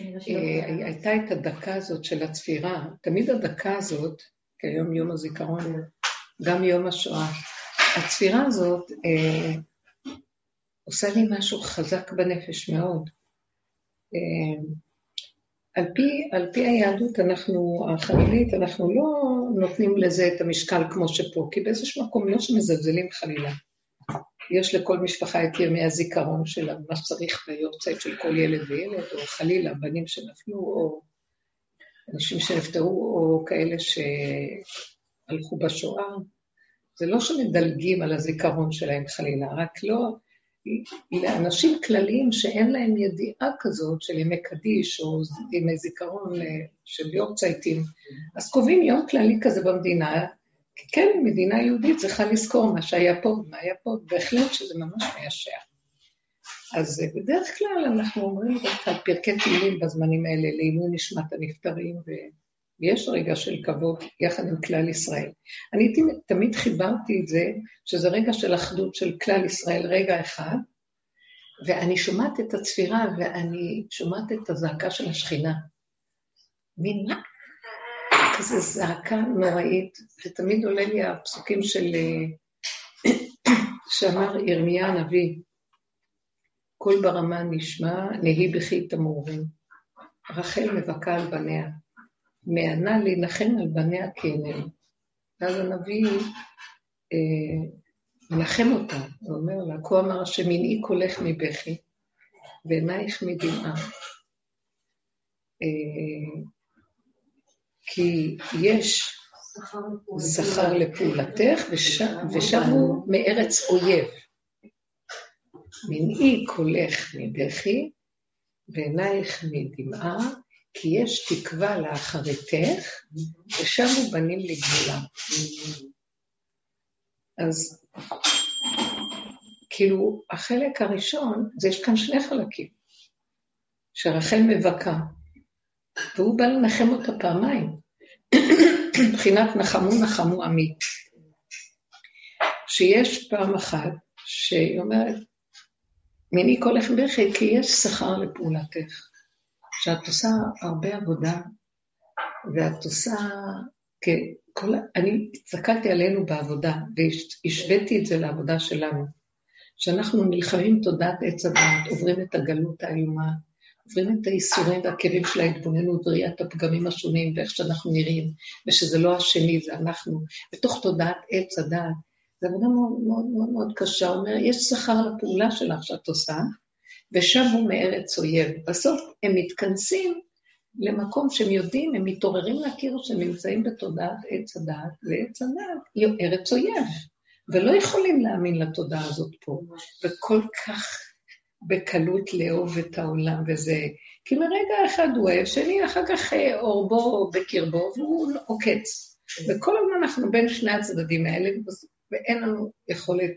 אה, הייתה את הדקה הזאת של הצפירה, תמיד הדקה הזאת, כי היום יום הזיכרון, גם יום השואה, הצפירה הזאת אה, עושה לי משהו חזק בנפש מאוד. אה, על פי, על פי היהדות אנחנו, החלילית, אנחנו לא נותנים לזה את המשקל כמו שפה, כי באיזשהו מקום לא שמזלזלים חלילה. יש לכל משפחה את ימי הזיכרון שלה, מה שצריך ביורצייט של כל ילד וילד, או חלילה, בנים שנפלו, או אנשים שנפטרו, או כאלה שהלכו בשואה. זה לא שמדלגים על הזיכרון שלהם חלילה, רק לא... לאנשים כלליים שאין להם ידיעה כזאת של ימי קדיש או ימי זיכרון אה, של יורצייטים, אז קובעים יום כללי כזה במדינה, כן, מדינה יהודית צריכה לזכור מה שהיה פה ומה היה פה, בהחלט שזה ממש מיישע. אז אה, בדרך כלל אנחנו אומרים דווקא פרקי תהילים בזמנים האלה, לעילוי נשמת הנפטרים, ויש רגע של כבוד יחד עם כלל ישראל. אני תמיד חיברתי את זה, שזה רגע של אחדות של כלל ישראל, רגע אחד, ואני שומעת את הצפירה ואני שומעת את הזעקה של השכינה. מין כזה זעקה נוראית, ותמיד עולה לי הפסוקים של... שאמר ירמיה הנביא, קול ברמה נשמע, נהי בכי תמורים. רחל מבכה על בניה, מענה להנחם על בניה כעינינו. ואז הנביא אה, מנחם אותה, הוא אומר לה, כה אמר השם, מנעי קולך מבכי, ועינייך מדמעה. אה, כי יש שכר לפעולתך, ושבו מארץ אויב. מנעי קולך מבכי, ועינייך מדמעה, כי יש תקווה לאחריתך, ושבו בנים לגבולה. אז כאילו, החלק הראשון, זה יש כאן שני חלקים, שרחל מבכה, והוא בא לנחם אותה פעמיים. מבחינת נחמו נחמו עמי. שיש פעם אחת שהיא אומרת, מיני קולך בכי כי יש שכר לפעולתך. שאת עושה הרבה עבודה, ואת עושה, כל, אני הסתכלתי עלינו בעבודה, והשוויתי את זה לעבודה שלנו. שאנחנו נלחמים תודעת עץ הדעת, עוברים את הגלות האיומה, עוברים את הייסורים והכאבים של ההתבוננות, ראיית הפגמים השונים ואיך שאנחנו נראים, ושזה לא השני, זה אנחנו, בתוך תודעת עץ הדעת. זו עבודה מאוד מאוד מאוד מאוד קשה, אומר, יש שכר לפעולה שלך שאת עושה, ושבו מארץ אויב. בסוף הם מתכנסים למקום שהם יודעים, הם מתעוררים להכיר שהם נמצאים בתודעת עץ הדעת, ועץ הדעת היא ארץ אויב, ולא יכולים להאמין לתודעה הזאת פה, וכל כך בקלות לאהוב את העולם וזה, כי לרגע אחד הוא אוהב, שני אחר כך אה, אורבו בקרבו והוא עוקץ. וכל הזמן אנחנו בין שני הצדדים האלה, ואין לנו יכולת.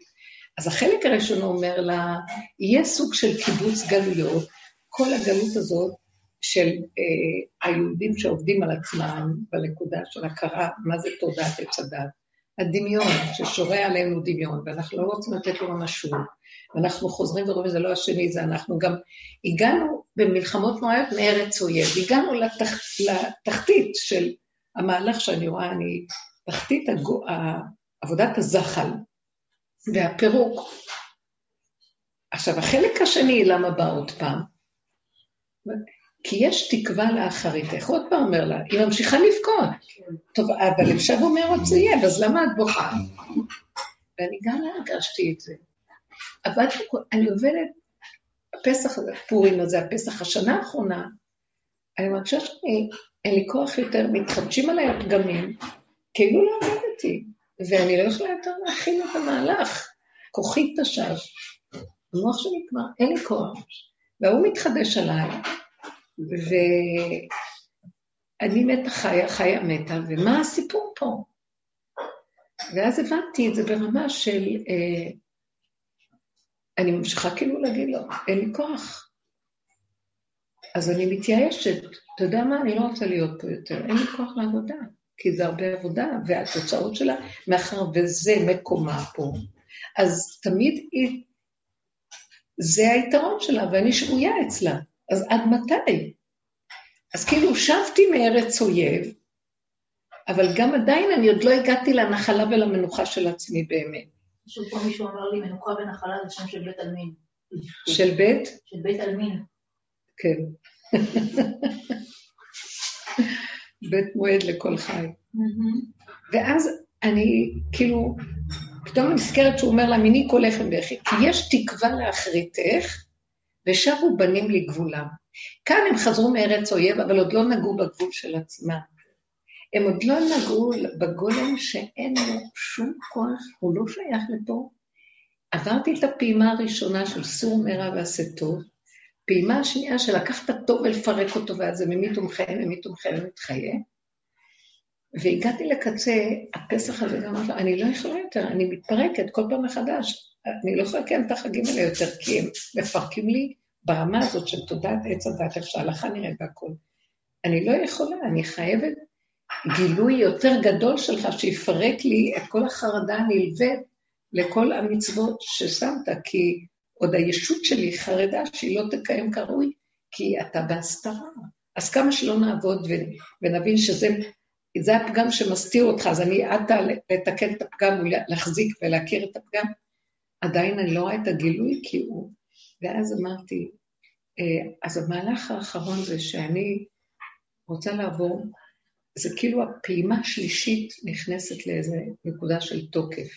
אז החלק הראשון אומר לה, יהיה סוג של קיבוץ גלויות, כל הגלות הזאת של אה, היהודים שעובדים על עצמם בנקודה של הכרה, מה זה תודעת עץ הדת. הדמיון ששורה עלינו דמיון, ואנחנו לא רוצים לתת לו ממשות. ואנחנו חוזרים ורואים, זה לא השני, זה אנחנו גם הגענו במלחמות נוראיות מארץ אויב, הגענו לתח, לתחתית של המהלך שאני רואה, אני, תחתית הגו, עבודת הזחל והפירוק. עכשיו, החלק השני, למה בא עוד פעם? כי יש תקווה לאחריתך. עוד פעם אומר לה, היא ממשיכה לבכות. טוב, אבל עכשיו אומר עוד זה יהיה, אז למה את בוכה? ואני גם הרגשתי את זה. עבדתי, אני עובדת, הפסח הזה, פורים הזה, הפסח השנה האחרונה, אני מרגישה שאני, אין לי כוח יותר, מתחדשים עליי הפגמים, כאילו לא עבדתי, ואני לא יכולה יותר להכין את המהלך. כוחי תשב, המוח שלי כבר, אין לי כוח. והוא מתחדש עליי, ואני מתה חיה, חיה מתה, ומה הסיפור פה? ואז הבנתי את זה ברמה של, אה, אני ממשיכה כאילו להגיד לו, אין לי כוח. אז אני מתייאשת, אתה יודע מה, אני לא רוצה להיות פה יותר, אין לי כוח לעבודה, כי זה הרבה עבודה, והתוצאות שלה, מאחר וזה מקומה פה, אז תמיד היא, זה היתרון שלה, ואני שבויה אצלה. אז עד מתי? אז כאילו שבתי מארץ אויב, אבל גם עדיין אני עוד לא הגעתי לנחלה ולמנוחה של עצמי באמת. פשוט פה מישהו אמר לי, מנוחה ונחלה זה שם של בית עלמין. של בית? של בית עלמין. כן. בית מועד לכל חי. ואז אני כאילו, פתאום נזכרת שהוא אומר לה, מיני כל לחם בכי, כי יש תקווה לאחריתך, ושבו בנים לגבולם. כאן הם חזרו מארץ אויב, אבל עוד לא נגעו בגבול של עצמם. הם עוד לא נגעו בגולם שאין לו שום כוח, הוא לא שייך לפה. עברתי את הפעימה הראשונה של סור מרע ועשה טוב, פעימה השנייה של לקחת טוב ולפרק אותו, ואז זה ממית ומחיה, ממית ומחיה ומתחיה. והגעתי לקצה, הפסח הזה גם אמרתי לו, אני לא יכולה יותר, אני מתפרקת כל פעם מחדש. אני לא יכולה לקיים את החגים האלה יותר, כי הם מפרקים לי ברמה הזאת של תודעת עץ הדת, איך שההלכה נראית והכול. אני לא יכולה, אני חייבת גילוי יותר גדול שלך שיפרק לי את כל החרדה הנלווית לכל המצוות ששמת, כי עוד הישות שלי חרדה שהיא לא תקיים כראוי, כי אתה בהסתרה. אז כמה שלא נעבוד ונבין שזה זה הפגם שמסתיר אותך, אז אני עדה לתקן את הפגם ולהחזיק ולהכיר את הפגם, עדיין אני לא רואה את הגילוי כי הוא... ואז אמרתי, אה, אז המהלך האחרון זה שאני רוצה לעבור, זה כאילו הפעימה השלישית נכנסת לאיזה נקודה של תוקף.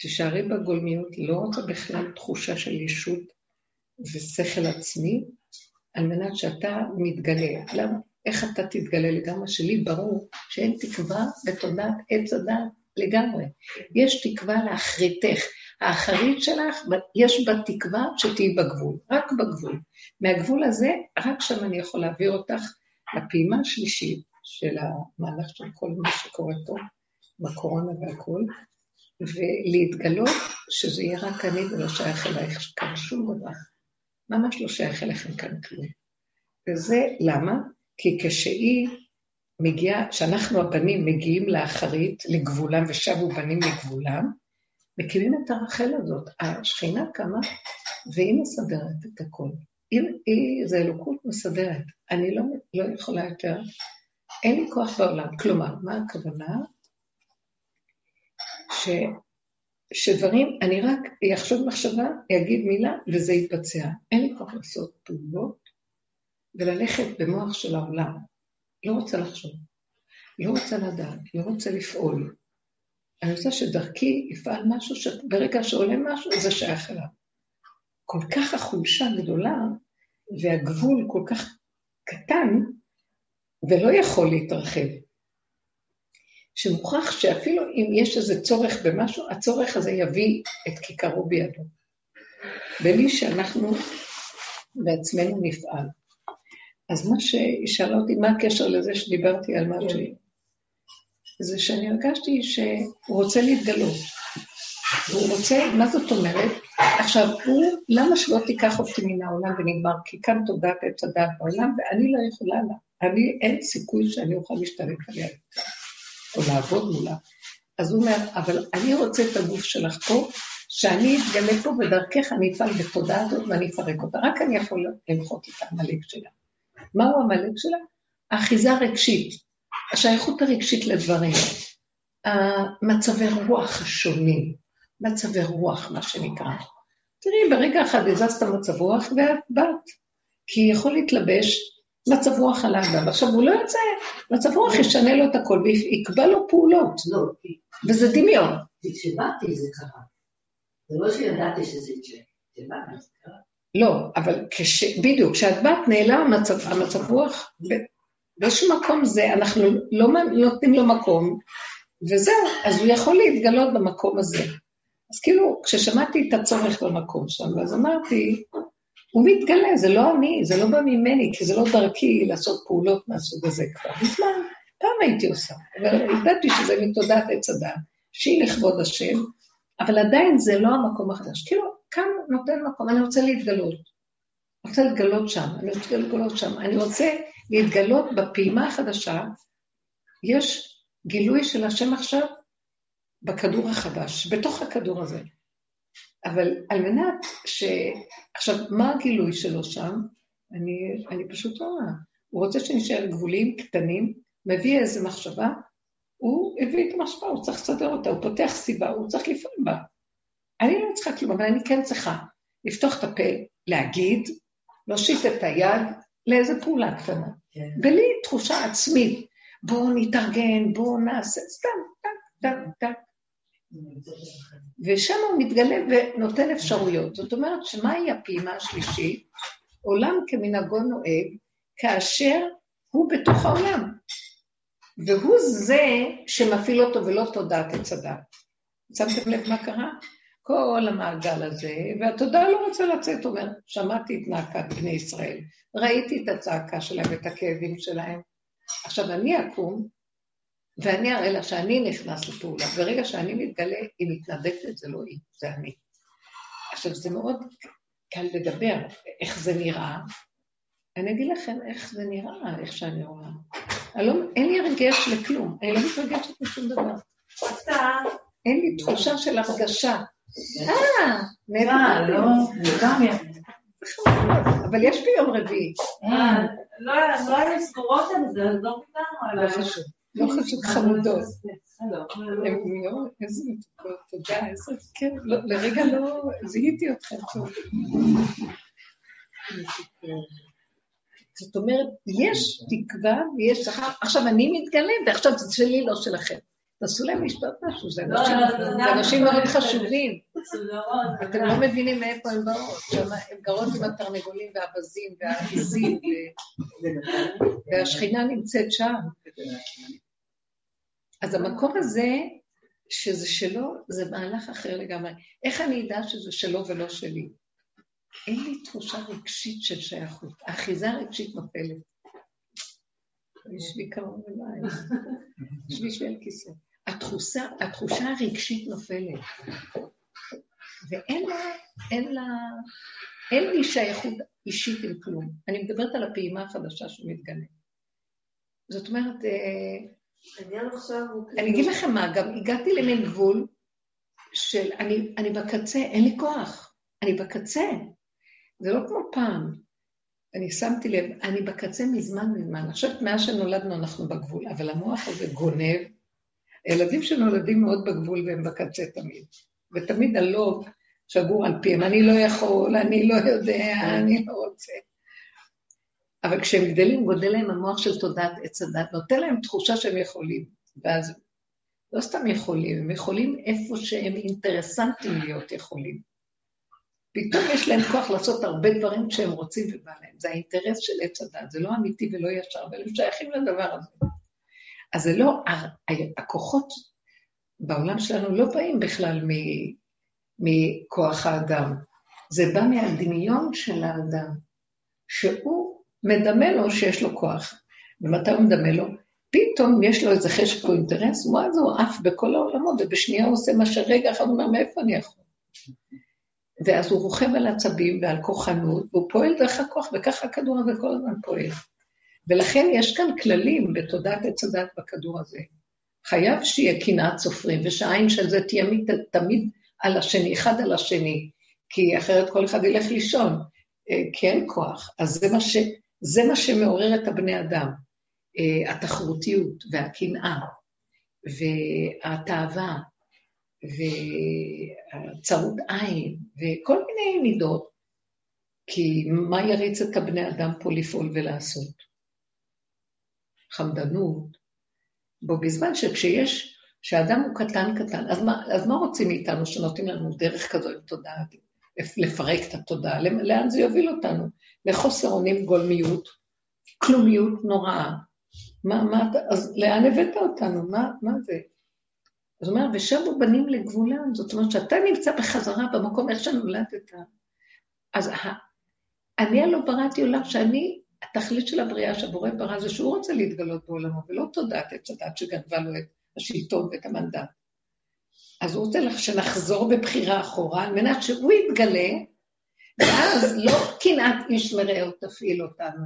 תישארי בגולמיות, לא רוצה בכלל תחושה של ישות ושכל עצמי, על מנת שאתה מתגלה. למה? איך אתה תתגלה לגמרי? שלי ברור שאין תקווה בתודעת עץ הדת לגמרי. יש תקווה לאחריתך. האחרית שלך, יש בה תקווה שתהיי בגבול, רק בגבול. מהגבול הזה, רק שם אני יכול להעביר אותך לפעימה השלישית של המהלך של כל מה שקורה פה, בקורונה והכול, ולהתגלות שזה יהיה רק אני ולא שייך אלייך כאן שום דבר. ממש לא שייך אליכם כאן כלום. וזה למה? כי כשהיא מגיעה, כשאנחנו הבנים מגיעים לאחרית, לגבולם, ושבו בנים לגבולם, מקימים את הרחל הזאת. השכינה קמה, והיא מסדרת את הכל. היא, היא, זה אלוקות מסדרת. אני לא, לא יכולה יותר, אין לי כוח בעולם. כלומר, מה הכוונה? ש, שדברים, אני רק אחשוב מחשבה, אגיד מילה, וזה יתבצע. אין לי כוח לעשות פעולות וללכת במוח של העולם. לא רוצה לחשוב, לא רוצה לדעת, לא רוצה לפעול. אני רוצה שדרכי יפעל משהו שברגע שעולה משהו, זה שייך אליו. כל כך החולשה גדולה, והגבול כל כך קטן, ולא יכול להתרחב. שמוכרח שאפילו אם יש איזה צורך במשהו, הצורך הזה יביא את כיכרו בידו. בלי שאנחנו בעצמנו נפעל. אז מה שהיא שאלה אותי, מה הקשר לזה שדיברתי על מה כן. זה שאני הרגשתי שהוא רוצה להתגלות. הוא רוצה, מה זאת אומרת? עכשיו, הוא, למה שלא תיקח אותי מן העולם ונגמר? כי כאן תודעת עץ הדעת בעולם, ואני לא יכולה לה. אני, אין סיכוי שאני אוכל להשתלט עליה או לעבוד מולה. אז הוא אומר, אבל אני רוצה את הגוף שלך פה, שאני אתגלה פה, ודרכך אני אפעל בתודעה הזאת ואני אפרק אותה. רק אני יכול למחות את העמלק שלה. מהו המלך שלה? האחיזה הרגשית, השייכות הרגשית לדברים, המצבי רוח השונים, מצבי רוח, מה שנקרא. תראי, ברגע אחד הזזת מצב רוח ואת באת, כי יכול להתלבש מצב רוח על האדם. עכשיו, הוא לא יוצא, מצב רוח ישנה לו את הכל ויקבע לו פעולות. לא, וזה דמיון. כשבאתי זה קרה. זה לא שידעתי שזה יקרה, כשבאתי זה קרה. לא, אבל כש... בדיוק, כשאת באת נעלם המצב, המצב רוח, באיזשהו מקום זה, אנחנו לא נותנים לו מקום, וזהו, אז הוא יכול להתגלות במקום הזה. אז כאילו, כששמעתי את הצורך במקום שם, אז אמרתי, הוא מתגלה, זה לא אני, זה לא בא ממני, כי זה לא דרכי לעשות פעולות מהסוג הזה כבר. מזמן, פעם הייתי עושה, אבל ידעתי שזה מתודעת עץ אדם, שהיא לכבוד השם, אבל עדיין זה לא המקום החדש. כאילו, כאן נותן מקום, אני רוצה להתגלות. אני רוצה להתגלות שם, אני רוצה להתגלות שם. אני רוצה להתגלות בפעימה החדשה. יש גילוי של השם עכשיו בכדור החדש, בתוך הכדור הזה. אבל על מנת ש... עכשיו, מה הגילוי שלו שם? אני, אני פשוט לא רואה. הוא רוצה שנשאר גבולים קטנים, מביא איזו מחשבה, הוא הביא את המחשבה, הוא צריך לסדר אותה, הוא פותח סיבה, הוא צריך לפעול בה. אני לא צריכה כלום, אבל אני כן צריכה לפתוח את הפה, להגיד, להושיט את היד לאיזו פעולה קטנה. כן. בלי תחושה עצמית, בואו נתארגן, בואו נעשה, סתם, טק, טק, טק. ושם הוא מתגלה ונותן אפשרויות. זאת אומרת, שמהי הפעימה השלישית? עולם כמנהגו נוהג, כאשר הוא בתוך העולם. והוא זה שמפעיל אותו ולא תודעת עץ הדת. שמתם לב מה קרה? כל המעגל הזה, והתודעה לא רוצה לצאת, אומר, שמעתי את נאקת בני ישראל, ראיתי את הצעקה שלהם ואת הכאבים שלהם. עכשיו אני אקום, ואני אראה לה שאני נכנס לפעולה. ברגע שאני מתגלה, היא מתנדקת, זה לא היא, זה אני. עכשיו, זה מאוד קל לדבר איך זה נראה. אני אגיד לכם איך זה נראה, איך שאני רואה. לא, אין לי הרגש לכלום, אני לא מתרגשת משום דבר. אין לי תחושה של הרגשה. אה, מאיפה? אה, לא, גם אבל יש ביום רביעי. אה, לא, לא היו סגורות על זה, אז לא ויתרנו לא חשוב. לא חשוב חמודות. איזה מתוקות, תודה, איזה, כן, לרגע לא זיהיתי אתכם טוב. זאת אומרת, יש תקווה ויש שכר, עכשיו אני מתגלה ועכשיו זה שלי, לא שלכם. תעשו להם לשתות משהו, זה אנשים מאוד חשובים. אתם לא מבינים מאיפה הם באות, הם גרות עם התרנגולים והאווזים והעיזים, והשכינה נמצאת שם. אז המקום הזה, שזה שלו, זה מהלך אחר לגמרי. איך אני אדע שזה שלו ולא שלי? אין לי תחושה רגשית של שייכות. האחיזה הרגשית נופלת. יש לי קרוב אליי. יש לי שואל כיסא. התחושה, התחושה הרגשית נופלת. ואין לה, אין לה, אין לי שייכות אישית עם כלום. אני מדברת על הפעימה החדשה שמתגלה. זאת אומרת, אה, אני אגיד לכם מה, גם הגעתי למין גבול של אני, אני בקצה, אין לי כוח, אני בקצה. זה לא כמו פעם. אני שמתי לב, אני בקצה מזמן מזמן. חושבת, מאז שנולדנו אנחנו בגבול, אבל המוח הזה גונב. ילדים שנולדים מאוד בגבול והם בקצה תמיד. ותמיד הלוב שגור על פיהם, אני לא יכול, אני לא יודע, אני לא רוצה. אבל כשהם גדלים, גודל להם המוח של תודעת עץ הדת, נותן להם תחושה שהם יכולים. ואז לא סתם יכולים, הם יכולים איפה שהם אינטרסנטים להיות יכולים. פתאום יש להם כוח לעשות הרבה דברים כשהם רוצים ובא להם. זה האינטרס של עץ הדת, זה לא אמיתי ולא ישר, אבל הם שייכים לדבר הזה. אז זה לא, הכוחות בעולם שלנו לא באים בכלל מכוח האדם, זה בא מהדמיון של האדם, שהוא מדמה לו שיש לו כוח. ומתי הוא מדמה לו? פתאום יש לו איזה חשק או אינטרס, ואז הוא עף בכל העולמות, ובשנייה הוא עושה מה שרגע אחד אומר, מאיפה אני יכול? ואז הוא רוכב על עצבים ועל כוחנות, והוא פועל דרך הכוח, וככה הכדור הזה כל הזמן פועל. ולכן יש כאן כללים בתודעת עץ הדת בכדור הזה. חייב שיהיה קנאת סופרים, ושהעין של זה תהיה תמיד על השני, אחד על השני, כי אחרת כל אחד ילך לישון, אה, כי אין כוח. אז זה מה, ש, זה מה שמעורר את הבני אדם, אה, התחרותיות והקנאה והתאווה והצרות עין וכל מיני מידות, כי מה יריץ את הבני אדם פה לפעול ולעשות? חמדנות. בו בזמן שכשיש, כשאדם הוא קטן קטן, אז מה, אז מה רוצים מאיתנו שנותנים לנו דרך כזו עם תודעה, לפרק את התודעה? לאן זה יוביל אותנו? לחוסר אונים גולמיות, כלומיות נוראה. מה, מה, אז לאן הבאת אותנו? מה, מה זה? אז הוא אומר, ושבו בנים לגבולם, זאת אומרת שאתה נמצא בחזרה במקום איך שנולדת. אז אני הלא בראתי עולם שאני, התכלית של הבריאה שהבורא ברא זה שהוא רוצה להתגלות בעולמו, ולא תודעת עץ הדת שגנבה לו את השלטון ואת המנדט. אז הוא רוצה שנחזור בבחירה אחורה, על מנת שהוא יתגלה, ואז לא קנאת איש מרעהו תפעיל אותנו,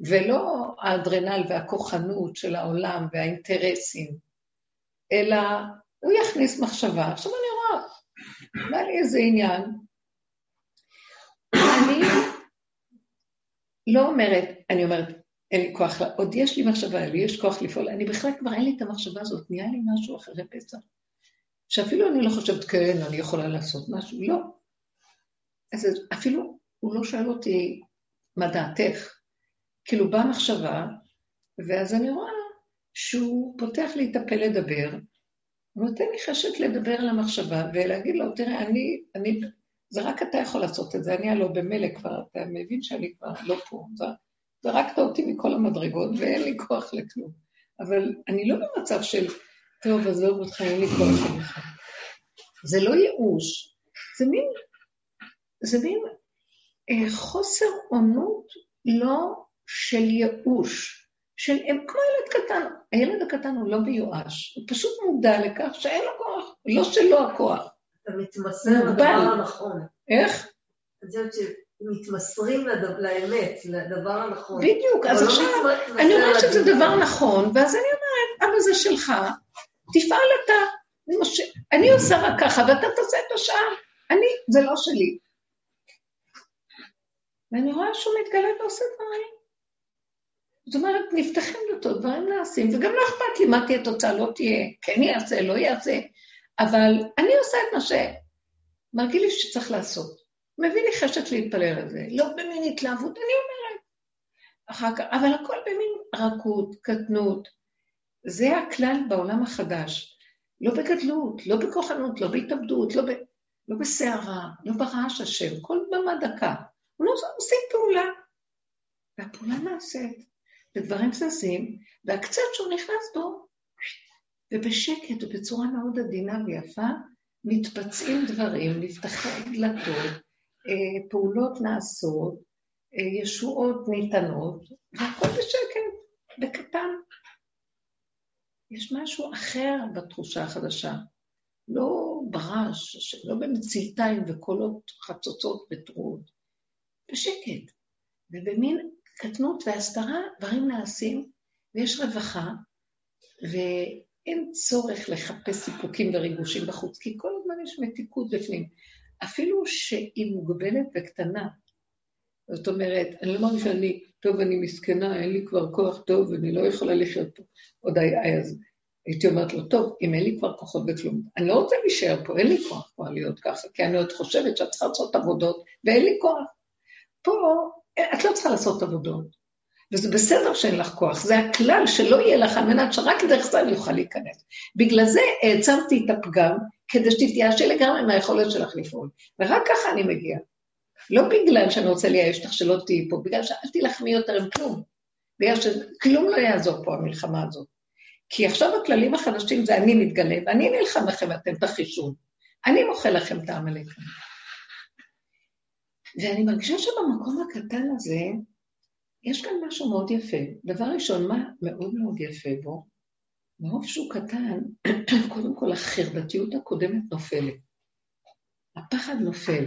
ולא האדרנל והכוחנות של העולם והאינטרסים, אלא הוא יכניס מחשבה. עכשיו אני רואה, היה לי איזה עניין. אני לא אומרת, אני אומרת, אין לי כוח, עוד יש לי מחשבה, לי יש כוח לפעול, אני בכלל כבר אין לי את המחשבה הזאת, נהיה לי משהו אחרי פסח. שאפילו אני לא חושבת, כן, אני יכולה לעשות משהו, לא. אז אפילו הוא לא שואל אותי, מה דעתך? כאילו באה מחשבה, ואז אני רואה שהוא פותח לי את הפה לדבר, הוא נותן לי חשק לדבר על המחשבה ולהגיד לו, תראה, אני, אני, זה רק אתה יכול לעשות את זה, אני הלוא במילא כבר, אתה מבין שאני כבר לא פה, זרקת אותי מכל המדרגות ואין לי כוח לכלום. אבל אני לא במצב של, טוב, עזוב אותך, אין לי כוח לך. זה לא ייאוש, זה מין, זה מין אה, חוסר עונות לא של ייאוש, של הם כמו ילד קטן. הילד הקטן הוא לא מיואש, הוא פשוט מודע לכך שאין לו כוח, לא שלו הכוח. אתה מתמסר לדבר הנכון. איך? אני חושבת שמתמסרים לאמת, לדבר הנכון. בדיוק, אז לא עכשיו, אני אומרת שזה דבר נכון, ואז אני אומרת, אבא זה שלך, תפעל אתה. אני עושה רק ככה, ואתה תעשה את השאר. אני, זה לא שלי. ואני רואה שהוא מתגלה ועושה דברים. זאת אומרת, נפתחים דלתות, דברים נעשים, וגם לא אכפת לי מה תהיה תוצאה, לא תהיה, כן יעשה, לא יעשה, אבל אני עושה את מה שמרגיל לי שצריך לעשות. מביא לי חשק להתפלל על זה, לא במין התלהבות, אני אומרת. אחר כך, אבל הכל במין רכות, קטנות. זה הכלל בעולם החדש. לא בגדלות, לא בכוחנות, לא בהתאבדות, לא, ב... לא בסערה, לא ברעש השם, כל במה דקה. לא עושים פעולה, והפעולה נעשית. ודברים זזים, והקצת שהוא נכנס בו, ובשקט ובצורה מאוד עדינה ויפה, מתבצעים דברים, נפתחים דלתות, אה, פעולות נעשות, אה, ישועות ניתנות, והכל בשקט, בקטן. יש משהו אחר בתחושה החדשה. לא ברעש, לא במצילתיים וקולות חצוצות ותרועות, בשקט, ובמין קטנות והסתרה, דברים נעשים, ויש רווחה, ואין צורך לחפש סיפוקים וריגושים בחוץ, כי כל הזמן יש מתיקות בפנים. אפילו שהיא מוגבלת וקטנה. זאת אומרת, אני לא מרגישה שאני, טוב, אני מסכנה, אין לי כבר כוח טוב, אני לא יכולה לחיות פה. עוד היה אז. הייתי אומרת לו, טוב, אם אין לי כבר כוחות בכלום, אני לא רוצה להישאר פה, אין לי כוח כבר להיות ככה, כי אני עוד חושבת שאת צריכה לעשות עבודות, ואין לי כוח. פה את לא צריכה לעשות עבודות. וזה בסדר שאין לך כוח, זה הכלל שלא יהיה לך על מנת שרק דרך זה אני אוכל להיכנס. בגלל זה העצמתי את הפגם, כדי שתתייאשי לגמרי מהיכולת שלך לפעול. ורק ככה אני מגיעה. לא בגלל שאני רוצה לייאש אותך שלא תהיי פה, בגלל שאל תילחמי יותר עם כלום. בגלל שכלום לא יעזור פה, המלחמה הזאת. כי עכשיו הכללים החדשים זה אני מתגלה, ואני נלחם לכם ואתם תחישו. אני מוחה לכם את העמלקים. ואני מרגישה שבמקום הקטן הזה, יש כאן משהו מאוד יפה. דבר ראשון, מה מאוד מאוד יפה בו? מרוב שהוא קטן, קודם כל החרדתיות הקודמת נופלת. הפחד נופל.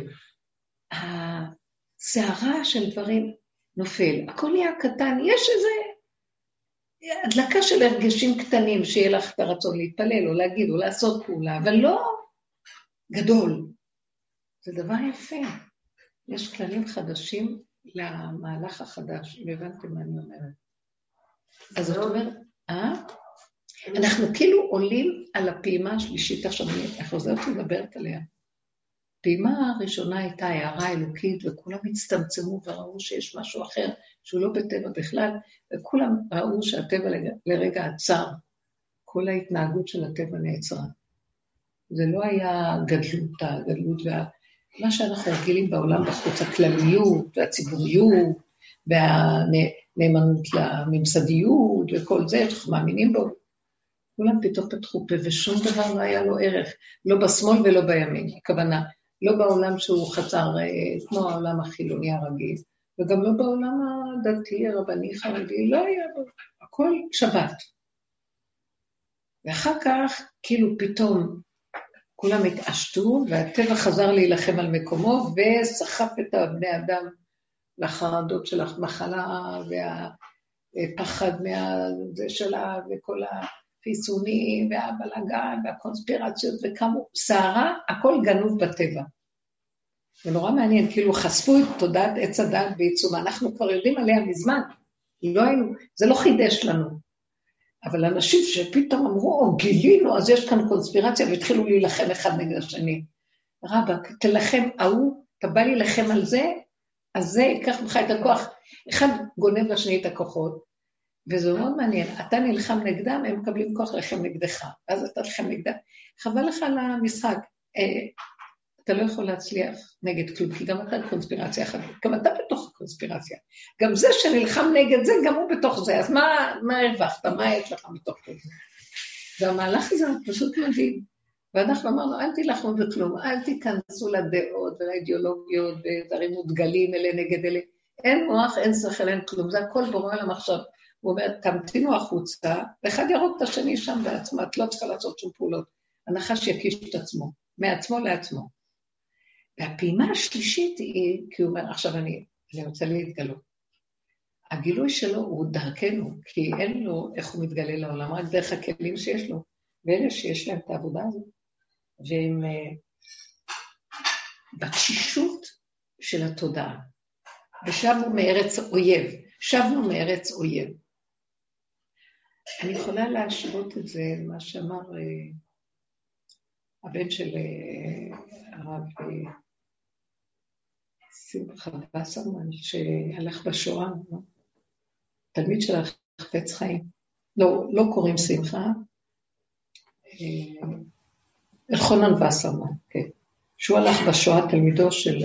הסערה של דברים נופל. הכל נהיה קטן. יש איזה הדלקה של הרגשים קטנים, שיהיה לך את הרצון להתפלל, או להגיד, או לעשות פעולה, אבל לא גדול. זה דבר יפה. יש כללים חדשים למהלך החדש, אם הבנתם מה אני אומרת. אז זאת אומרת, אה? אנחנו כאילו עולים על הפעימה השלישית, עכשיו אני חוזרת ומדברת עליה. הפעימה הראשונה הייתה הערה אלוקית, וכולם הצטמצמו וראו שיש משהו אחר שהוא לא בטבע בכלל, וכולם ראו שהטבע לרגע עצר. כל ההתנהגות של הטבע נעצרה. זה לא היה גדלות, הגדלות וה... מה שאנחנו רגילים בעולם בחוץ, הכלליות והציבוריות והנאמנות לממסדיות וכל זה, אנחנו מאמינים בו. כולם פתאום פתחו פה ושום דבר לא היה לו ערך, לא בשמאל ולא בימין, הכוונה, לא בעולם שהוא חצר אה, כמו העולם החילוני הרגיל, וגם לא בעולם הדתי, הרבני, חרדי, לא היה בו, הכל שבת. ואחר כך, כאילו פתאום כולם התעשתו, והטבע חזר להילחם על מקומו, וסחף את הבני אדם לחרדות של המחלה, והפחד מהזה שלה, וכל החיסונים, והבלגן, והקונספירציות, וקמו סערה, הכל גנוב בטבע. זה נורא מעניין, כאילו חשפו את תודעת עץ הדת בעיצומה, אנחנו כבר יודעים עליה מזמן, לא היינו, זה לא חידש לנו. אבל אנשים שפתאום אמרו, או גילינו, אז יש כאן קונספירציה, והתחילו להילחם אחד נגד השני. רבאק, תלחם, ההוא, אתה בא להילחם על זה, אז זה ייקח ממך את הכוח. אחד גונב לשני את הכוחות, וזה מאוד מעניין. אתה נלחם נגדם, הם מקבלים כוח ללחם נגדך, ואז אתה נלחם נגדם. חבל לך על המשחק. אתה לא יכול להצליח נגד כלום, כי גם אתה קונספירציה אחת, גם אתה בתוך הקונספירציה. גם זה שנלחם נגד זה, גם הוא בתוך זה, אז מה, מה הרווחת? מה יש לך בתוך זה? והמהלך הזה פשוט מדהים. ואנחנו אמרנו, אל תילחמו בכלום, אל תיכנסו לדעות ולאידיאולוגיות ותרימו דגלים אלה נגד אלה. אין מוח, אין שכל, אין כלום, זה הכל בורא עכשיו. הוא אומר, תמתינו החוצה, ואחד ירוג את השני שם בעצמו, את לא צריכה לעשות שום פעולות. הנחש יקיש את עצמו, מעצמו לעצמו. והפעימה השלישית היא, כי הוא אומר, עכשיו אני, אני רוצה להתגלות. הגילוי שלו הוא דרכנו, כי אין לו איך הוא מתגלה לעולם, רק דרך הכלים שיש לו. ואלה שיש להם את העבודה הזאת, והם uh, בתשישות של התודעה. ושבנו מארץ אויב, שבנו מארץ אויב. אני יכולה להשוות את זה למה שאמר uh, הבן של uh, הרב uh, שמחה וסרמן, שהלך בשואה, לא? תלמיד של החפץ חיים. לא, לא קוראים שמחה, אלחונן וסרמן, כן. שהוא הלך בשואה תלמידו של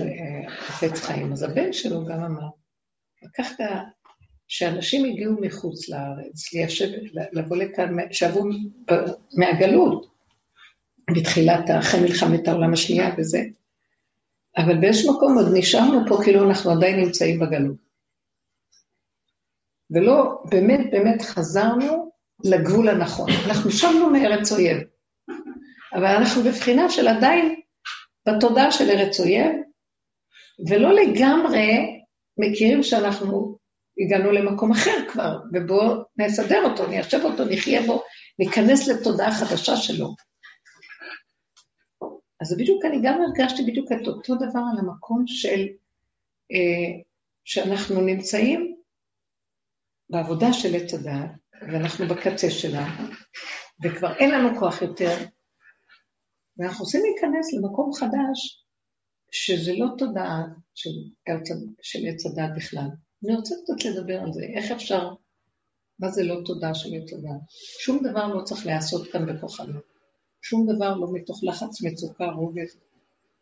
חפץ חיים, אז הבן שלו גם אמר, לקחת שאנשים הגיעו מחוץ לארץ, ליישב, לבוא לכאן, שעברו מהגלות, בתחילת, אחרי מלחמת העולם השנייה וזה, אבל באיזשהו מקום עוד נשארנו פה כאילו אנחנו עדיין נמצאים בגלות. ולא, באמת באמת חזרנו לגבול הנכון. אנחנו שבנו מארץ אויב, אבל אנחנו בבחינה של עדיין בתודעה של ארץ אויב, ולא לגמרי מכירים שאנחנו הגענו למקום אחר כבר, ובואו נסדר אותו, ניישב אותו, נחיה בו, ניכנס לתודעה חדשה שלו. אז בדיוק אני גם הרגשתי בדיוק את אותו דבר על המקום של, אה, שאנחנו נמצאים בעבודה של עץ הדעת, ואנחנו בקצה שלה, וכבר אין לנו כוח יותר, ואנחנו רוצים להיכנס למקום חדש, שזה לא תודעה של, של עץ הדעת בכלל. אני רוצה קצת לדבר על זה, איך אפשר, מה זה לא תודעה של עץ הדעת? שום דבר לא צריך להיעשות כאן בכוחנו. שום דבר לא מתוך לחץ, מצוקה, רוגז,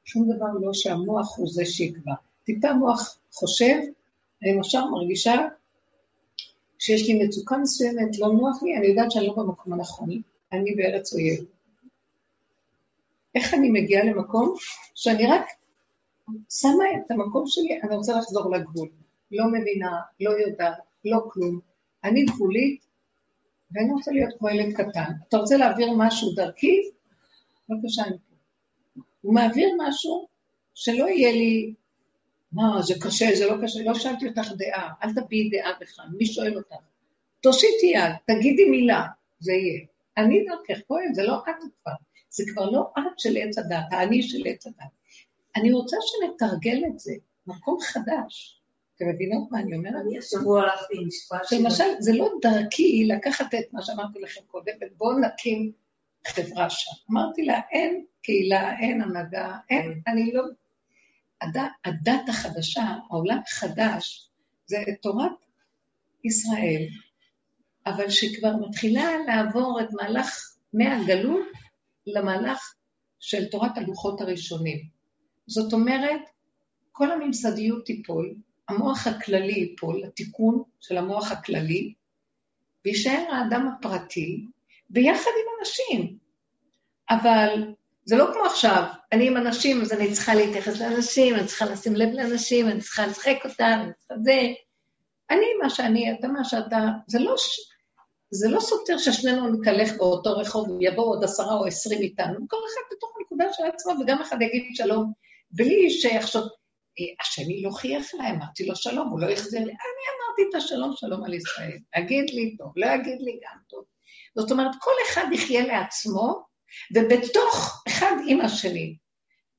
שום דבר לא שהמוח הוא זה שיקבע. טיפה מוח חושב, אני למשל מרגישה שיש לי מצוקה מסוימת, לא נוח לי, אני יודעת שאני לא במקום הנכון, אני בארץ אויב. איך אני מגיעה למקום שאני רק שמה את המקום שלי, אני רוצה לחזור לגבול. לא מבינה, לא יודעת, לא כלום. אני גבולית, ואני רוצה להיות כמו ילד קטן. אתה רוצה להעביר משהו דרכי? בבקשה, אני פה. הוא מעביר משהו שלא יהיה לי, מה, זה קשה, זה לא קשה, לא שאלתי אותך דעה, אל תביעי דעה בכלל, מי שואל אותך? תושיטי יד, תגידי מילה, זה יהיה. אני דרכך כהן, זה לא את כבר, זה כבר לא את של עץ הדת, האני של עץ הדת. אני רוצה שנתרגל את זה, מקום חדש. אתם מבינות מה אני אומרת? אני השבוע הלכתי עם משפט למשל, זה לא דרכי לקחת את מה שאמרתי לכם קודם, ובואו נקים חברה שם. אמרתי לה, אין קהילה, אין הנהגה, אין, אני לא... הדת, הדת החדשה, העולם החדש, זה תורת ישראל, אבל שכבר מתחילה לעבור את מהלך מהגלות למהלך של תורת הלוחות הראשונים. זאת אומרת, כל הממסדיות תיפול, המוח הכללי ייפול, התיקון של המוח הכללי, ויישאר האדם הפרטי ביחד עם אנשים. אבל זה לא כמו עכשיו, אני עם אנשים, אז אני צריכה להתייחס לאנשים, אני צריכה לשים לב לאנשים, אני צריכה לשחק אותם, אני צריכה זה. אני מה שאני, אתה מה שאתה, זה לא, זה לא סותר ששנינו נקלך באותו רחוב ויבואו עוד עשרה או עשרים איתנו, כל אחד בתוך הנקודה של עצמו, וגם אחד יגיד שלום, בלי שיחשוב, השני לא חייך אליי, אמרתי לו שלום, הוא לא החזיר לי, אני אמרתי את השלום, שלום על ישראל. אגיד לי טוב, לא אגיד לי גם טוב. זאת אומרת, כל אחד יחיה לעצמו, ובתוך אחד עם השני.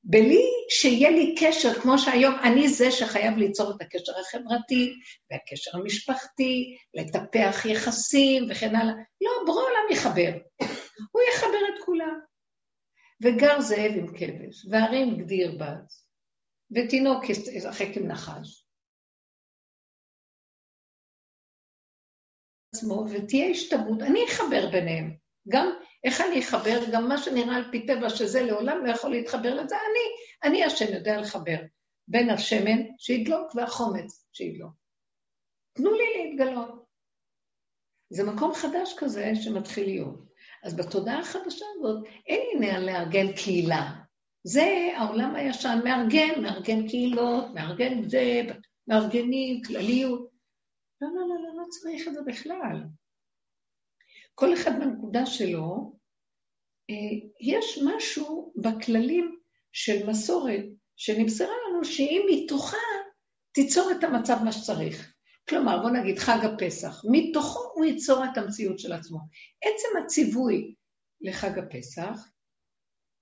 בלי שיהיה לי קשר, כמו שהיום אני זה שחייב ליצור את הקשר החברתי והקשר המשפחתי, לטפח יחסים וכן הלאה. לא, בורא עולם יחבר. הוא יחבר את כולם. וגר זאב עם כבש, והרים גדיר בץ, ותינוק ישחק עם נחש. עצמו, ותהיה השתברות, אני אחבר ביניהם. גם איך אני אחבר, גם מה שנראה על פי טבע שזה לעולם לא יכול להתחבר לזה, אני, אני השם יודע לחבר בין השמן שידלוק והחומץ שידלוק. תנו לי להתגלות. זה מקום חדש כזה שמתחיל להיות. אז בתודעה החדשה הזאת אין עניין לארגן קהילה. זה העולם הישן, מארגן, מארגן קהילות, מארגן זה, מארגנים, כלליות. לא, לא, לא, לא, לא צריך את זה בכלל. כל אחד בנקודה שלו, אה, יש משהו בכללים של מסורת שנמסרה לנו שאם מתוכה תיצור את המצב מה שצריך. כלומר, בוא נגיד חג הפסח, מתוכו הוא ייצור את המציאות של עצמו. עצם הציווי לחג הפסח,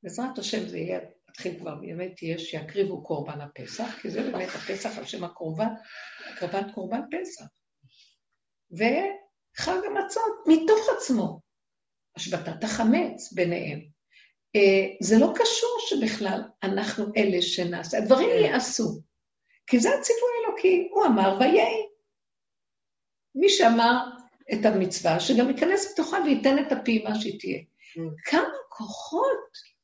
בעזרת השם זה יהיה, התחיל כבר באמת יהיה שיקריבו קורבן הפסח, כי זה באמת הפסח על שם הקורבן, הקרבת קורבן פסח. וחג המצות מתוך עצמו, השבתת החמץ ביניהם. אה, זה לא קשור שבכלל אנחנו אלה שנעשה, הדברים כן. ייעשו, כי זה הציווי האלוקי, הוא אמר ויהי. מי שאמר את המצווה, שגם ייכנס לתוכה וייתן את הפעימה שהיא תהיה. Mm. כמה כוחות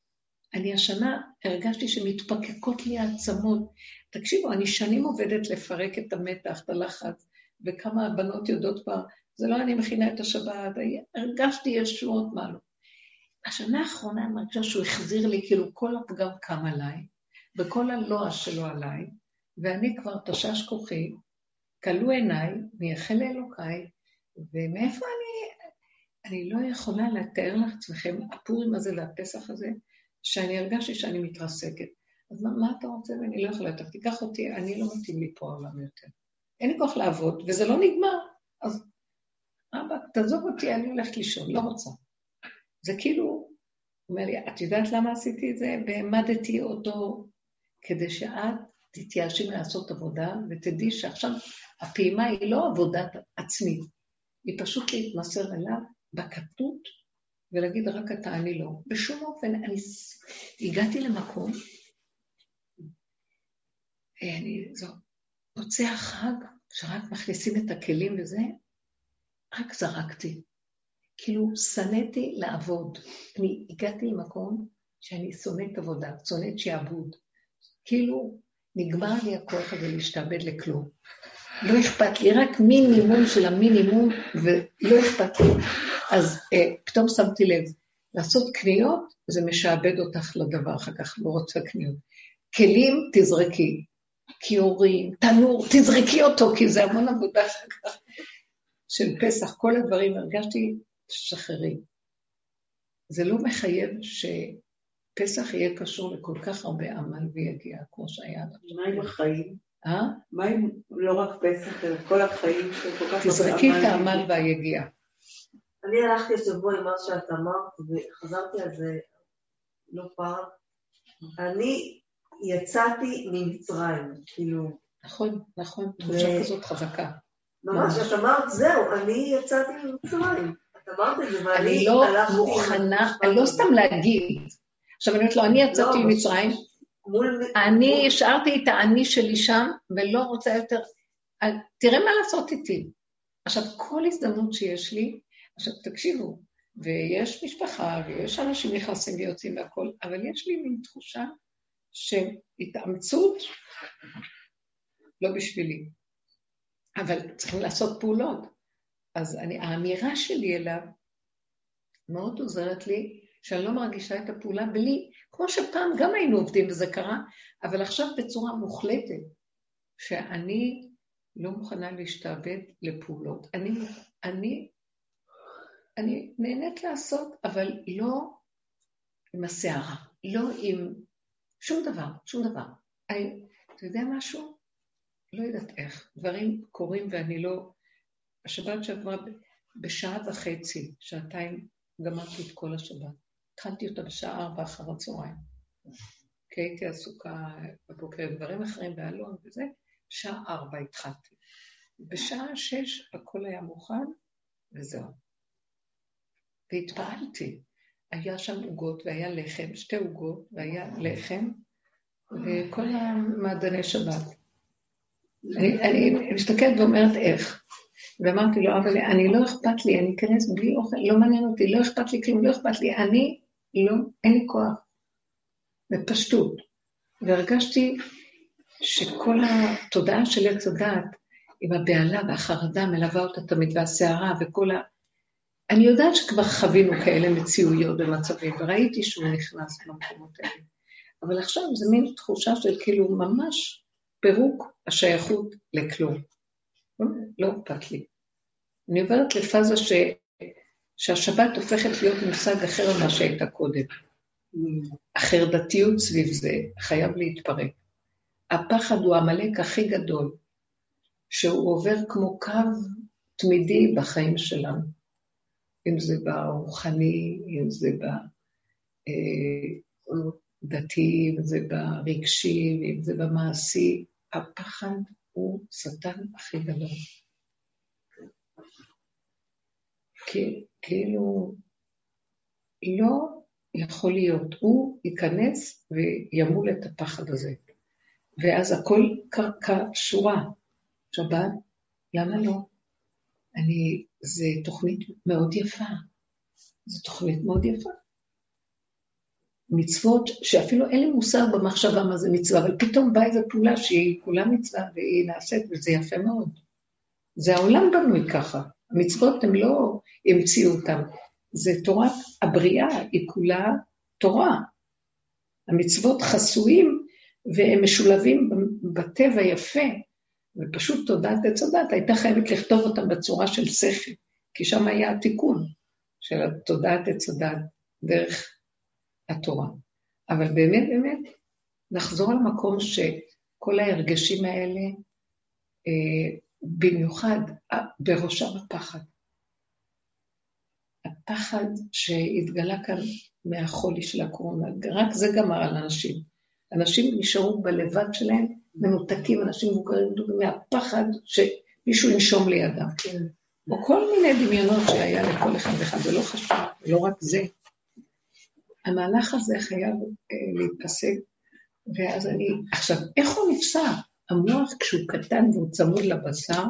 אני השנה הרגשתי שמתפקקות לי העצמות. תקשיבו, אני שנים עובדת לפרק את המתח, את הלחץ, וכמה הבנות יודעות כבר, זה לא אני מכינה את השבת, הרגשתי ישועות מה לא. השנה האחרונה אני מרגישה שהוא החזיר לי, כאילו כל הפגם קם עליי, וכל הלוע שלו עליי, ואני כבר תשש כוחי, כלו עיניי, מייחל לאלוקיי, ומאיפה אני... אני לא יכולה לתאר לעצמכם, הפורים הזה והפסח הזה, שאני הרגשתי שאני מתרסקת. אז מה, מה אתה רוצה ואני לא יכולה יותר? תיקח אותי, אני לא מתאים לי פה העולם יותר. אין לי כוח לעבוד, וזה לא נגמר. אז אבא, תעזוב אותי, אני הולכת לישון, לא רוצה. זה כאילו, אומר לי, את יודעת למה עשיתי את זה? והעמדתי אותו כדי שאת תתייאשי לעשות עבודה, ותדעי שעכשיו הפעימה היא לא עבודת עצמית, היא פשוט להתמסר אליו בקטנות ולהגיד רק אתה, אני לא. בשום אופן, אני הגעתי למקום, אני, זו, מוצא החג, שרק מכניסים את הכלים וזה, רק זרקתי. כאילו, שנאתי לעבוד. אני הגעתי למקום שאני שונאת עבודה, שונאת שעבוד. כאילו, נגמר לי הכוח הזה להשתעבד לכלום. לא אכפת לי, רק מינימום של המינימום, ולא אכפת לי. אז אה, פתאום שמתי לב, לעשות קניות, זה משעבד אותך לדבר, אחר כך לא רוצה קניות. כלים, תזרקי. כיורים, תנור, תזרקי אותו, כי זה המון עבודה אחר כך של פסח, כל הדברים, הרגשתי, תשחררי. זה לא מחייב ש... פסח יהיה קשור לכל כך הרבה עמל ויגיע, כמו שהיה. מה עם החיים? אה? מה עם לא רק פסח, אלא כל החיים של כל כך הרבה עמל? תזרקי את העמל והיגיעה. אני הלכתי השבוע עם מה שאת אמרת, וחזרתי על זה לא פעם. אני יצאתי ממצרים, כאילו... נכון, נכון, תחושה כזאת חזקה. ממש, את אמרת, זהו, אני יצאתי ממצרים. את אמרת את זה, ואני לא הלכתי... אני לא מוכנה, אני לא סתם להגיד. עכשיו אני אומרת לו, אני יצאתי לא, ממצרים, אני השארתי את האני שלי שם, ולא רוצה יותר... תראה מה לעשות איתי. עכשיו, כל הזדמנות שיש לי, עכשיו תקשיבו, ויש משפחה, ויש אנשים נכנסים ויוצאים והכול, אבל יש לי מין תחושה של התאמצות לא בשבילי. אבל צריכים לעשות פעולות. אז אני, האמירה שלי אליו מאוד עוזרת לי שאני לא מרגישה את הפעולה בלי, כמו שפעם גם היינו עובדים וזה קרה, אבל עכשיו בצורה מוחלטת, שאני לא מוכנה להשתעבד לפעולות. אני, אני, אני נהנית לעשות, אבל לא עם הסערה, לא עם שום דבר, שום דבר. אני, אתה יודע משהו? לא יודעת איך. דברים קורים ואני לא... השבת שעברה בשעה וחצי, שעתיים, גמרתי את כל השבת. התחלתי אותה בשעה ארבע אחר הצהריים. כי הייתי עסוקה בבוקר דברים אחרים באלון וזה, שעה ארבע התחלתי. בשעה שש הכל היה מוכן, וזהו. והתפעלתי. היה שם עוגות והיה לחם, שתי עוגות, והיה לחם, וכל המעדני שבת. אני, אני מסתכלת ואומרת איך. ואמרתי לו, אבל אני לא אכפת לי, אני אכנס בלי אוכל, לא מעניין אותי, לא אכפת לי כלום, לא אכפת לי, אני לא, אין לי כוח. בפשטות. והרגשתי שכל התודעה של עץ הדעת, עם הבהלה והחרדה מלווה אותה תמיד, והסערה וכל ה... אני יודעת שכבר חווינו כאלה מציאויות ומצבים, וראיתי שהוא נכנס למקומות האלה. אבל עכשיו זה מין תחושה של כאילו ממש פירוק השייכות לכלום. לא אכפת לי. אני עוברת לפאזה ש... שהשבת הופכת להיות מושג אחר ממה שהייתה קודם. החרדתיות סביב זה חייב להתפרק. הפחד הוא העמלק הכי גדול, שהוא עובר כמו קו תמידי בחיים שלנו. אם זה ברוחני, אם זה בדתי, אם זה ברגשי, אם זה במעשי, הפחד הוא שטן הכי גדול. כאילו, לא יכול להיות, הוא ייכנס וימול את הפחד הזה. ואז הכל קרקע שורה. שבת, למה לא? אני, זו תוכנית מאוד יפה. זו תוכנית מאוד יפה. מצוות שאפילו אין לי מושג במחשבה מה זה מצווה, אבל פתאום באה איזו פעולה שהיא כולה מצווה והיא נעשית, וזה יפה מאוד. זה העולם בנוי ככה. המצוות הן לא המציאו אותן, זה תורת הבריאה, היא כולה תורה. המצוות חסויים והם משולבים בטבע יפה, ופשוט תודעת עץ הדת הייתה חייבת לכתוב אותם בצורה של שכל, כי שם היה התיקון של תודעת עץ הדת דרך התורה. אבל באמת, באמת, נחזור למקום שכל ההרגשים האלה, אה, במיוחד בראשם הפחד. הפחד שהתגלה כאן מהחולי של הקורונה, רק זה גמר על אנשים. אנשים נשארו בלבד שלהם, מנותקים, אנשים מבוגרים מהפחד שמישהו ינשום לידם. כן. או כל מיני דמיונות שהיה לכל אחד ואחד, זה לא חשוב, לא רק זה. המהלך הזה חייב אה, ואז אני... עכשיו, איך הוא נפסק? המוח, כשהוא קטן והוא צמוד לבשר,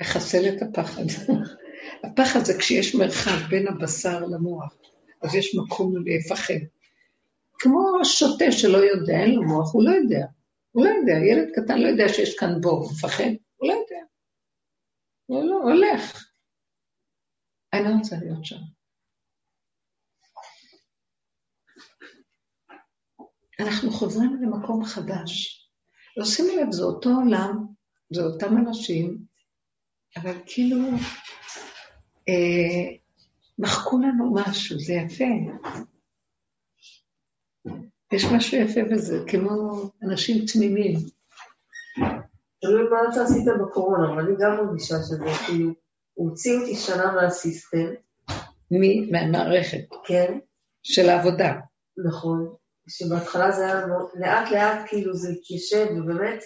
מחסל את הפחד. הפחד זה כשיש מרחב בין הבשר למוח, אז יש מקום לפחד. כמו שוטה שלא יודע, אין לו מוח, הוא לא יודע. הוא לא יודע, ילד קטן לא יודע שיש כאן בור, הוא מפחד, הוא לא יודע. הוא לא, הולך. אני לא רוצה להיות שם. אנחנו חוזרים למקום חדש. לא שימו לב, זה אותו עולם, זה אותם אנשים, אבל כאילו אה, מחקו לנו משהו, זה יפה. יש משהו יפה בזה, כמו אנשים תמימים. תלוי מה אתה עשית בקורונה, אבל אני גם מרגישה שזה, כאילו, הוציא אותי שנה מהסיסטם. מי? מהמערכת. כן. של העבודה. נכון. שבהתחלה זה היה לאט לאט כאילו זה התיישב, ובאמת,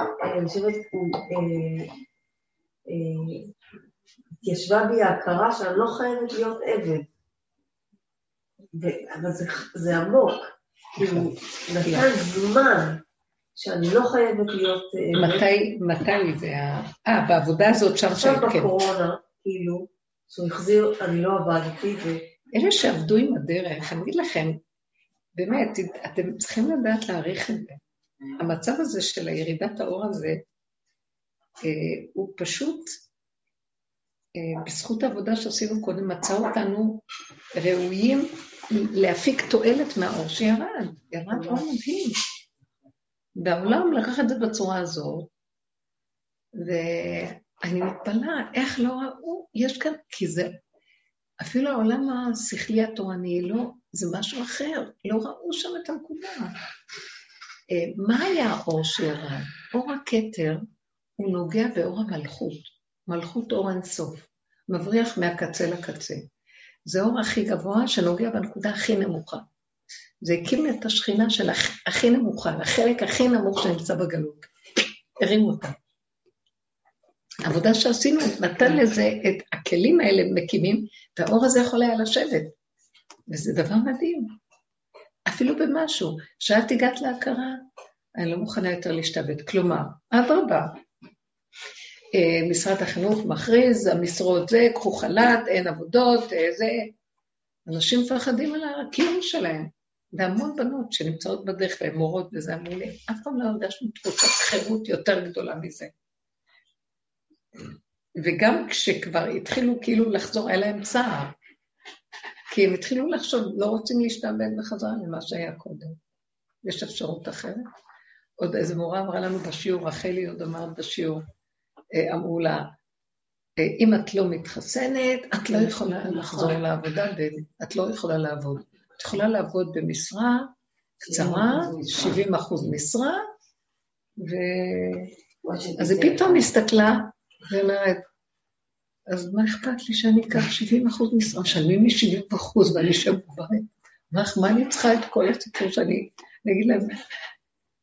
אה, אני חושבת, הוא... אה, אה, התיישבה בי ההכרה שאני לא חייבת להיות עבד. אבל זה, זה עמוק, כאילו, נתן זמן שאני לא חייבת להיות... מתי, מתי זה ה... אה, בעבודה הזאת שם שהיית, כן. עכשיו בקורונה, כאילו, שהוא החזיר, אני לא עבדתי, ו... אלה שעבדו עם הדרך, אני אגיד לכם, באמת, אתם צריכים לדעת להעריך את זה. המצב הזה של הירידת האור הזה, אה, הוא פשוט, אה, בזכות העבודה שעשינו קודם, מצא אותנו ראויים להפיק תועלת מהאור שירד. ירד אור מדהים. והעולם לקח את זה בצורה הזאת, ואני מתפלאה איך לא ראו, יש כאן, כי זה, אפילו העולם השכלי התורני, לא, זה משהו אחר, לא ראו שם את הנקודה. אה, מה היה האור שירד? אור הכתר הוא נוגע באור המלכות, מלכות אור אינסוף, מבריח מהקצה לקצה. זה האור הכי גבוה שנוגע בנקודה הכי נמוכה. זה הקים את השכינה של הכ- הכי נמוכה, החלק הכי נמוך שנמצא בגלות. הרימו אותה. העבודה שעשינו נתן לזה את הכלים האלה מקימים, והאור הזה יכול היה לשבת. וזה דבר מדהים. אפילו במשהו, שאת הגעת להכרה, אני לא מוכנה יותר להשתבט. כלומר, אדרבה, משרד החינוך מכריז, המשרות זה, קחו חל"ת, אין עבודות, אה, זה. אנשים מפחדים על הקיום שלהם. והמון בנות שנמצאות בדרך והן מורות וזה אמרו לי, אף פעם לא הרגשנו תחושת חירות יותר גדולה מזה. וגם כשכבר התחילו כאילו לחזור, היה להם צער. כי הם התחילו לחשוב, לא רוצים להשתעבד בחזרה למה שהיה קודם. יש אפשרות אחרת? עוד איזה מורה אמרה לנו בשיעור, רחלי עוד אמרת בשיעור, אה, אמרו לה, אה, אם את לא מתחסנת, את לא יכולה לחזור לעבודה, את לא יכולה לעבוד. את יכולה לעבוד במשרה קצרה, 70 אחוז משרה, ו... אז היא פתאום הסתכלה ואומרת, אז מה אכפת לי שאני אקח 70 אחוז משרה? משלמים לי 70 אחוז ואני אשב בבית. מה, מה אני צריכה את כל הסיפור שאני, אני אגיד להם,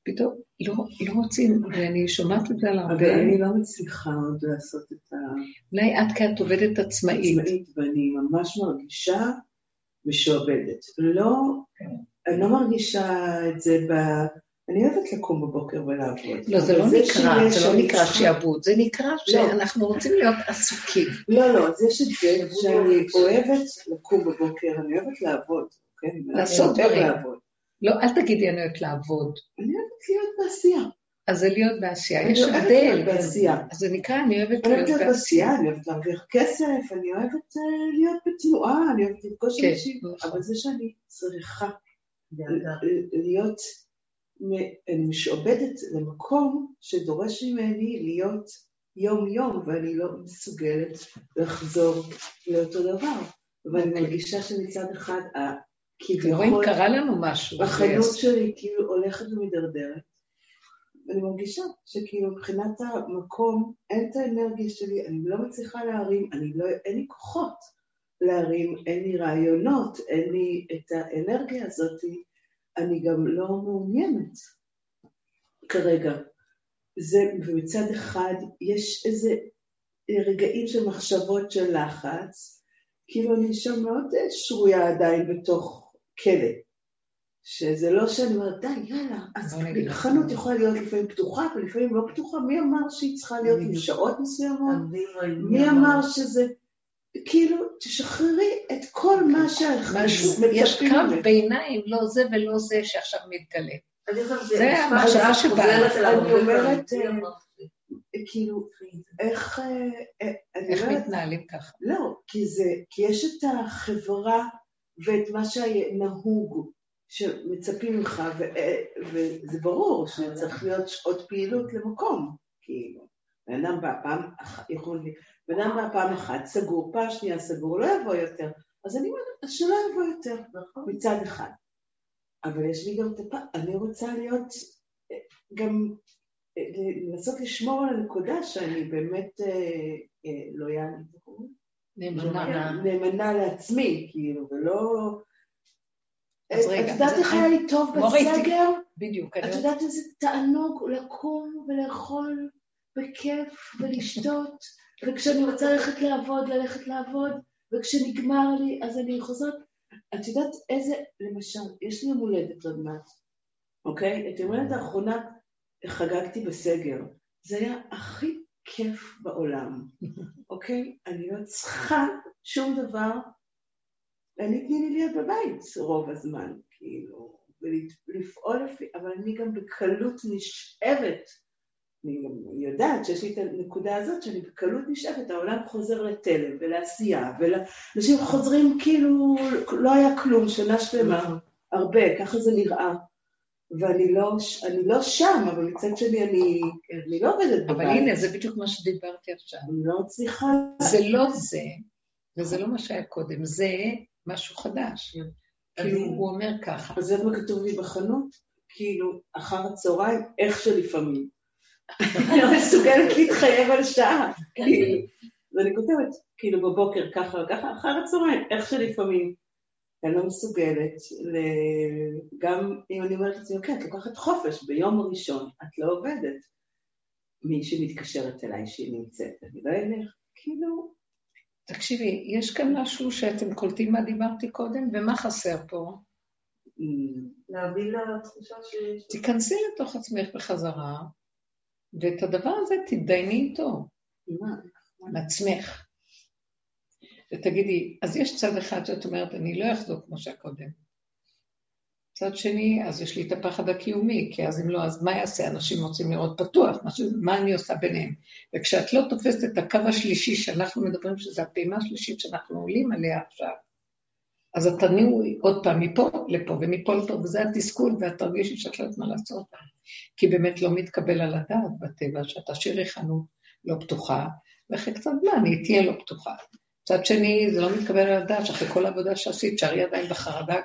פתאום לא, לא רוצים, ואני שומעת את זה על הרבה, אבל אני לא מצליחה עוד לעשות את אולי את כי את עובדת עצמאית. העצמאית, ואני ממש מרגישה משועבדת. לא, אני לא מרגישה את זה ב... אני אוהבת לקום בבוקר ולעבוד. לא, זה לא נקרא, זה לא נקרא שיעבוד, זה נקרא שאנחנו רוצים להיות עסוקים. לא, לא, אז יש את זה שאני אוהבת לקום בבוקר, אני אוהבת לעבוד, כן? לעשות דברים. לא, אל תגידי אני אוהבת לעבוד. אני אוהבת להיות בעשייה. אז זה להיות בעשייה, אני יש אוהבת הבדל. להיות בעשייה. אז זה נקרא אני אוהבת אני אוהבת להיות בעשייה. אני אוהבת להרוויח כסף, אני אוהבת אה, להיות בתנועה, אני אוהבת לפגוש כן, אנשים, נכון. אבל זה שאני צריכה להיות, אני משועבדת למקום שדורש ממני להיות יום-יום, ואני לא מסוגלת לחזור לאותו דבר. ואני מרגישה שמצד אחד, כביכול, קרה לנו משהו. החנות אז- שלי כאילו הולכת ומידרדרת. אני מרגישה שכאילו מבחינת המקום, אין את האנרגיה שלי, אני לא מצליחה להרים, אני לא, אין לי כוחות להרים, אין לי רעיונות, אין לי את האנרגיה הזאת, אני גם לא מעוניינת כרגע. זה, ומצד אחד יש איזה רגעים של מחשבות של לחץ, כאילו אני שם מאוד אה, שרויה עדיין בתוך כלא. שזה לא שאני אומרת, די, יאללה, אז. חנות יכולה להיות לפעמים פתוחה ולפעמים לא פתוחה, מי אמר שהיא צריכה להיות עם. שעות מסוימות? אביבה, מי אמר שזה... כאילו, תשחררי את כל מה משהו, שאנחנו יש קו. ביניים, לא זה ולא זה שעכשיו מתגלה. זה המחשבה שבאה. אני אומרת, פעמים. אה? כאילו, איך... אה, אה, איך מתנהלים ככה? לא, כי זה, כי יש את החברה ואת מה שנהוג, שמצפים ממך, ו- וזה ברור שצריך להיות שעות פעילות למקום, כאילו. בן אדם בא פעם אחת, יכול בן אדם בא פעם אחת, סגור, פעם שנייה סגור, לא יבוא יותר. אז אני אומרת, אז שלא יבוא יותר, נכון. מצד אחד. אבל יש לי גם את הפעם, אני רוצה להיות, אה, גם אה, לנסות לשמור על הנקודה שאני באמת אה, אה, לויאלית, איך אומרים? נאמנה. נאמנה לעצמי, כאילו, ולא... אז רגע, את יודעת אז איך היה לי טוב בסגר? בדיוק. את יודעת איזה תענוג לקום ולאכול בכיף ולשתות, וכשאני רוצה ללכת לעבוד, ללכת לעבוד, וכשנגמר לי, אז אני חוזרת. את יודעת איזה, למשל, יש לי יום הולדת עוד מעט, אוקיי? את יום הולדת האחרונה חגגתי בסגר. זה היה הכי כיף בעולם, אוקיי? אני לא צריכה שום דבר. אני תני לי להיות בבית רוב הזמן, כאילו, ולפעול לפי, אבל אני גם בקלות נשאבת. אני גם יודעת שיש לי את הנקודה הזאת שאני בקלות נשאבת, העולם חוזר לתלם ולעשייה, ואנשים חוזרים כאילו לא היה כלום, שנה שלמה, הרבה, ככה זה נראה. ואני לא, אני לא שם, אבל מצד שני אני, אני לא עובדת בבית. אבל הנה, זה בדיוק מה שדיברתי עכשיו. אני לא מצליחה... זה לא זה, וזה לא מה שהיה קודם, זה משהו חדש. כאילו, אני- הוא אומר ככה, אז זה מה כתוב לי בחנות? כאילו, אחר הצהריים, איך שלפעמים. אני לא מסוגלת להתחייב על שעה. כאילו, ואני כותבת, כאילו, בבוקר ככה וככה, אחר הצהריים, איך שלפעמים. אני לא מסוגלת, גם אם אני אומרת לעצמי, אוקיי, את לוקחת חופש ביום הראשון, את לא עובדת. מישהי מתקשרת אליי שהיא נמצאת, אני לא אלך, כאילו... תקשיבי, יש כאן משהו שאתם קולטים מה דיברתי קודם, ומה חסר פה? להביא לתחושה שיש... תיכנסי לתוך עצמך בחזרה, ואת הדבר הזה תתדייני איתו, מה? עם עצמך. ותגידי, אז יש צד אחד שאת אומרת, אני לא אחזור כמו שהקודם. צד שני, אז יש לי את הפחד הקיומי, כי אז אם לא, אז מה יעשה? אנשים רוצים לראות פתוח, מה, ש... מה אני עושה ביניהם? וכשאת לא תופסת את הקו השלישי שאנחנו מדברים, שזו הפעימה השלישית שאנחנו עולים עליה עכשיו, אז את תניעו עוד פעם מפה לפה ומפה לפה, וזה התסכול, ואת תרגישי שאת לא יודעת מה לעשות. כי באמת לא מתקבל על הדעת בטבע, שאת תשאירי חנות לא פתוחה, ואחרי קצת זמן היא תהיה לא פתוחה. מצד שני, זה לא מתקבל על הדעת שאחרי כל העבודה שעשית, שערי עדיין בחרדה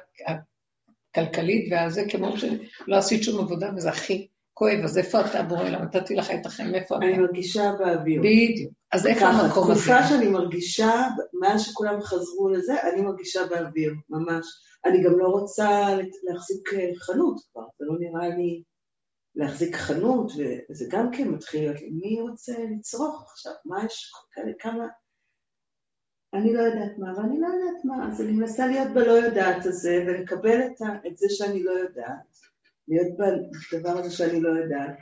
הכלכלית, והזה כמו שלא עשית שום עבודה, וזה הכי כואב, אז איפה אתה בורא לה? נתתי לך את החיים, איפה אתה? אני מרגישה באוויר. בדיוק. אז איפה המקום הזה? תקופה שאני מרגישה, מאז שכולם חזרו לזה, אני מרגישה באוויר, ממש. אני גם לא רוצה להחזיק אה, חנות כבר, זה לא נראה לי להחזיק חנות, וזה גם כן מתחיל להיות מי רוצה לצרוך עכשיו? מה יש כאלה, כמה... אני לא יודעת מה, ואני לא יודעת מה, אז אני מנסה להיות בלא יודעת הזה, ולקבל את, ה, את זה שאני לא יודעת, להיות בדבר הזה שאני לא יודעת,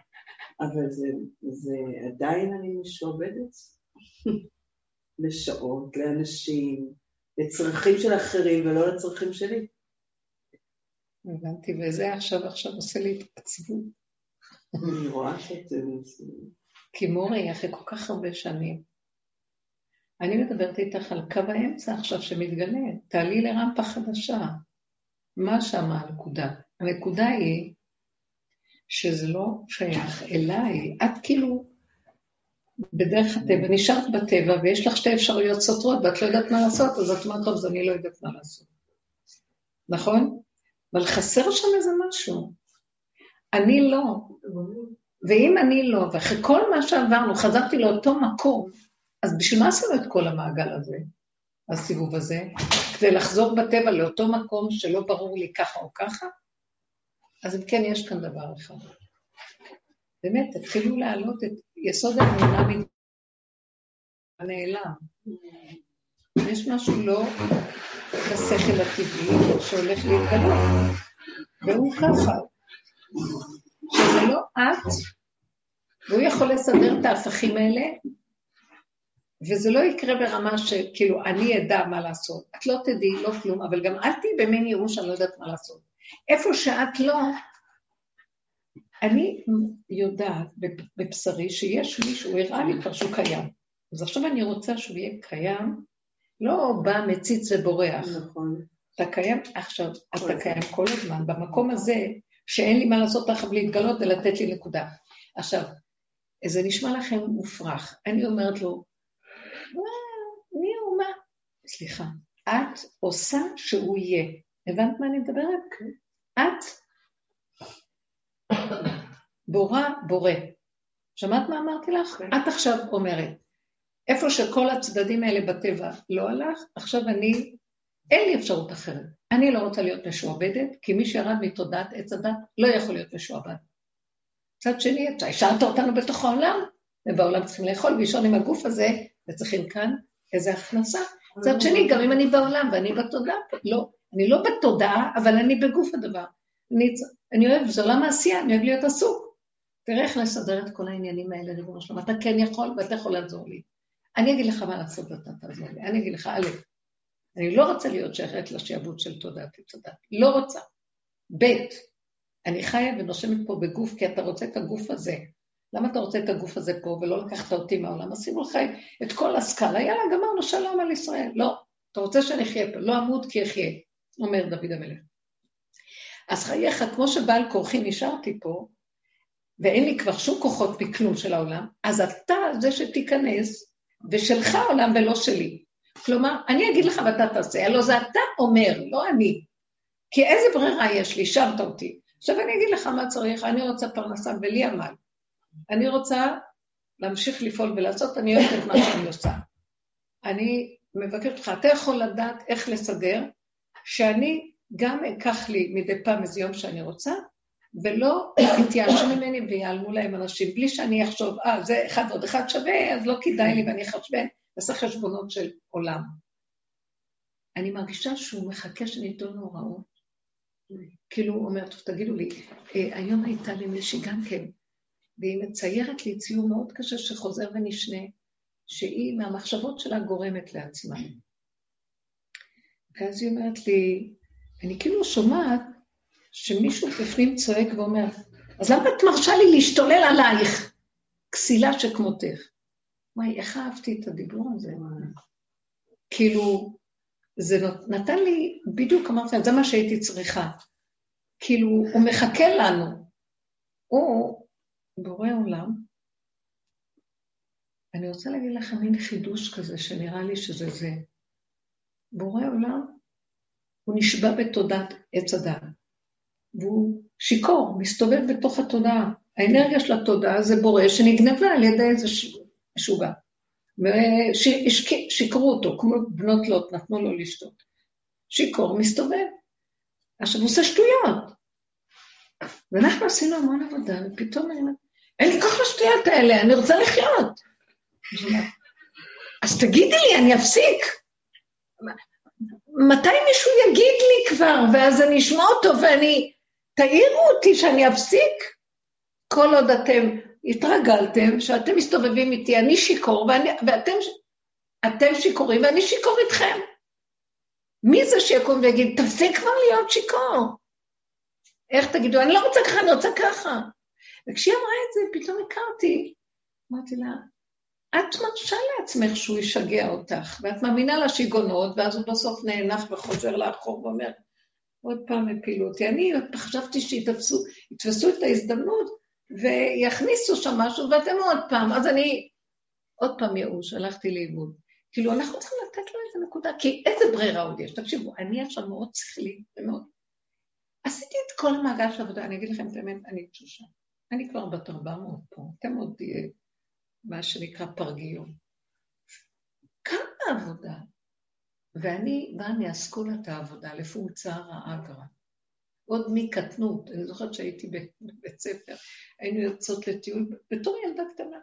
אבל זה, זה עדיין אני משועבדת לשעות, לאנשים, לצרכים של אחרים ולא לצרכים שלי. הבנתי, וזה עכשיו עכשיו עושה לי התעצבות. אני רואה שאת... כי מורי, אחרי כל כך הרבה שנים, אני מדברת איתך על קו האמצע עכשיו שמתגלה, תעלי לרמפה חדשה. מה שם הנקודה? הנקודה היא שזה לא שייך אליי, את כאילו בדרך הטבע, נשארת בטבע ויש לך שתי אפשרויות סותרות ואת לא יודעת מה לעשות, אז את אומרת, טוב, אז אני לא יודעת מה לעשות. נכון? אבל חסר שם איזה משהו. אני לא. ואם אני לא, ואחרי כל מה שעברנו, חזרתי לאותו מקום, אז בשביל מה עשינו את כל המעגל הזה, הסיבוב הזה? כדי לחזור בטבע לאותו מקום שלא ברור לי ככה או ככה? אז אם כן, יש כאן דבר אחד. באמת, תתחילו להעלות את יסוד האמונה הנעלם. יש משהו לא בשכל הטבעי שהולך להתגלות, והוא ככה, שזה לא את, והוא יכול לסדר את ההפכים האלה, וזה לא יקרה ברמה שכאילו אני אדע מה לעשות. את לא תדעי, לא כלום, אבל גם אל תהיי במין ייאוש, אני לא יודעת מה לעשות. איפה שאת לא, אני יודעת בבשרי שיש מישהו, הוא הראה לי כבר שהוא קיים. אז עכשיו אני רוצה שהוא יהיה קיים, לא בא, מציץ ובורח. נכון. אתה קיים עכשיו, אתה קיים כל הזמן, במקום הזה, שאין לי מה לעשות תחת להתגלות ולתת לי נקודה. עכשיו, זה נשמע לכם מופרך. אני אומרת לו, מי הוא מה? סליחה, את עושה שהוא יהיה. הבנת מה אני מדברת? את בורא בורא. שמעת מה אמרתי לך? כן. את עכשיו אומרת, איפה שכל הצדדים האלה בטבע לא הלך, עכשיו אני, אין לי אפשרות אחרת. אני לא רוצה להיות משועבדת, כי מי שירד מתודעת עץ הדת לא יכול להיות משועבד. מצד שני, אתה השארת אותנו בתוך העולם, ובעולם צריכים לאכול ולישון עם הגוף הזה, וצריכים כאן איזו הכנסה. מצד שני, גם אם אני בעולם ואני בתודעה, לא, אני לא בתודעה, אבל אני בגוף הדבר. אני, אני אוהב, זה עולם העשייה, אני אוהב להיות עסוק. תראה איך לסדר את כל העניינים האלה, ריבונו שלום, אתה כן יכול ואתה יכול לעזור לי. אני אגיד לך מה לעשות ואתה תעזור לי. אני אגיד לך, א', אני לא רוצה להיות שייכת לשעבוד של תודעת תודעת, לא רוצה. ב', אני חיה ונושמת פה בגוף כי אתה רוצה את הגוף הזה. למה אתה רוצה את הגוף הזה פה ולא לקחת אותי מהעולם? עשינו לך את כל הסקאלה, יאללה, גמרנו שלום על ישראל. לא, אתה רוצה שאני אחיה פה, לא אמות כי אחיה, אומר דוד המלך. אז חייך, כמו שבעל כורחי נשארתי פה, ואין לי כבר שום כוחות מכלום של העולם, אז אתה זה שתיכנס, ושלך העולם ולא שלי. כלומר, אני אגיד לך ואתה תעשה, הלוא זה אתה אומר, לא אני. כי איזה ברירה יש לי, שמת אותי. עכשיו אני אגיד לך מה צריך, אני רוצה פרנסה ולי עמל. אני רוצה להמשיך לפעול ולעשות, אני אוהבת את מה שאני עושה. אני מבקשת אותך, אתה יכול לדעת איך לסדר, שאני גם אקח לי מדי פעם איזה יום שאני רוצה, ולא יתייאשו ממני ויעלמו להם אנשים, בלי שאני אחשוב, אה, זה אחד ועוד אחד שווה, אז לא כדאי לי ואני אחשבן, אעשה חשבונות של עולם. אני מרגישה שהוא מחכה שניתן הוראות. כאילו הוא אומר, טוב, תגידו לי, אה, היום הייתה לי מישהי גם כן, והיא מציירת לי ציור מאוד קשה שחוזר ונשנה, שהיא מהמחשבות שלה גורמת לעצמה. ואז היא אומרת לי, אני כאילו שומעת שמישהו בפנים צועק ואומר, אז למה את מרשה לי להשתולל עלייך? כסילה שכמותך. וואי, איך אהבתי את הדיבור הזה? כאילו, זה נתן לי, בדיוק אמרתי, זה מה שהייתי צריכה. כאילו, הוא מחכה לנו. הוא בורא עולם. אני רוצה להגיד לכם מין חידוש כזה, שנראה לי שזה זה. בורא עולם, הוא נשבע בתודעת עץ הדת. והוא שיכור, מסתובב בתוך התודעה. האנרגיה של התודעה זה בורא שנגנבה על ידי איזה משוגע. ושיקרו אותו, כמו בנות לוט, נתנו לו לשתות. שיכור מסתובב. עכשיו הוא עושה שטויות. ואנחנו עשינו המון עבודה, ופתאום אני אומרת, אין לי כוח לשטויות האלה, אני רוצה לחיות. אז תגידי לי, אני אפסיק. מתי מישהו יגיד לי כבר, ואז אני אשמע אותו ואני... תעירו אותי שאני אפסיק. כל עוד אתם התרגלתם שאתם מסתובבים איתי, אני שיכור, ואני, ואתם אתם שיכורים ואני שיכור איתכם. מי זה שיקום ויגיד, תפסיק כבר להיות שיכור? איך תגידו, אני לא רוצה ככה, אני רוצה ככה. וכשהיא אמרה את זה, פתאום הכרתי. אמרתי לה, את מרשה לעצמך שהוא ישגע אותך, ואת מאמינה לשיגעונות, ואז הוא בסוף נאנח וחוזר לאחור ואומר, עוד פעם הפילו אותי. אני חשבתי שיתפסו את ההזדמנות ויכניסו שם משהו, ואתם עוד פעם, אז אני עוד פעם ייאוש, הלכתי לאיבוד. כאילו, אנחנו צריכים לתת לו איזה נקודה, כי איזה ברירה עוד יש? תקשיבו, אני עכשיו מאוד שכלית ומאוד... עשיתי את כל המעגל של העבודה, אני אגיד לכם את האמת, אני תשושה. אני כבר בת 400 פה, אתם עוד תהיה מה שנקרא פרגיון. כמה עבודה? ואני באה מאסכולת העבודה לפונקציה רעה גרה. עוד מקטנות, אני זוכרת שהייתי בבית ספר, היינו יוצאות לטיול, בתור ילדה קטנה,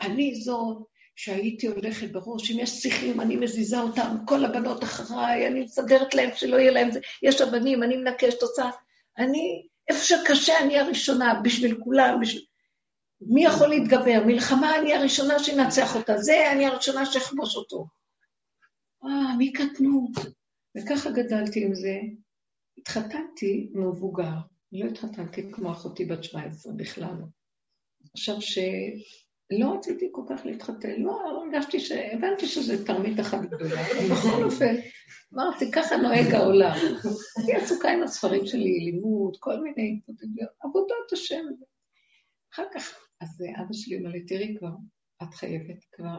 אני זאת שהייתי הולכת בראש, אם יש שיחים, אני מזיזה אותם, כל הבנות אחריי, אני מסדרת להם שלא יהיה להם זה, יש אבנים, אני מנקשת, עושה, אני, איפה שקשה, אני הראשונה, בשביל כולם, בשביל... מי יכול להתגבר? מלחמה, אני הראשונה שינצח אותה, זה, אני הראשונה שאכבוש אותו. אה, מקטנות. וככה גדלתי עם זה. התחתנתי מבוגר, לא התחתנתי כמו אחותי בת 17 בכלל. עכשיו שלא רציתי כל כך להתחתן, לא הרגשתי ש... הבנתי שזה תרמית אחת גדולה, בכל אופן, אמרתי, ככה נוהג העולם. הייתי עסוקה עם הספרים שלי, לימוד, כל מיני עבודות השם. אחר כך, אז אבא שלי אומר לי, תראי כבר, את חייבת כבר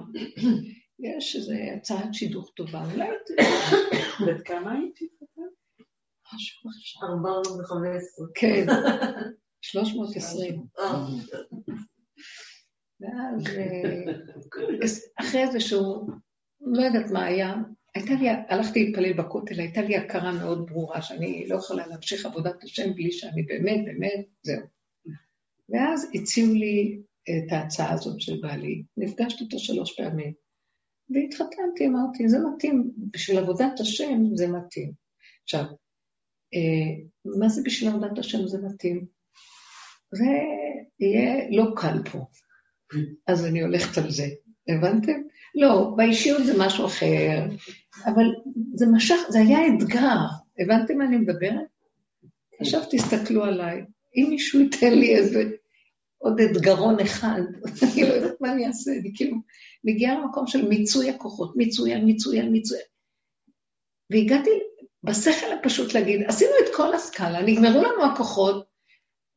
יש איזו הצעת שידוך טובה, אולי... בת כמה הייתי? משהו עכשיו. 415. כן, 320. ואז אחרי זה שהוא, לא יודעת מה היה, הייתה לי, הלכתי להתפלל בכותל, הייתה לי הכרה מאוד ברורה שאני לא יכולה להמשיך עבודת השם בלי שאני באמת, באמת, זהו. ואז הציעו לי את ההצעה הזאת של בעלי, נפגשתי איתו שלוש פעמים. והתחתנתי, אמרתי, זה מתאים, בשביל עבודת השם זה מתאים. עכשיו, אה, מה זה בשביל עבודת השם זה מתאים? זה יהיה לא קל פה. אז אני הולכת על זה, הבנתם? לא, באישיות זה משהו אחר, אבל זה משך, זה היה אתגר. הבנתם מה אני מדברת? עכשיו תסתכלו עליי, אם מישהו ייתן לי איזה עוד אתגרון אחד, אני לא יודעת מה אני אעשה, אני כאילו מגיעה למקום של מיצוי הכוחות, מיצוי על מיצוי על מיצוי. והגעתי בשכל הפשוט להגיד, עשינו את כל הסקאלה, נגמרו לנו הכוחות,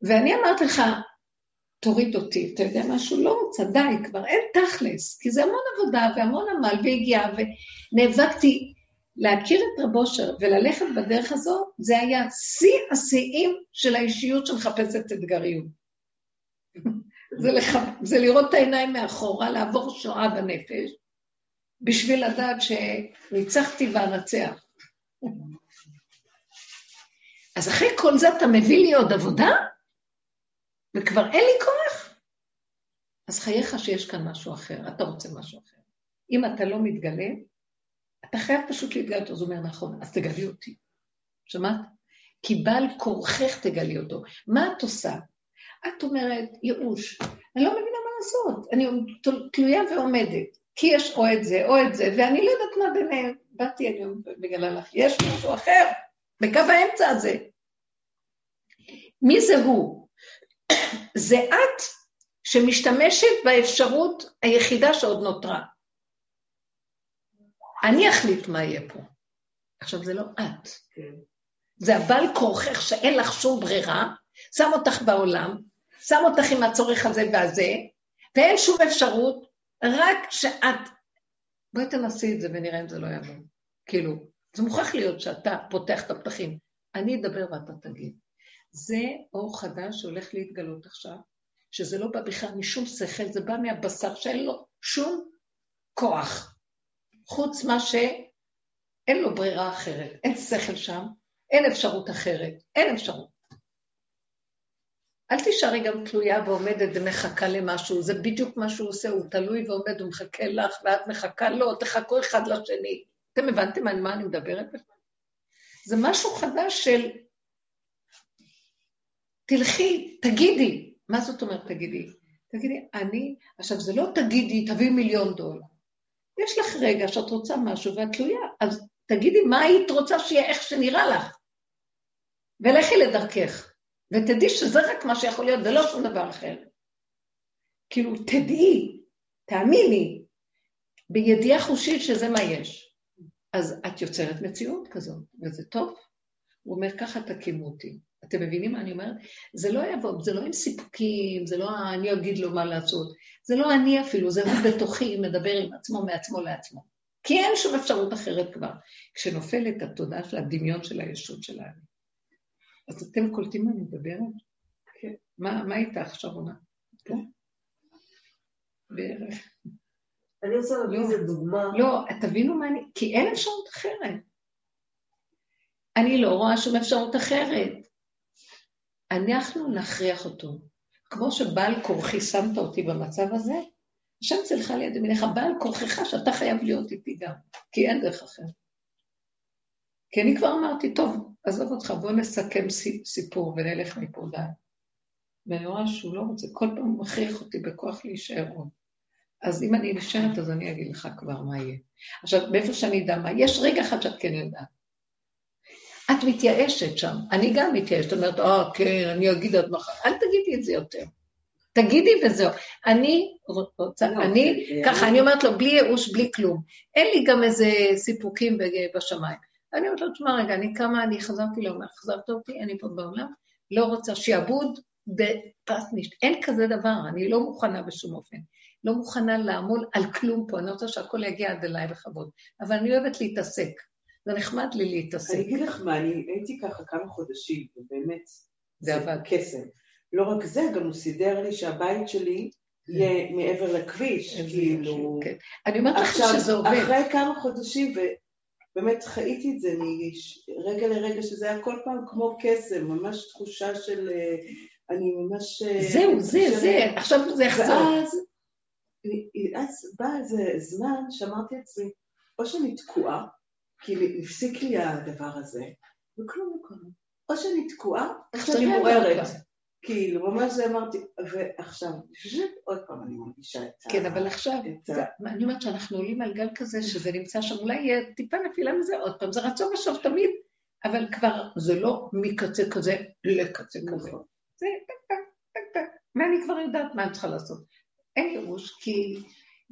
ואני אמרתי לך, תוריד אותי, אתה יודע משהו? לא רוצה, די, כבר אין תכלס, כי זה המון עבודה והמון עמל והגיעה, ונאבקתי להכיר את רב אושר וללכת בדרך הזו, זה היה שיא השיאים של האישיות שמחפשת אתגריות. זה, לח... זה לראות את העיניים מאחורה, לעבור שואה בנפש, בשביל לדעת שניצחתי ואנצח. אז אחרי כל זה אתה מביא לי עוד עבודה? וכבר אין לי כוח? אז חייך שיש כאן משהו אחר, אתה רוצה משהו אחר. אם אתה לא מתגלה, אתה חייב פשוט להתגלות. אז הוא אומר, נכון, אז תגלי אותי. שמעת? כי בעל כורכך תגלי אותו. מה את עושה? את אומרת, ייאוש, אני לא מבינה מה לעשות, אני תלויה ועומדת, כי יש או את זה או את זה, ואני לא יודעת מה ביניהם. באתי היום בגלל לך, יש משהו אחר, בקו האמצע הזה. מי זה הוא? זה את שמשתמשת באפשרות היחידה שעוד נותרה. אני אחליט מה יהיה פה. עכשיו, זה לא את. כן. זה הבעל כורכך שאין לך שום ברירה, שם אותך בעולם, שם אותך עם הצורך הזה והזה, ואין שום אפשרות, רק שאת... בואי תנסי את זה ונראה אם זה לא יעבור. כאילו, זה מוכרח להיות שאתה פותח את הפתחים. אני אדבר ואתה תגיד. זה אור חדש שהולך להתגלות עכשיו, שזה לא בא בכלל משום שכל, זה בא מהבשר שאין לו שום כוח, חוץ מה שאין לו ברירה אחרת. אין שכל שם, אין אפשרות אחרת, אין אפשרות. אל תישארי גם תלויה ועומדת ומחכה למשהו, זה בדיוק מה שהוא עושה, הוא תלוי ועומד, הוא מחכה לך, ואת מחכה לו, תחכו אחד לשני. אתם הבנתם על מה אני מדברת בכלל? זה משהו חדש של תלכי, תגידי. מה זאת אומרת תגידי? תגידי, אני, עכשיו זה לא תגידי, תביאי מיליון דולר. יש לך רגע שאת רוצה משהו ואת תלויה, אז תגידי מה היית רוצה שיהיה, איך שנראה לך. ולכי לדרכך, ותדעי שזה רק מה שיכול להיות ולא שום דבר אחר. כאילו, תדעי, תאמיני, בידיעה חושית שזה מה יש. אז את יוצרת מציאות כזאת, וזה טוב. הוא אומר, ככה תקימו אותי. אתם מבינים מה אני אומרת? זה לא יבוא, זה לא עם סיפוקים, זה לא אני אגיד לו מה לעשות, זה לא אני אפילו, זה הוא בתוכי מדבר עם עצמו, מעצמו לעצמו. כי אין שום אפשרות אחרת כבר. כשנופלת התודעה של הדמיון של הישות שלנו. אז אתם קולטים מה אני מדברת? כן. מה, מה איתך, שרונה? כן? בערך. אני רוצה להביא איזה דוגמה. לא, תבינו מה אני... כי אין אפשרות אחרת. אני לא רואה שום אפשרות אחרת. אנחנו נכריח אותו. כמו שבעל כורחי שמת אותי במצב הזה, השם צלחה ליד ימיניך, בעל כורחך שאתה חייב להיות איתי גם, כי אין דרך אחרת. כי אני כבר אמרתי, טוב, עזוב אותך, בוא נסכם סיפור ונלך מפה די. ואני רואה שהוא לא רוצה, כל פעם הוא מכריח אותי בכוח להישאר עוד. אז אם אני נשארת, אז אני אגיד לך כבר מה יהיה. עכשיו, מאיפה שאני אדע מה, יש רגע אחד שאת כן יודעת. את מתייאשת שם, אני גם מתייאשת, אומרת, אה, כן, אני אגיד עד מחר, אל תגידי את זה יותר. תגידי וזהו. אני רוצה, לא, אני, ככה, אני אומרת לו, בלי ייאוש, בלי כלום. אין לי גם איזה סיפוקים בשמיים. אני אומרת לו, תשמע רגע, אני קמה, אני חזרתי לעולם, חזרת אותי, אני פה בעולם, לא רוצה שיעבוד בפס נשת. אין כזה דבר, אני לא מוכנה בשום אופן. לא מוכנה לעמול על כלום פה, אני רוצה שהכל יגיע עד אליי בכבוד. אבל אני אוהבת להתעסק. זה נחמד לי להתעסק. אני אגיד לך מה, אני הייתי ככה כמה חודשים, ובאמת, זה עבד קסם. לא רק זה, גם הוא סידר לי שהבית שלי יהיה מעבר לכביש, כאילו... כן. אני אומרת לך שזה עובד. אחרי כמה חודשים, ובאמת חייתי את זה מרגע לרגע, שזה היה כל פעם כמו קסם, ממש תחושה של... אה, אני ממש... אה, זהו, זה, זה, עכשיו זה יחזור. ואז, אז בא איזה זמן שאמרתי לעצמי, או שאני תקועה, כי הפסיק לי הדבר הזה, וכלום לא קרה. או שאני תקועה, או שאני מוארת. כאילו, ממש זה אמרתי, ועכשיו, עוד פעם אני מרגישה את ה... כן, אבל עכשיו, אני אומרת שאנחנו עולים על גל כזה, שזה נמצא שם, אולי יהיה טיפה נפילה מזה עוד פעם, זה רצון ושוב תמיד, אבל כבר זה לא מקצה כזה לקצה כזה. נכון. זה טק טק טק טק, ואני כבר יודעת מה אני צריכה לעשות. אין ייאוש, כי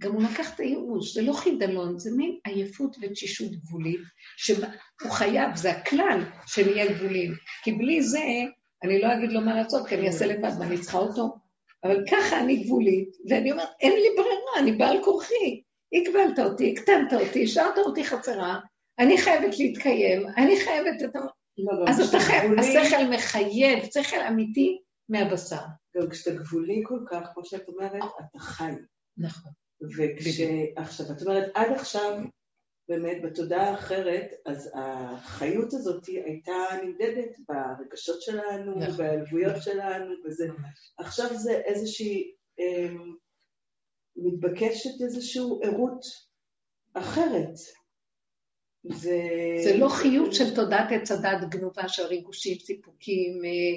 גם הוא לקח את הייאוש, זה לא חידלון, זה מין עייפות ותשישות גבולית, שהוא חייב, זה הכלל שנהיה גבולים. כי בלי זה, אני לא אגיד לו מה לעשות, כי אני אעשה לבד, ואני צריכה אותו. אבל ככה אני גבולית, ואני אומרת, אין לי ברירה, אני בעל כורחי. הגבלת אותי, הקטנת אותי, השארת אותי חסרה, אני חייבת להתקיים, אני חייבת את ה... לא, אז אתה חייב, השכל מחייב, שכל אמיתי מהבשר. גם כשאתה גבולי כל כך, כמו שאת אומרת, אתה חי. נכון. וכשעכשיו, את אומרת, עד עכשיו באמת בתודעה האחרת, אז החיות הזאת הייתה נמדדת ברגשות שלנו, נכון. בהיעלבויות שלנו, וזה. עכשיו זה איזושהי, אה, מתבקשת איזושהי ערות אחרת. זה... זה לא חיות של תודעת עץ הדת גנובה של ריגושים, סיפוקים, אה,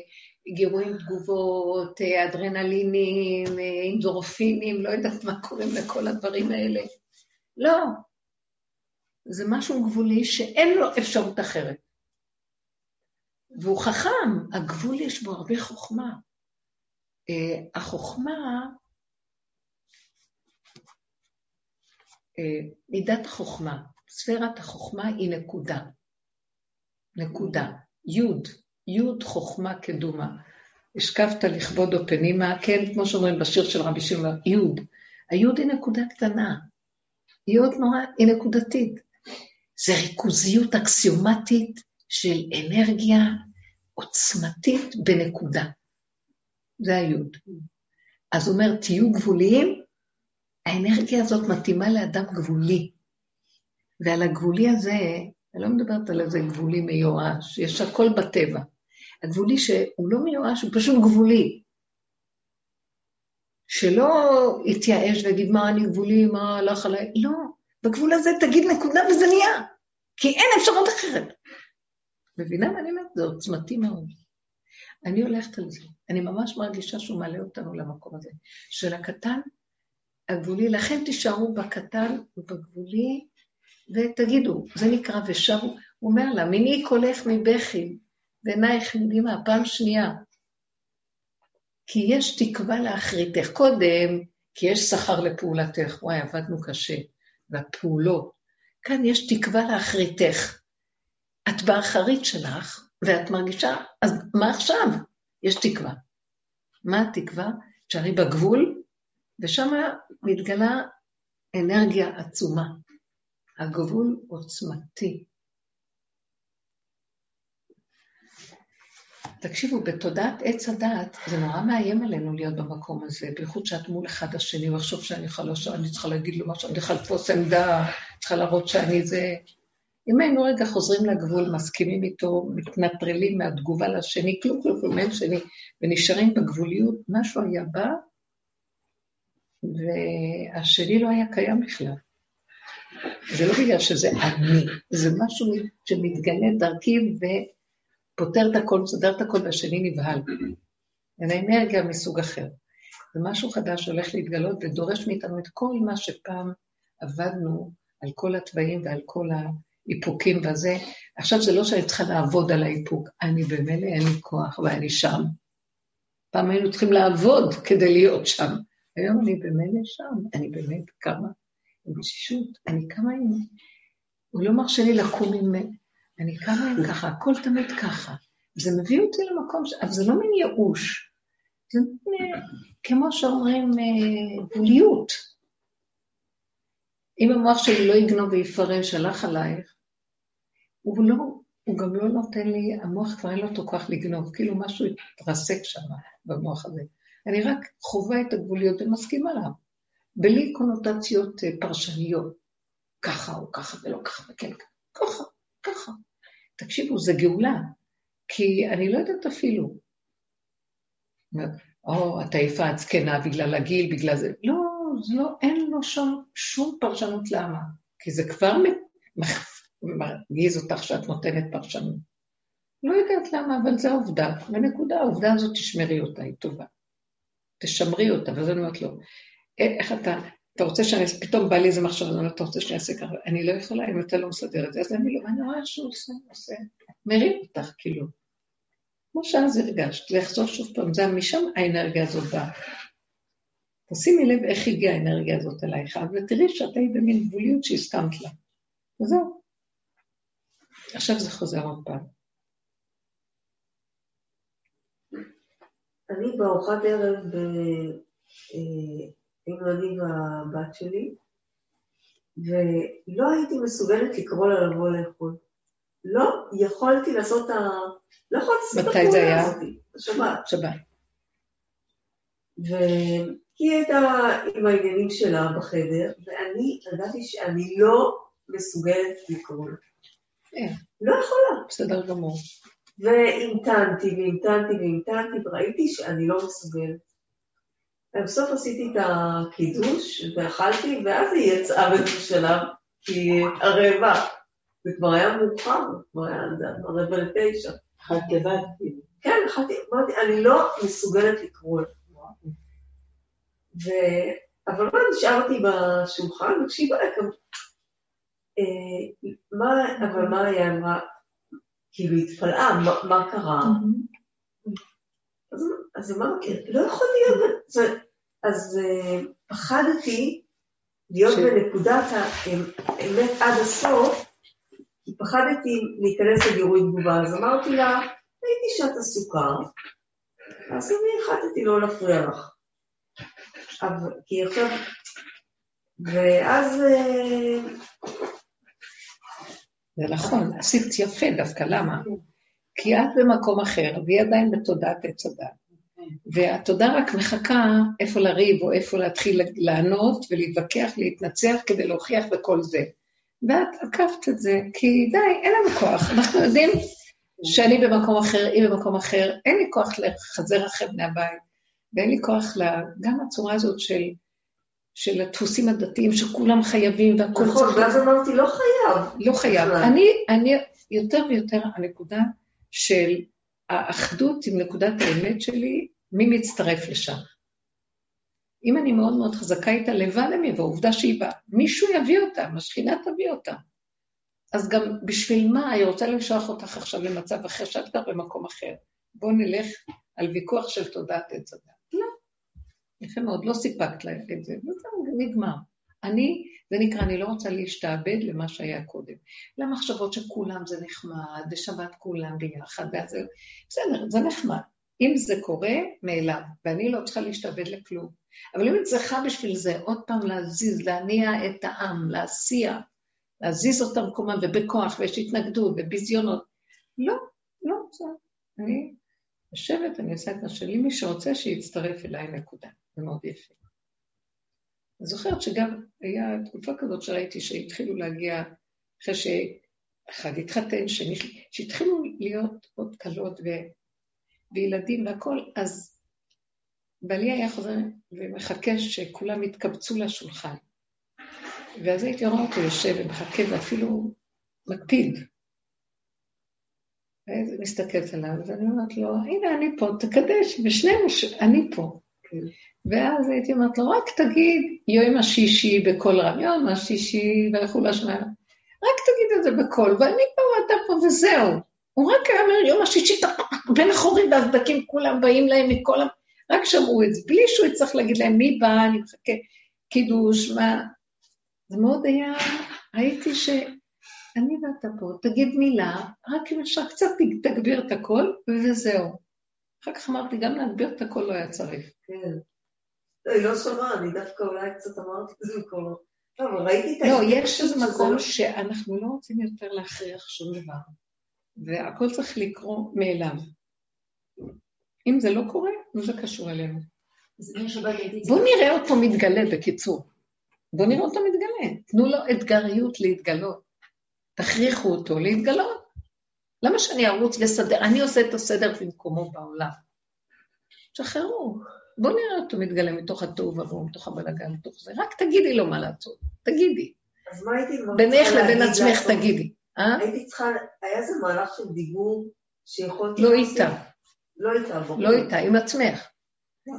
גירויים תגובות, אה, אדרנלינים, אה, אינדורפינים, לא יודעת מה קוראים לכל הדברים האלה. לא. זה משהו גבולי שאין לו אפשרות אחרת. והוא חכם, הגבול יש בו הרבה חוכמה. אה, החוכמה, מידת החוכמה, ספירת החוכמה היא נקודה. נקודה. יוד, יוד חוכמה קדומה. השקפת לכבודו פנימה, כן, כמו שאומרים בשיר של רבי שמעון, יוד. היוד היא נקודה קטנה. יוד נורא, היא נקודתית. זה ריכוזיות אקסיומטית של אנרגיה עוצמתית בנקודה. זה היוד. אז הוא אומר, תהיו גבוליים, האנרגיה הזאת מתאימה לאדם גבולי. ועל הגבולי הזה, אני לא מדברת על איזה גבולי מיואש, יש הכל בטבע. הגבולי שהוא לא מיואש, הוא פשוט גבולי. שלא יתייאש ויגיד מה אני גבולי, מה הלך עליי, לא. בגבול הזה תגיד נקודה וזה נהיה, כי אין אפשרות אחרת. מבינה מה אני אומרת? זה עוצמתי מאוד. אני הולכת על זה. אני ממש מרגישה שהוא מעלה אותנו למקום הזה. של הקטן, הגבולי, לכן תישארו בקטן ובגבולי, ותגידו, זה נקרא ושבו. הוא אומר לה, מיני קולך מבכי, ועינייך מדהימה, פעם שנייה. כי יש תקווה לאחריתך. קודם, כי יש שכר לפעולתך. וואי, עבדנו קשה. והפעולות. כאן יש תקווה לאחריתך. את באחרית שלך, ואת מרגישה, אז מה עכשיו? יש תקווה. מה התקווה? תשארי בגבול, ושם מתגלה אנרגיה עצומה. הגבול עוצמתי. תקשיבו, בתודעת עץ הדעת, זה נורא מאיים עלינו להיות במקום הזה, בייחוד שאת מול אחד השני, ואחשוב שאני יכולה, שאני צריכה להגיד לו משהו, אני צריכה לתפוס עמדה, צריכה להראות שאני זה... אם היינו רגע חוזרים לגבול, מסכימים איתו, מתנטרלים מהתגובה לשני, כלום כלום כלום אין שני, ונשארים בגבוליות, משהו היה בא, והשני לא היה קיים בכלל. זה לא בגלל שזה אני, זה משהו שמתגלה דרכי ופותר את הכל, מסדר את הכל, והשני נבהל. אין אנרגיה מסוג אחר. זה משהו חדש שהולך להתגלות ודורש מאיתנו את כל מה שפעם עבדנו על כל התוואים ועל כל האיפוקים וזה. עכשיו זה לא שאני צריכה לעבוד על האיפוק, אני במילא אין לי כוח ואני שם. פעם היינו צריכים לעבוד כדי להיות שם. היום אני במילא שם, אני באמת קמה עם תשישות, אני קמה עם... הוא לא מרשה לי לקום עם... אני קמה עם ככה, הכל תמיד ככה. זה מביא אותי למקום, ש... אבל זה לא מין ייאוש. זה מין, כמו שאומרים, גבוליות. אם המוח שלי לא יגנוב ויפרש, הלך עלייך, הוא לא, הוא גם לא נותן לי, המוח כבר אין לו אותו כוח לגנוב, כאילו משהו התרסק שם במוח הזה. אני רק חווה את הגבוליות ומסכימה לה, בלי קונוטציות פרשניות, ככה או ככה ולא ככה וכן ככה, ככה. תקשיבו, זה גאולה, כי אני לא יודעת אפילו. או, את עייפה, את זקנה בגלל הגיל, בגלל זה. לא, זה לא, אין לו שום, שום פרשנות למה. כי זה כבר מרגיז אותך שאת נותנת פרשנות. לא יודעת למה, אבל זו העובדה. ונקודה, העובדה הזאת, תשמרי אותה, היא טובה. תשמרי אותה, ואז אני אומרת לו, איך אתה, אתה רוצה שאני, פתאום בא לי איזה מחשב, אומרת, אתה רוצה שאני אעשה ככה, אני לא יכולה אם אתה לא מסדר את זה, אז אני לא, אני רואה שהוא עושה, עושה, מרים אותך, כאילו. כמו שאז הרגשת, לחזור שוב פעם, זה משם האנרגיה הזאת באה. תשימי לב איך הגיעה האנרגיה הזאת אלייך, ותראי שאת היית במין גבוליות שהסכמת לה. וזהו. עכשיו זה חוזר עוד פעם. אני בארוחת ערב היינו אני והבת שלי, ולא הייתי מסוגלת לקרוא לה לבוא לאכול. לא יכולתי לעשות ה... לא יכולתי לעשות את היה? הזאת. בשבת. שבת. והיא הייתה עם העניינים שלה בחדר, ואני ידעתי שאני לא מסוגלת לקרוא. אין. לא יכולה. בסדר גמור. והמתנתי והמתנתי והמתנתי, וראיתי שאני לא מסוגלת. ובסוף עשיתי את הקידוש, ואכלתי, ואז היא יצאה באיזשהו שלב, כי היא ערבה. זה כבר היה מאוחר, כבר היה רבע לתשע. אחת לבד, כאילו. כן, אכלתי, אמרתי, אני לא מסוגלת לקרוא. ו... אבל מה, נשארתי בשולחן, וכשהיא באה, גם... אה, מה, אבל מה היה, אמרה, כאילו התפלאה, מה קרה? אז, אז אמרתי, לא יכול להיות, אז אה, פחדתי להיות בנקודת האמת עד הסוף, כי פחדתי להיכנס לגירוי תגובה, אז אמרתי לה, ראיתי שאת עסוקה, אז אני החלטתי לא להפריע לך. אבל, כי עכשיו, ואז, אה, זה נכון, עשית יפה דווקא, למה? כי את במקום אחר, והיא עדיין בתודעת עץ הדת. והתודה רק מחכה איפה לריב או איפה להתחיל לענות ולהתווכח, להתנצח כדי להוכיח בכל זה. ואת עקפת את זה, כי די, אין לנו כוח. אנחנו יודעים שאני במקום אחר, היא במקום אחר, אין לי כוח לחזר אחרי בני הבית, ואין לי כוח ל... גם הצורה הזאת של, של הדפוסים הדתיים, שכולם חייבים והכל נכון, ואז אמרתי, לא חייב. לא חייב. אני, אני, יותר ויותר הנקודה של האחדות עם נקודת האמת שלי, מי מצטרף לשם. אם אני מאוד מאוד חזקה איתה, לבד הם יבואו, עובדה שהיא באה. מישהו יביא אותה, השכינה תביא אותה. אז גם בשביל מה היא רוצה למשוך אותך עכשיו למצב אחר, שאת כבר במקום אחר. בואו נלך על ויכוח של תודעת עץ הדת. לא. יפה מאוד, לא סיפקת לה את זה, וזהו, זה נגמר. אני, זה נקרא, אני לא רוצה להשתעבד למה שהיה קודם. למחשבות שכולם זה נחמד, ושבת כולם ביחד, ואז זה... בסדר, זה נחמד. אם זה קורה, מאליו, ואני לא צריכה להשתעבד לכלום. אבל אם אני צריכה בשביל זה עוד פעם להזיז, להניע את העם, להסיע, להזיז אותם במקומם, ובכוח, ויש התנגדות, וביזיונות, לא, לא רוצה. אני יושבת, אני עושה את מה שלי, מי שרוצה שיצטרף אליי, נקודה. זה מאוד יפה. אני זוכרת שגם היה תקופה כזאת שראיתי שהתחילו להגיע, אחרי שאחד התחתן, שני, שהתחילו להיות עוד כלות ו... וילדים והכול, אז בעלי היה חוזר ומחכה שכולם יתקבצו לשולחן. ואז הייתי רואה אותו יושב ומחכה ואפילו מקפיד. ואז היא מסתכלת עליו, ואני אומרת לו, הנה אני פה, תקדש, ושנינו. אני פה. ואז הייתי אומרת לו, רק תגיד יום השישי בקול רם, יום השישי וכולי השנה. רק תגיד את זה בקול, ואני פה ואתה פה וזהו. הוא רק היה אומר יום השישי, בין החורים והסדקים כולם באים להם מכל ה... רק שמעו את זה, בלי שהוא יצטרך להגיד להם מי בא, אני מחכה, קידוש, מה... זה מאוד היה, ראיתי שאני ואתה פה, תגיד מילה, רק אם אפשר קצת תגביר את הקול, וזהו. אחר כך אמרתי, גם להגביר את הקול לא היה צריך. כן. לא, היא לא שמעה, אני דווקא אולי קצת אמרתי את זה בקולו. לא, אבל ראיתי את לא, ההתרגשות יש איזה מקום לא- שאנחנו לא רוצים יותר להכריח שום דבר, והכל צריך לקרות מאליו. אם זה לא קורה, זה קשור אלינו. בואו נראה אותו מתגלה, בקיצור. בואו נראה אותו מתגלה. תנו לו אתגריות להתגלות. תכריחו אותו להתגלות. למה שאני ארוץ לסדר? אני עושה את הסדר במקומו בעולם. שחררו. בואו נראה אותו מתגלה מתוך התוהו ובוהו, מתוך הבלגן, מתוך זה. רק תגידי לו מה לעשות. תגידי. אז מה הייתי בינך לבין עצמך? תגידי. אה? הייתי צריכה, היה איזה מהלך של דיבור שיכולתי... לא? איתה. לא איתה, ברור. לא איתה, עם עצמך.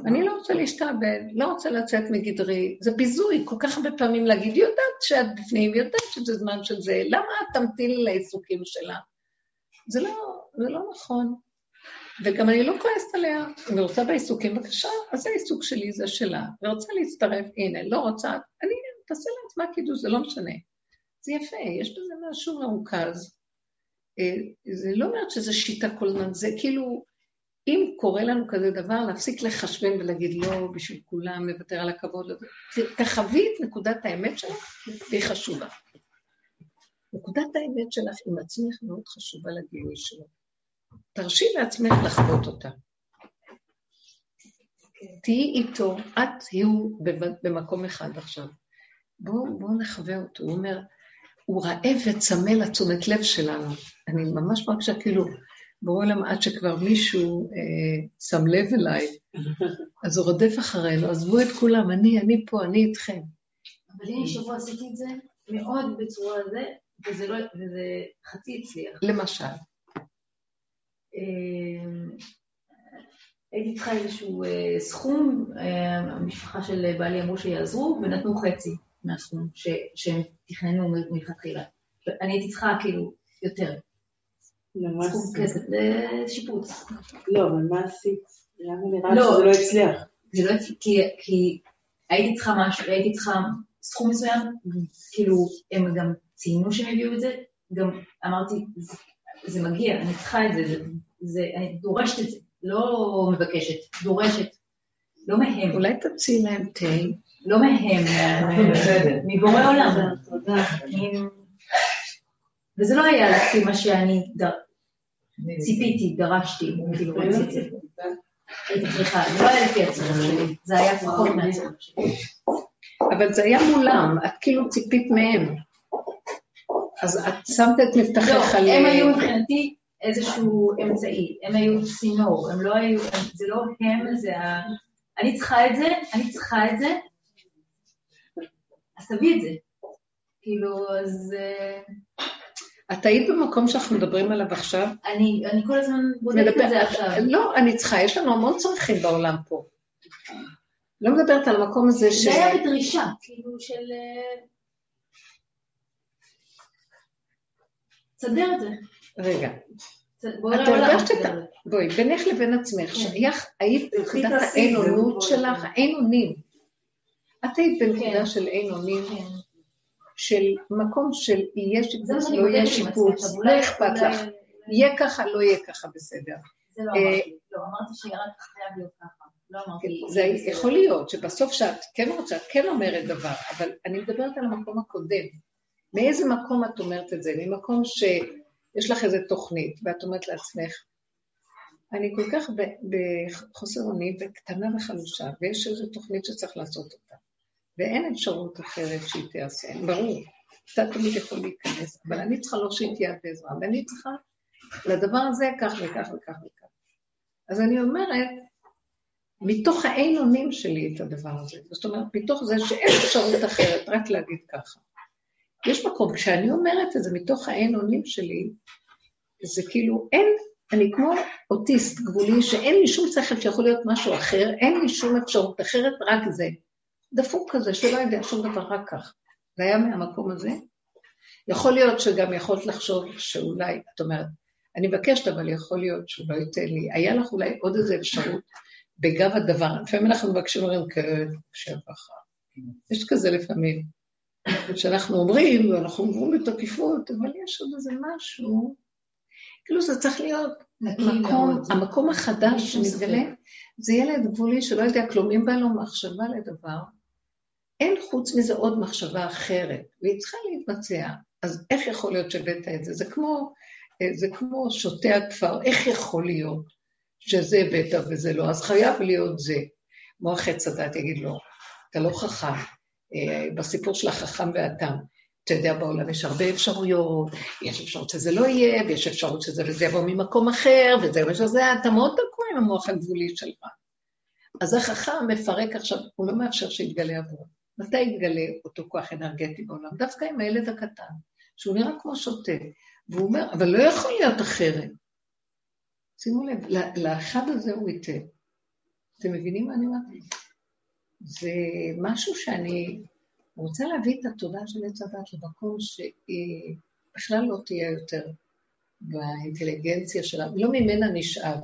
אני לא רוצה להשתעבד, לא רוצה לצאת מגדרי, זה ביזוי, כל כך הרבה פעמים להגיד, יודעת שאת בפנים, יודעת שזה זמן של זה, למה את תמתיני לעיסוקים שלה? זה לא, זה לא נכון. וגם אני לא כועסת עליה, אם היא רוצה בעיסוקים, בבקשה, אז העיסוק שלי זה שלה, ורוצה להצטרף, הנה, לא רוצה, אני, תעשה לעצמה קידוש, זה לא משנה. זה יפה, יש בזה משהו מרוכז. אה, זה לא אומרת שזה שיטה כל הזמן, זה כאילו, אם קורה לנו כזה דבר, להפסיק לחשבן ולהגיד לא, בשביל כולם, לוותר על הכבוד. תחווי את נקודת האמת שלך, והיא חשובה. נקודת האמת שלך עם עצמך מאוד חשובה לגילוי שלו. תרשי לעצמך לחוות אותה. תהיי איתו, את תהיו במקום אחד עכשיו. בואו בוא נחווה אותו. הוא אומר, הוא רעב וצמא לתשומת לב שלנו. אני ממש מרגישה כאילו, ברור להם עד שכבר מישהו אה, שם לב אליי, אז הוא רודף אחרינו, עזבו את כולם, אני, אני פה, אני איתכם. אבל הנה שבוע עשיתי את זה מאוד בצורה זה, וזה לא, וזה חצי הצליח. למשל, אה, הייתי צריכה איזשהו אה, סכום, אה, המשפחה של בעלי אמרו שיעזרו, ונתנו חצי מהסכום ש- שהם תכננו מלכתחילה. אני הייתי צריכה כאילו יותר, למה סכום? כסף לשיפוץ. לא, אבל מה עשית? למה נראה לא. שזה לא הצליח? זה לא הצליח, כי, כי הייתי צריכה משהו, הייתי צריכה סכום מסוים, כאילו, הם גם ציינו שהם הביאו את זה, גם אמרתי, זה, זה מגיע, אני צריכה את זה, זה, זה, אני דורשת את זה, לא מבקשת, דורשת, לא מהם, אולי תציעי להם תה, לא מהם, מה- מבורא עולם. וזה לא היה לפי מה שאני ציפיתי, דרשתי, כאילו רציתי. הייתי צריכה, זה לא היה לפי הצורך שלי, זה היה פחות מהצורך שלי. אבל זה היה מולם, את כאילו ציפית מהם. אז את שמת את מבטחך על... לא, הם היו מבחינתי איזשהו אמצעי, הם היו צינור, הם לא היו, זה לא הם, זה ה... אני צריכה את זה, אני צריכה את זה, אז תביא את זה. כאילו, אז אה, את היית במקום שאנחנו מדברים עליו עכשיו? אני אני כל הזמן בודקת את זה עכשיו. לא, אני צריכה, יש לנו המון צרכים בעולם פה. לא מדברת על המקום הזה ש... זה היה בדרישה, כאילו של... אה, תסדר את זה. רגע, את הרגשת את ה... בואי, בינך לבין עצמך, כן. שייך, היית בנקודת תעשי, האין-אונות זה שלך, נכון. אין אונים. את היית בנקודה כן. של אין אונים, כן. של מקום של יהיה שיפוץ, לא יהיה. שיפוץ, לא אכפת לך. יהיה ככה, לא יהיה ככה, בסדר. זה לא אה, אמרתי. לא, אמרתי שרק חייב להיות ככה. לא אמרתי... זה יכול להיות שבסוף שאת כן רוצה, את כן אומרת דבר, אבל אני מדברת על המקום הקודם. מאיזה מקום את אומרת את זה? ממקום שיש לך איזו תוכנית, ואת אומרת לעצמך, אני כל כך בחוסר אונים וקטנה וחלושה, ויש איזו תוכנית שצריך לעשות אותה, ואין אפשרות אחרת שהיא תיעשה, ברור. אתה תמיד יכול להיכנס, אבל אני צריכה לא שהיא תהיה בעזרה, ואני צריכה לדבר הזה כך וכך וכך וכך. אז אני אומרת, מתוך האין אונים שלי את הדבר הזה. זאת אומרת, מתוך זה שאין אפשרות אחרת, רק להגיד ככה. יש מקום, כשאני אומרת את זה מתוך האין אונים שלי, זה כאילו, אין, אני כמו אוטיסט גבולי, שאין לי שום שכל שיכול להיות משהו אחר, אין לי שום אפשרות אחרת, רק זה. דפוק כזה, שלא יודע שום דבר, רק כך. זה היה מהמקום הזה. יכול להיות שגם יכולת לחשוב שאולי, את אומרת, אני מבקשת, אבל יכול להיות שהוא לא ייתן לי. היה לך אולי עוד איזו אפשרות בגב הדבר. לפעמים אנחנו מבקשים אומרים, כן, שבחה. יש כזה לפעמים. שאנחנו אומרים, ואנחנו אומרים בתקיפות, אבל יש עוד איזה משהו. כאילו זה צריך להיות מקום. המקום החדש שמתגלה. זה ילד גבולי שלא יודע כלום, אם בא לו מחשבה לדבר, אין חוץ מזה עוד מחשבה אחרת, והיא צריכה להתבצע. אז איך יכול להיות שהבאת את זה? זה כמו, אה, זה כמו שוטה הכפר, איך יכול להיות שזה הבאת וזה לא? אז חייב להיות זה. מוח עץ הדת יגיד לו, אתה לא חכם. אה, בסיפור של החכם והתם, אתה יודע, בעולם יש הרבה אפשרויות, יש אפשרות שזה לא יהיה, ויש אפשרות שזה וזה יבוא ממקום אחר, וזה ושזה, אתה מאוד תקוע עם המוח הגבולי שלך. אז החכם מפרק עכשיו, הוא לא מאפשר שיתגלה עבורו. מתי יתגלה אותו כוח אנרגטי בעולם? דווקא עם הילד הקטן, שהוא נראה כמו שוטה, והוא אומר, אבל לא יכול להיות אחרת. שימו לב, לאחד הזה הוא ייתן. אתם מבינים מה אני אומרת? זה משהו שאני רוצה להביא את התודעה של עץ הדת למקום שהיא בכלל לא תהיה יותר באינטליגנציה שלה, לא ממנה נשאב,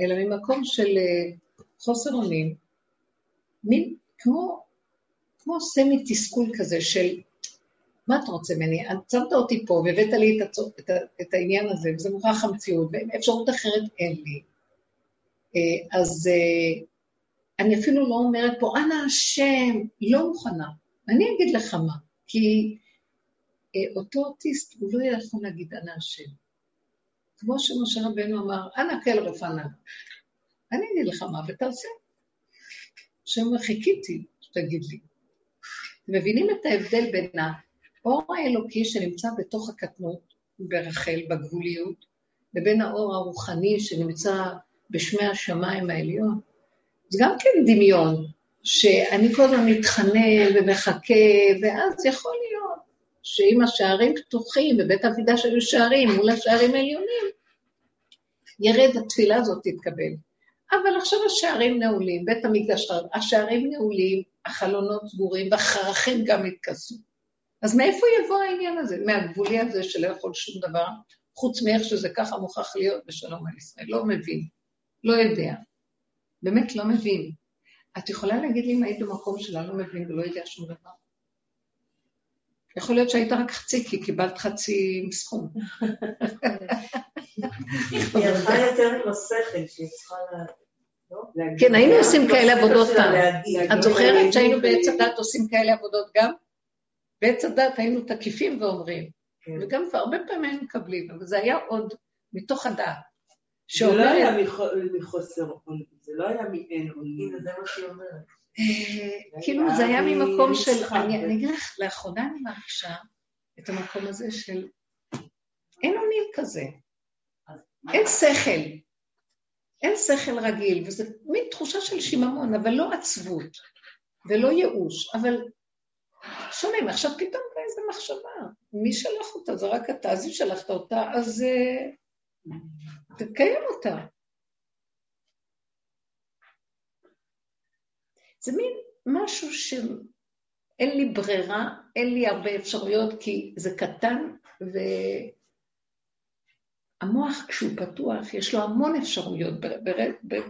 אלא ממקום של אה, חוסר אונים, מין כמו, כמו סמי תסכול כזה של מה אתה רוצה ממני? את שמת אותי פה והבאת לי את, הצו, את, את העניין הזה, וזה מוכרח המציאות, ואפשרות אחרת אין לי. אה, אז אה, אני אפילו לא אומרת פה, אנא השם, לא מוכנה. אני אגיד לך מה, כי אה, אותו אוטיסט, הוא לא יכול להגיד אנא השם. כמו שמשה רבנו אמר, אנא כל רפנה. אני אגיד לך מה, ותעשה. השם אומר, חיכיתי שתגיד לי. מבינים את ההבדל בין ה... האור האלוקי שנמצא בתוך הקטנות, ברחל, בגבוליות, לבין האור הרוחני שנמצא בשמי השמיים העליון, זה גם כן דמיון, שאני כל הזמן מתחנן ומחכה, ואז יכול להיות שאם השערים פתוחים, בבית אבידש היו שערים מול השערים העליונים, ירד, התפילה הזאת תתקבל. אבל עכשיו השערים נעולים, בית המקדש, השערים נעולים, החלונות סגורים, והחרכים גם התכסו. אז מאיפה יבוא העניין הזה? מהגבולי הזה שלא יכול שום דבר, חוץ מאיך שזה ככה מוכרח להיות בשלום על ישראל. לא מבין, לא יודע. באמת לא מבין. את יכולה להגיד לי אם היית במקום שלה לא מבין ולא יודע שום דבר? יכול להיות שהיית רק חצי, כי קיבלת חצי סכום. היא הלכה יותר עם השכל, שהיא צריכה. לא? כן, היינו עושים כאלה עבודות פעם. את זוכרת שהיינו בעץ הדת עושים כאלה עבודות גם? בעץ הדת היינו תקיפים ואומרים, כן. וגם הרבה פעמים היינו מקבלים, אבל זה היה עוד מתוך הדעת. זה לא היה מחוסר אונים, זה לא היה מאין אונים. זה מה שהיא אומרת. אה, כאילו זה היה ממקום של. אני אני אגיד לך, לאחרונה אני מרגישה את המקום הזה של אין אונים כזה, אין שכל, אין שכל רגיל, וזו מין תחושה של שיממון, אבל לא עצבות ולא ייאוש, אבל שומעים, עכשיו פתאום באה איזו מחשבה, מי שלח אותה? זה רק אתה, אז אם שלחת אותה, אז אה, תקיים אותה. זה מין משהו שאין לי ברירה, אין לי הרבה אפשרויות, כי זה קטן, והמוח כשהוא פתוח, יש לו המון אפשרויות.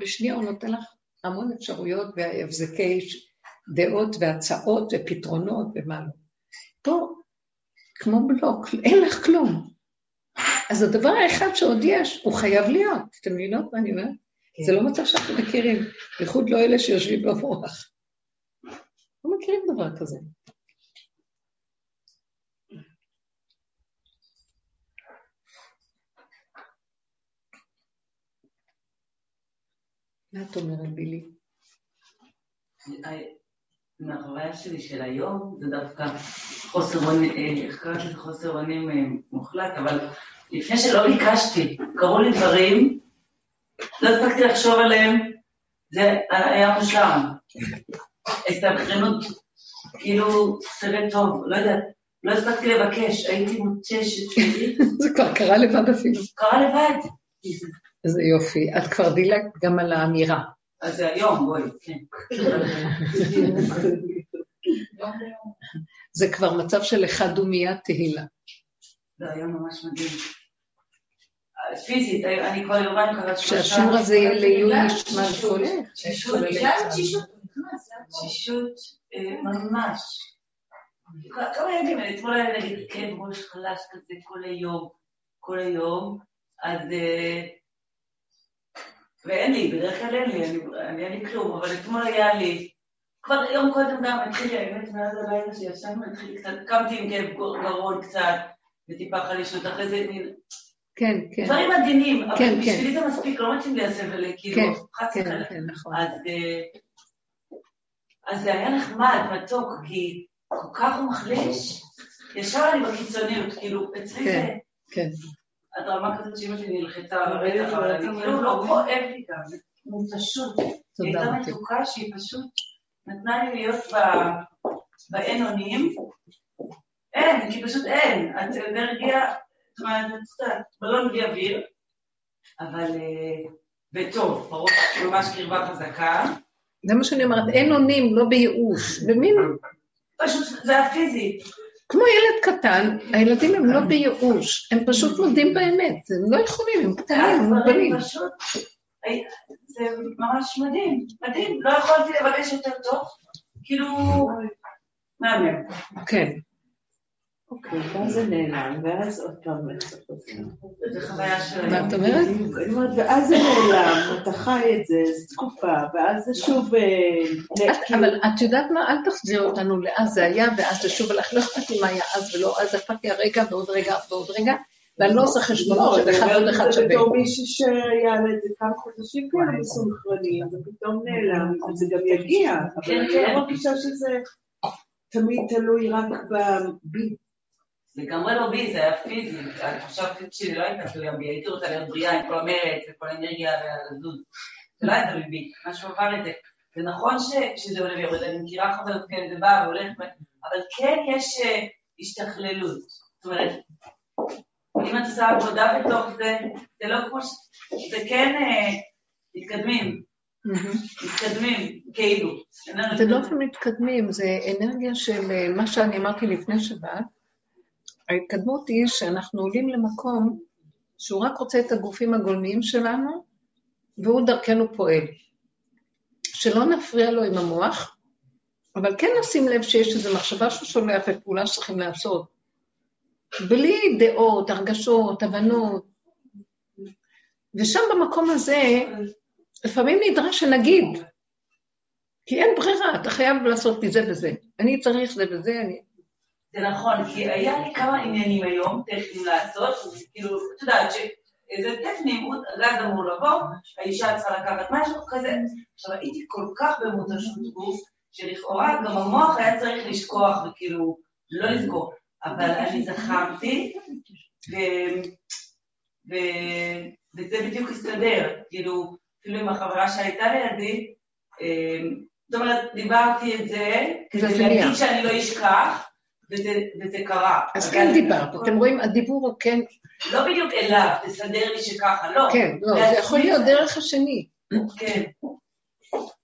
בשנייה הוא נותן לך המון אפשרויות והבזקי דעות והצעות ופתרונות ומה לא. פה, כמו בלוק, אין לך כלום. אז הדבר האחד שעוד יש, הוא חייב להיות. אתם מבינות מה אני אומרת? כן. זה לא מצב שאנחנו מכירים, בייחוד לא אלה שיושבים במוח. לא מכירים דבר כזה. מה את אומרת, בילי? מהחוויה שלי של היום, זה דווקא חוסר אונים, אה, איך קראתי לזה חוסר אונים אה, מוחלט, אבל לפני שלא ביקשתי, קרו לי דברים, לא הספקתי לחשוב עליהם, זה היה מושלם. הסתבכנות, כאילו סרט טוב, לא יודעת, לא הספקתי לבקש, הייתי מותשת, זה כבר קרה לבד אפילו. קרה לבד. איזה יופי. את כבר דילגת גם על האמירה. אז זה היום, בואי, כן. זה כבר מצב של אחד ומיד תהילה. זה היה ממש מדהים. פיזית, אני כבר יומיים קראת שלושה. שהשיעור הזה יהיה לעיון נשמע. חולה. תשישות, אה, ממש. כ- כמה ימים, אתמול היה נגיד כאב ראש חלש כזה כל היום, כל היום, אז... ואין לי, בדרך כלל אין לי, אני- אין לי כלום, אבל אתמול היה לי, כבר יום קודם גם התחיל לי, האמת, מאז הלילה שישבנו, התחיל קצת, קמתי עם כאב גרון קצת, וטיפה חלישות, אחרי זה מין כן, כן, דברים עדינים, אבל כן, בשבילי זה מספיק, לא מתאים לי הסבל, כאילו, כן, חס כן, וחלילה. כן, נכון. אז, אה, אז זה היה נחמד, מתוק, כי כל כך הוא מחליש, ישר אני בקיצוניות, כאילו, אצלי כן, זה, כן. עד רמה כזאת שאמא שלי נלחצה על הרצח, אבל אני כאילו לא כואב לי גם, זה פשוט, היא הייתה. מתוקה שהיא פשוט נתנה לי להיות באין אונים, אין, כי פשוט אין, את אנרגיה, זאת אומרת, את יודעת, בלון בלי אוויר, אבל אה, בטוב, בראש ממש קרבה חזקה, זה מה שאני אומרת, אין אונים, לא בייאוש. ומין, פשוט זה הפיזי, כמו ילד קטן, הילדים הם לא בייאוש, הם פשוט מודים באמת, הם לא יכולים, הם קטנים, הם מוגבלים. פשוט, הי- זה ממש מדהים, מדהים, לא יכולתי לבקש יותר טוב, כאילו, מהמם. כן. אוקיי, ואז זה נעלם, ואז עוד פעם זו חוויה של מה. את אומרת? ואז זה נעלם, אתה חי את זה, זו תקופה, ואז זה שוב... אה, את- כאילו- אבל את יודעת מה? אל תחזיר אותנו לאז זה היה, ואז זה שוב הלך. לא אכפת לי מה היה אז ולא אז, אכפת לי הרגע ועוד רגע ועוד רגע, ואני לא עושה חשבונות של אחד עוד אחד זה שווה. בתור מישהי שהיה לה את זה כמה חודשים כאלה מסונכרנים, ופתאום נעלם, וזה גם יגיע, אבל כן, אני כן. לא מרגישה שזה תמיד תלוי רק. זה לגמרי לא בי, זה היה פיזי, עכשיו הפיזית שלי לא הייתה תלויה בי, הייתי רוצה להיות בריאה עם כל המרץ וכל האנרגיה ולזוז. זה לא היה תלוי בי, משהו עבר את זה. זה נכון שזה עולה ויורד, אני מכירה חברות כאלה, זה בא והולך, אבל כן יש uh, השתכללות. זאת אומרת, אם את עושה עבודה בתוך זה, זה לא כמו ש... זה כן uh, מתקדמים. מתקדמים, כאילו. זה לא מתקדמים, זה אנרגיה של אה, מה שאני אמרתי לפני שבת. ההתקדמות היא שאנחנו עולים למקום שהוא רק רוצה את הגופים הגולמיים שלנו, והוא דרכנו פועל. שלא נפריע לו עם המוח, אבל כן נשים לב שיש איזו מחשבה שהוא שולח ופעולה שצריכים לעשות. בלי דעות, הרגשות, הבנות. ושם במקום הזה, לפעמים נדרש שנגיד, כי אין ברירה, אתה חייב לעשות מזה וזה. אני צריך זה וזה, אני... זה נכון, כי היה לי כמה עניינים היום, טכניים לעשות, כאילו, את יודעת, איזה טכני, הגז אמור לבוא, האישה צריכה לקחת משהו כזה. עכשיו, הייתי כל כך במותשות גוף, שלכאורה גם המוח היה צריך לשכוח וכאילו, לא לזכור. אבל אני זכרתי, וזה בדיוק הסתדר. כאילו, אפילו עם החברה שהייתה לידי, אמ, זאת אומרת, דיברתי את זה, כדי להגיד שאני לא אשכח, וזה קרה. אז כן דיברת, אתם רואים, הדיבור הוא כן... לא בדיוק אליו, תסדר לי שככה, לא. כן, לא, זה יכול להיות דרך השני. כן.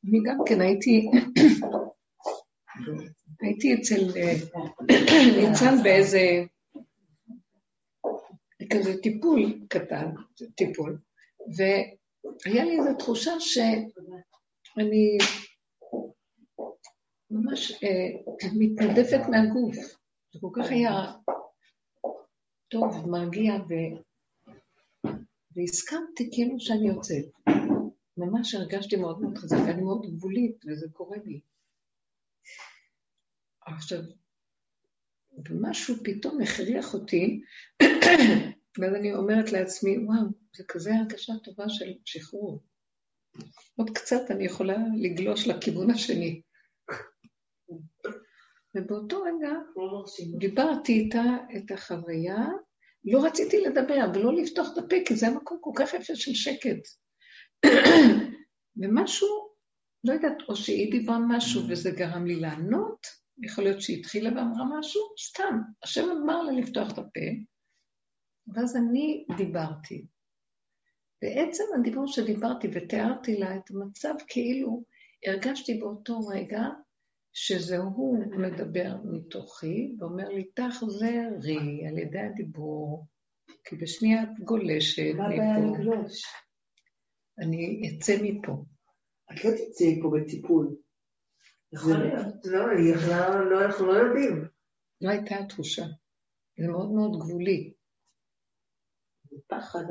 אני גם כן הייתי, הייתי אצל אה, ניצן באיזה, כזה טיפול קטן, טיפול, והיה לי איזו תחושה שאני ממש אה, מתנדפת מהגוף. זה כל כך היה טוב, מרגיע, ו... והסכמתי כאילו שאני יוצאת. ממש הרגשתי מאוד מאוד חזק, אני מאוד גבולית, וזה קורה לי. עכשיו, ומשהו פתאום הכריח אותי, ואז אני אומרת לעצמי, וואו, זה כזה הרגשה טובה של שחרור. עוד קצת אני יכולה לגלוש לכיוון השני. ובאותו רגע דיברתי איתה את החוויה, לא רציתי לדבר ולא לפתוח את הפה, כי זה היה מקום כל כך יפה של שקט. ומשהו, לא יודעת, או שהיא דיברה משהו וזה גרם לי לענות, יכול להיות שהיא התחילה ואמרה משהו, סתם, השם אמר לה לפתוח את הפה, ואז אני דיברתי. בעצם הדיבור שדיברתי ותיארתי לה את המצב כאילו הרגשתי באותו רגע שזה הוא מדבר מתוכי ואומר לי, תחזרי על ידי הדיבור, כי בשנייה את גולשת מפה. מה הבעיה לגלוש? אני אצא מפה. את לא תצאי מפה בטיפול. יכול להיות. לא, לא, אנחנו לא יודעים. לא הייתה התחושה. זה מאוד מאוד גבולי. פחד.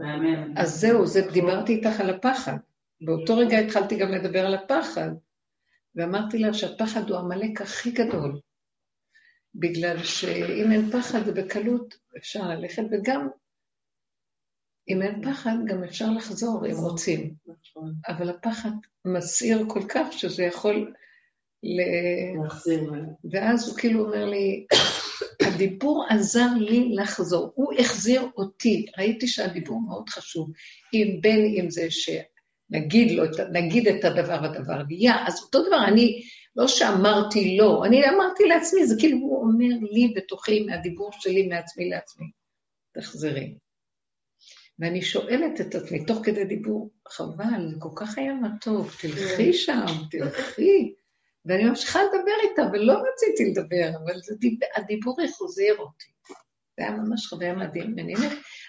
אז זהו, זה, דיברתי איתך על הפחד. באותו רגע התחלתי גם לדבר על הפחד. ואמרתי לה שהפחד הוא עמלק הכי גדול, בגלל שאם אין פחד זה בקלות אפשר ללכת, וגם אם אין פחד גם אפשר לחזור אם רוצים, אבל הפחד מסעיר כל כך שזה יכול ל... להחזיר. ואז הוא כאילו אומר לי, הדיבור עזר לי לחזור, הוא החזיר אותי, ראיתי שהדיבור מאוד חשוב, אם בין אם זה ש... נגיד, לו, נגיד את הדבר הדבר נהיה, אז אותו דבר, אני, לא שאמרתי לא, אני אמרתי לעצמי, זה כאילו הוא אומר לי בתוכי, מהדיבור שלי מעצמי לעצמי, תחזרי. ואני שואלת את עצמי, תוך כדי דיבור, חבל, כל כך היה מתוק, תלכי שם, תלכי. ואני ממשיכה לדבר איתה, ולא רציתי לדבר, אבל דיב... הדיבור החוזר אותי. זה היה ממש חוויה מדהים,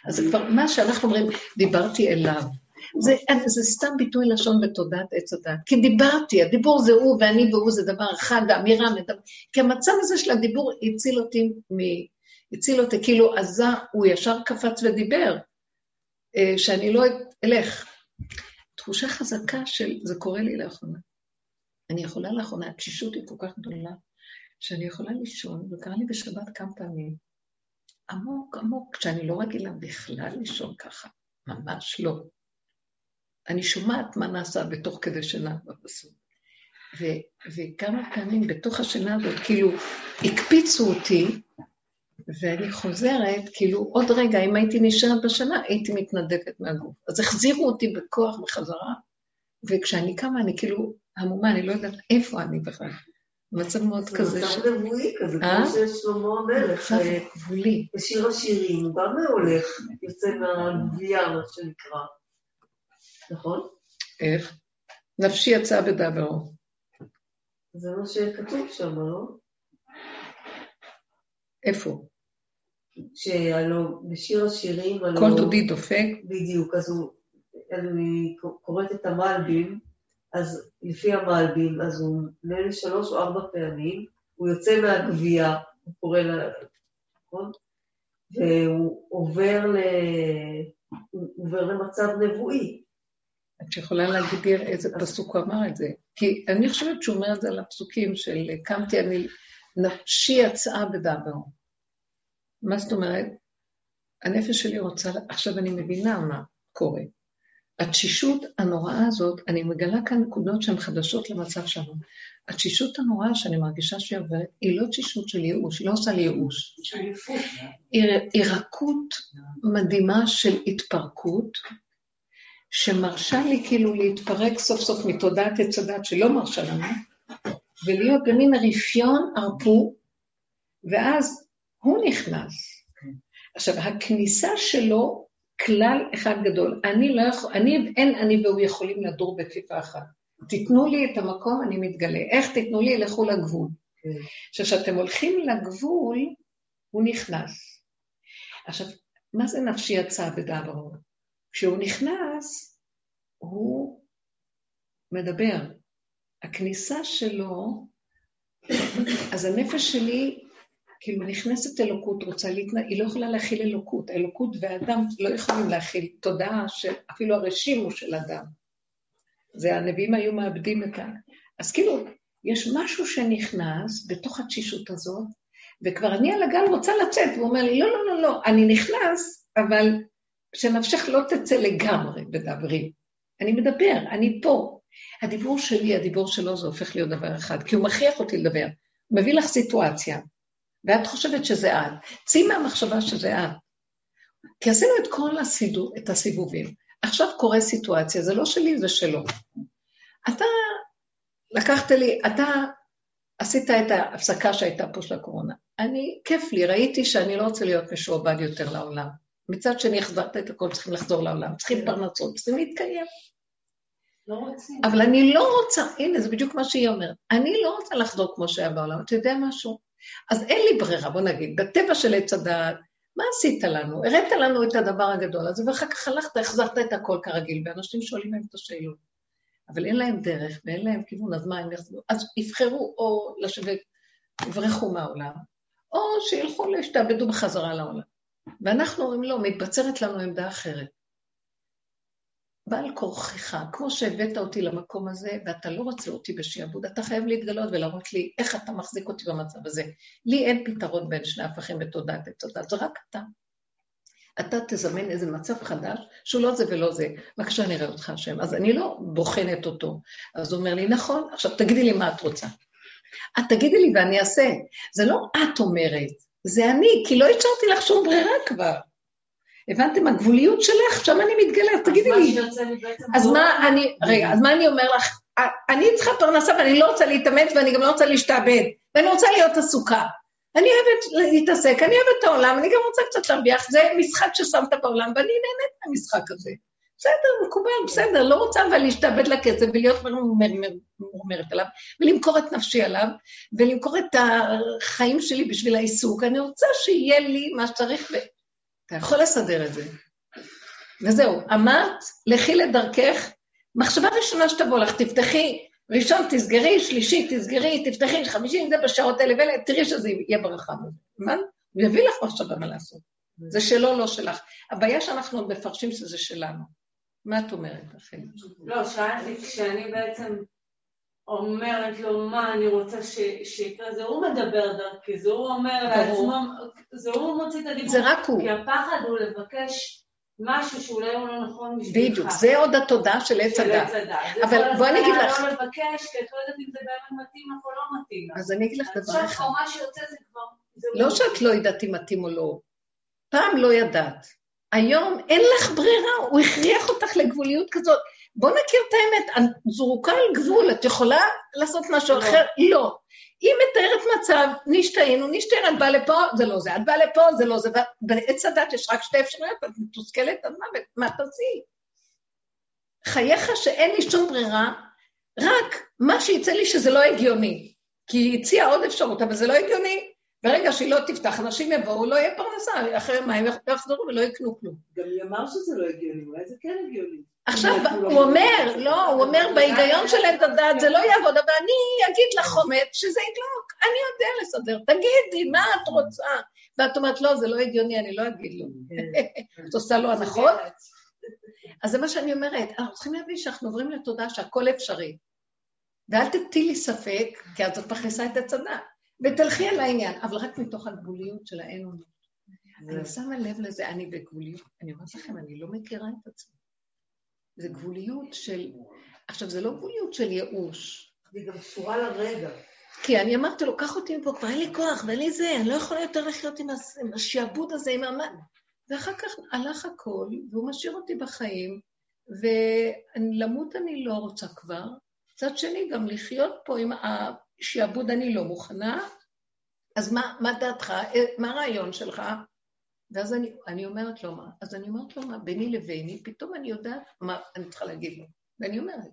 אז זה כבר מה שאנחנו אומרים, דיברתי אליו. זה, זה סתם ביטוי לשון בתודעת עץ הדת. כי דיברתי, הדיבור זה הוא ואני והוא זה דבר אחד, האמירה, מדבר. כי המצב הזה של הדיבור הציל אותי מ... הציל אותי, כאילו עזה, הוא ישר קפץ ודיבר, אה, שאני לא אלך. תחושה חזקה של, זה קורה לי לאחרונה. אני יכולה לאחרונה, התשישות היא כל כך גדולה, שאני יכולה לישון, וקרה לי בשבת כמה פעמים, עמוק עמוק, כשאני לא רגילה בכלל לישון ככה, ממש לא. אני שומעת מה נעשה בתוך כדי שינה בפסוק. ו- וכמה פעמים בתוך השינה הזאת, כאילו, הקפיצו אותי, ואני חוזרת, כאילו עוד רגע, אם הייתי נשארת בשנה, הייתי מתנדקת מהגוף. אז החזירו אותי בכוח בחזרה, וכשאני קמה, אני כאילו המומה, אני לא יודעת איפה אני בכלל. מצב מאוד כזה. זה מצב נבואי כזה, אה? כמו שיש שלמה המלך. מצב אה, גבולי. בשיר השירים, הוא גם הולך, יוצא מהגבייה, מה שנקרא. נכון? איך? נפשי יצאה בדברו. זה מה שכתוב שם, לא? איפה? שהלוא בשיר השירים, הלוא... כל דודי דופק. בדיוק, אז הוא... אני קוראת את המלבים, אז לפי המלבים, אז הוא נדמה לי שלוש או ארבע פעמים, הוא יוצא מהגבייה, הוא קורא לה... נכון? והוא עובר, ל... הוא עובר למצב נבואי. את יכולה להגיד לי איזה פסוק הוא אמר את זה? כי אני חושבת שהוא אומר את זה על הפסוקים של קמתי אני, נפשי יצאה בדברו. מה זאת אומרת? הנפש שלי רוצה, עכשיו אני מבינה מה קורה. התשישות הנוראה הזאת, אני מגלה כאן נקודות שהן חדשות למצב שלנו. התשישות הנוראה שאני מרגישה שהיא עוברת, היא לא תשישות של ייאוש, היא לא עושה לי ייאוש. היא היא רכות מדהימה של התפרקות, שמרשה לי כאילו להתפרק סוף סוף מתודעת עץ הדת שלא מרשה לנו, ולהיות במין רפיון ערפו, ואז הוא נכנס. עכשיו, הכניסה שלו, כלל אחד גדול, אני לא יכול, אני, אין אני והוא יכולים לדור בכפיפה אחת. תיתנו לי את המקום, אני מתגלה. איך תיתנו לי? לכו לגבול. עכשיו, כשאתם הולכים לגבול, הוא נכנס. עכשיו, מה זה נפשי יצא בדברו? כשהוא נכנס, הוא מדבר. הכניסה שלו, אז הנפש שלי כאילו נכנסת אלוקות, רוצה להתנ... היא לא יכולה להכיל אלוקות. אלוקות ואדם לא יכולים להכיל תודעה שאפילו הרשים הוא של אדם. זה הנביאים היו מאבדים את ה... אז כאילו, יש משהו שנכנס בתוך התשישות הזאת, וכבר אני על הגל רוצה לצאת, והוא אומר לי, לא, לא, לא, לא, אני נכנס, אבל שנפשך לא תצא לגמרי בדברי. אני מדבר, אני פה. הדיבור שלי, הדיבור שלו, זה הופך להיות דבר אחד, כי הוא מכריח אותי לדבר. הוא מביא לך סיטואציה, ואת חושבת שזה את. צאי מהמחשבה שזה את. כי עשינו את כל הסידור, את הסיבובים. עכשיו קורה סיטואציה, זה לא שלי, זה שלו. אתה לקחת לי, אתה עשית את ההפסקה שהייתה פה של הקורונה. אני, כיף לי, ראיתי שאני לא רוצה להיות משועבד יותר לעולם. מצד שני, החזרת את הכל, צריכים לחזור לעולם, צריכים פרנסות, צריכים להתקיים. לא רוצים. אבל אני לא רוצה, הנה, זה בדיוק מה שהיא אומרת, אני לא רוצה לחזור כמו שהיה בעולם. אתה יודע משהו? אז אין לי ברירה, בוא נגיד, בטבע של עץ הדעת, מה עשית לנו? הראת לנו את הדבר הגדול הזה, ואחר כך הלכת, החזרת את הכל כרגיל, ואנשים שואלים להם את השאלות. אבל אין להם דרך ואין להם כיוון, אז מה הם יחזרו? אז יבחרו או לשבת, יברחו מהעולם, או שילכו להשתעבדו בחזרה לעולם. ואנחנו אומרים לא, מתבצרת לנו עמדה אחרת. בעל כורחך, כמו שהבאת אותי למקום הזה, ואתה לא רוצה אותי בשעבוד, אתה חייב להתגלות ולהראות לי איך אתה מחזיק אותי במצב הזה. לי אין פתרון בין שני הפכים בתודעת לתודעה, זה רק אתה. אתה תזמן איזה מצב חדש, שהוא לא זה ולא זה. בבקשה, נראה אותך השם. אז אני לא בוחנת אותו. אז הוא אומר לי, נכון, עכשיו תגידי לי מה את רוצה. את תגידי לי ואני אעשה. זה לא את אומרת, זה אני, כי לא השארתי לך שום ברירה כבר. הבנתם? הגבוליות שלך, שם אני מתגלה, תגידי לי. אז מה אני, רגע, אז מה אני אומר לך? אני צריכה פרנסה ואני לא רוצה להתאמץ ואני גם לא רוצה להשתעבד, ואני רוצה להיות עסוקה. אני אוהבת להתעסק, אני אוהבת את העולם, אני גם רוצה קצת להרוויח, זה משחק ששמת בעולם, ואני נהנית מהמשחק הזה. בסדר, מקובל, בסדר, לא רוצה אבל להשתעבד לכסף ולהיות מורמרת עליו, ולמכור את נפשי עליו, ולמכור את החיים שלי בשביל העיסוק. אני רוצה שיהיה לי מה שצריך, אתה יכול לסדר את זה. וזהו, אמרת, לכי לדרכך, מחשבה ראשונה שתבוא לך, תפתחי, ראשון תסגרי, שלישי תסגרי, תפתחי, חמישי, זה בשעות האלה ואלה, תראי שזה יהיה ברכה. הבנת? הוא יביא לך מחשבה מה לעשות. זה שלו, לא שלך. הבעיה שאנחנו מפרשים שזה שלנו. מה את אומרת, אחי? לא, שאלתי, כשאני בעצם אומרת לו מה אני רוצה שיקרה, זה הוא מדבר דרכי, זה הוא אומר לעצמו, זה הוא מוציא את הדיבור. זה רק הוא. כי הפחד הוא לבקש משהו שאולי הוא לא נכון בשבילך. בדיוק, זה עוד התודעה של עץ הדת. אבל בואי אני אגיד לך... לא לבקש, כי את לא יודעת אם זה באמת מתאים לך או לא מתאים לך. אז אני אגיד לך דבר אחד. עכשיו מה שיוצא זה כבר, לא שאת לא יודעת אם מתאים או לא. פעם לא ידעת. היום אין לך ברירה, הוא הכריח אותך לגבוליות כזאת. בוא נכיר את האמת, את זרוקה על גבול, את יכולה לעשות משהו לא. אחר? לא. היא מתארת מצב, נשתהינו, נשתהינו, את באה לפה, זה לא זה, את באה לפה, זה לא זה, בעץ הדת יש רק שתי אפשרויות, את מתוסכלת עד מוות, מה תעשי? חייך שאין לי שום ברירה, רק מה שיצא לי שזה לא הגיוני. כי היא הציעה עוד אפשרות, אבל זה לא הגיוני. ברגע שהיא לא תפתח, אנשים יבואו, לא יהיה פרנסה, אחרי מים יחזרו ולא יקנו כלום. גם היא אמר שזה לא הגיוני, אולי זה כן הגיוני. עכשיו, הוא לא הוא אומר. לא, הוא אומר, בהיגיון של עת הדעת זה לא יעבוד, אבל אני אגיד לך חומץ שזה ידלוק, אני יודע לסדר, תגידי, מה את רוצה? ואת אומרת, לא, זה לא הגיוני, אני לא אגיד לו. את עושה לו הנחות? אז זה מה שאני אומרת, אנחנו צריכים להבין שאנחנו עוברים לתודעה שהכל אפשרי. ואל תטילי ספק, כי אז את מכניסה את הצדה, ותלכי על העניין, אבל רק מתוך הגבוליות של האין אונות. אני שמה לב לזה, אני בגבוליות, אני אומרת לכם, אני לא מכירה את עצמי. זה גבוליות של... עכשיו, זה לא גבוליות של ייאוש. והיא גם קשורה לרגע. כי אני אמרתי לו, קח אותי מפה, כבר אין לי כוח ואין לי זה, אני לא יכולה יותר לחיות עם השעבוד הזה, עם המ... ואחר כך הלך הכל, והוא משאיר אותי בחיים, ולמות אני לא רוצה כבר. מצד שני, גם לחיות פה עם השעבוד אני לא מוכנה, אז מה, מה דעתך? אה, מה הרעיון שלך? ואז אני, אני אומרת לו מה, אז אני אומרת לו מה, ביני לביני, פתאום אני יודעת מה אני צריכה להגיד לו. ואני אומרת,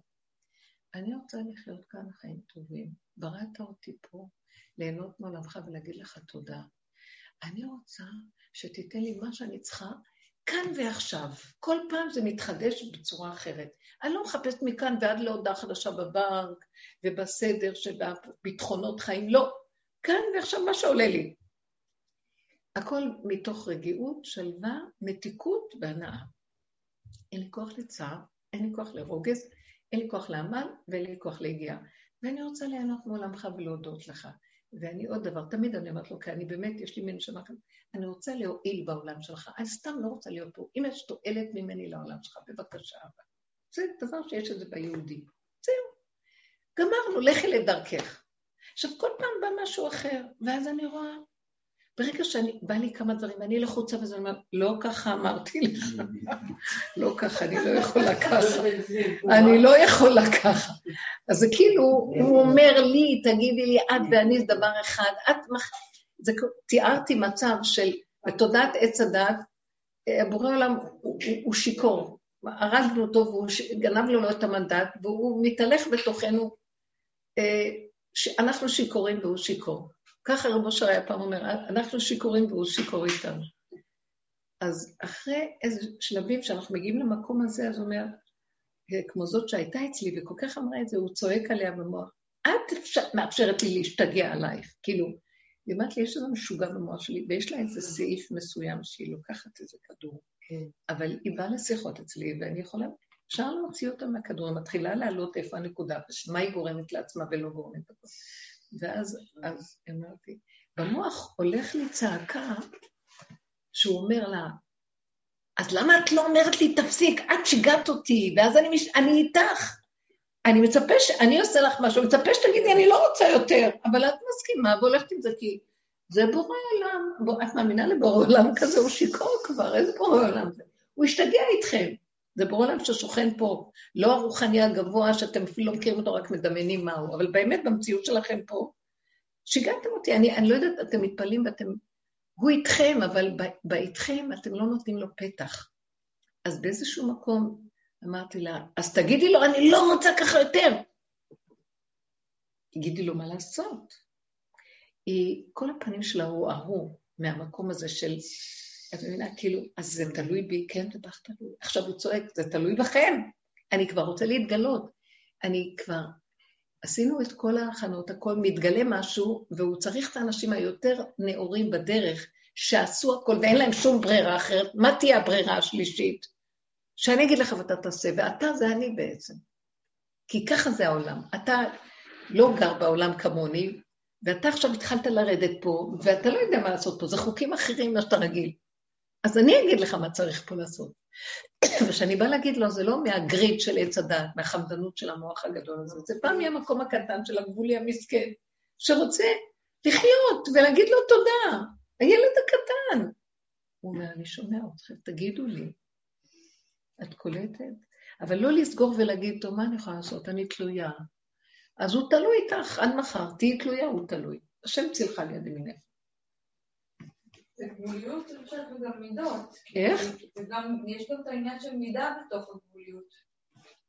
אני רוצה לחיות כאן חיים טובים. בראת אותי פה, ליהנות מעולמך ולהגיד לך תודה. אני רוצה שתיתן לי מה שאני צריכה כאן ועכשיו. כל פעם זה מתחדש בצורה אחרת. אני לא מחפשת מכאן ועד להודעה חדשה בבנק ובסדר של הביטחונות חיים, לא. כאן ועכשיו מה שעולה לי. הכל מתוך רגיעות, שלווה, מתיקות והנאה. אין לי כוח לצער, אין לי כוח לרוגז, אין לי כוח לעמל ואין לי כוח ליגיעה. ואני רוצה ליהנות מעולמך ולהודות לך. ואני עוד דבר, תמיד אני אומרת לו, כי אני באמת, יש לי מין נשמה כזאת, אני רוצה להועיל בעולם שלך, אני סתם לא רוצה להיות פה. אם יש תועלת ממני לעולם שלך, בבקשה. זה דבר שיש את זה ביהודי. זהו. גמרנו, לכי לדרכך. עכשיו, כל פעם בא משהו אחר, ואז אני רואה, ברגע שאני, בא לי כמה דברים, ואני לחוצה וזה אומר, לא ככה אמרתי לך, לא ככה, אני לא יכולה ככה. אני לא יכולה ככה. אז זה כאילו, הוא אומר לי, תגידי לי, את ואני זה דבר אחד, את מח... זה תיארתי מצב של, בתודעת עץ הדת, אה, בורא עולם הוא, שיכור. הרגנו אותו והוא גנב לו את המנדט, והוא מתהלך בתוכנו, אה, שאנחנו שיכורים והוא שיכור. ככה רבו שר היה פעם אומר, אנחנו שיכורים והוא שיכור איתנו. אז אחרי איזה שלבים שאנחנו מגיעים למקום הזה, אז הוא אומר, כמו זאת שהייתה אצלי, וכל כך אמרה את זה, הוא צועק עליה במוח. את אפשר, מאפשרת לי להשתגע עלייך. כאילו, היא אמרת לי, יש איזה משוגע במוח שלי, ויש לה איזה סעיף מסוים שהיא לוקחת איזה כדור. אבל היא באה לשיחות אצלי, ואני יכולה, אפשר להוציא אותה מהכדור, היא מתחילה לעלות איפה הנקודה, ומה היא גורמת לעצמה ולא גורמת לכל. ואז אז אמרתי, במוח הולך לי צעקה שהוא אומר לה, אז למה את לא אומרת לי, תפסיק, את שיגעת אותי, ואז אני, מש... אני איתך. אני מצפה. אני עושה לך משהו, מצפה שתגידי, אני לא רוצה יותר, אבל את מסכימה והולכת עם זה, כי זה בורא עולם. את מאמינה לבורא עולם כזה? הוא שיכור כבר, איזה בורא עולם זה? הוא השתגע איתכם. זה בורא עולם ששוכן פה, לא הרוחני הגבוה שאתם אפילו לא מכירים אותו, רק מדמיינים מהו, אבל באמת במציאות שלכם פה, שיגעתם אותי, אני, אני לא יודעת, אתם מתפלאים ואתם... הוא איתכם, אבל באיתכם אתם לא נותנים לו פתח. אז באיזשהו מקום אמרתי לה, אז תגידי לו, אני לא רוצה ככה יותר. תגידי לו מה לעשות. היא, כל הפנים שלה הוא ההוא, מהמקום הזה של, את מבינה, כאילו, אז זה תלוי בי, כן, זה בטח תלוי. עכשיו הוא צועק, זה תלוי בכם. אני כבר רוצה להתגלות. אני כבר, עשינו את כל ההכנות, הכל מתגלה משהו, והוא צריך את האנשים היותר נאורים בדרך, שעשו הכל ואין להם שום ברירה אחרת. מה תהיה הברירה השלישית? שאני אגיד לך ואתה תעשה, ואתה זה אני בעצם. כי ככה זה העולם. אתה לא גר בעולם כמוני, ואתה עכשיו התחלת לרדת פה, ואתה לא יודע מה לעשות פה, זה חוקים אחרים ממה שאתה רגיל. אז אני אגיד לך מה צריך פה לעשות. וכשאני באה להגיד לו, זה לא מהגריד של עץ הדעת, מהחמדנות של המוח הגדול הזה, זה פעם מהמקום הקטן של הגבולי המסכן, שרוצה לחיות ולהגיד לו תודה. הילד הקטן. הוא אומר, אני שומע אתכם, תגידו לי. את קולטת? אבל לא לסגור ולהגיד, טוב, מה אני יכולה לעשות? אני תלויה. אז הוא תלוי איתך עד מחר, תהיי תלויה, הוא תלוי. השם צילך ליד ימינך. זה גבוליות, אני חושבת, וגם מידות. איך? וגם, יש גם את העניין של מידה בתוך הגבוליות.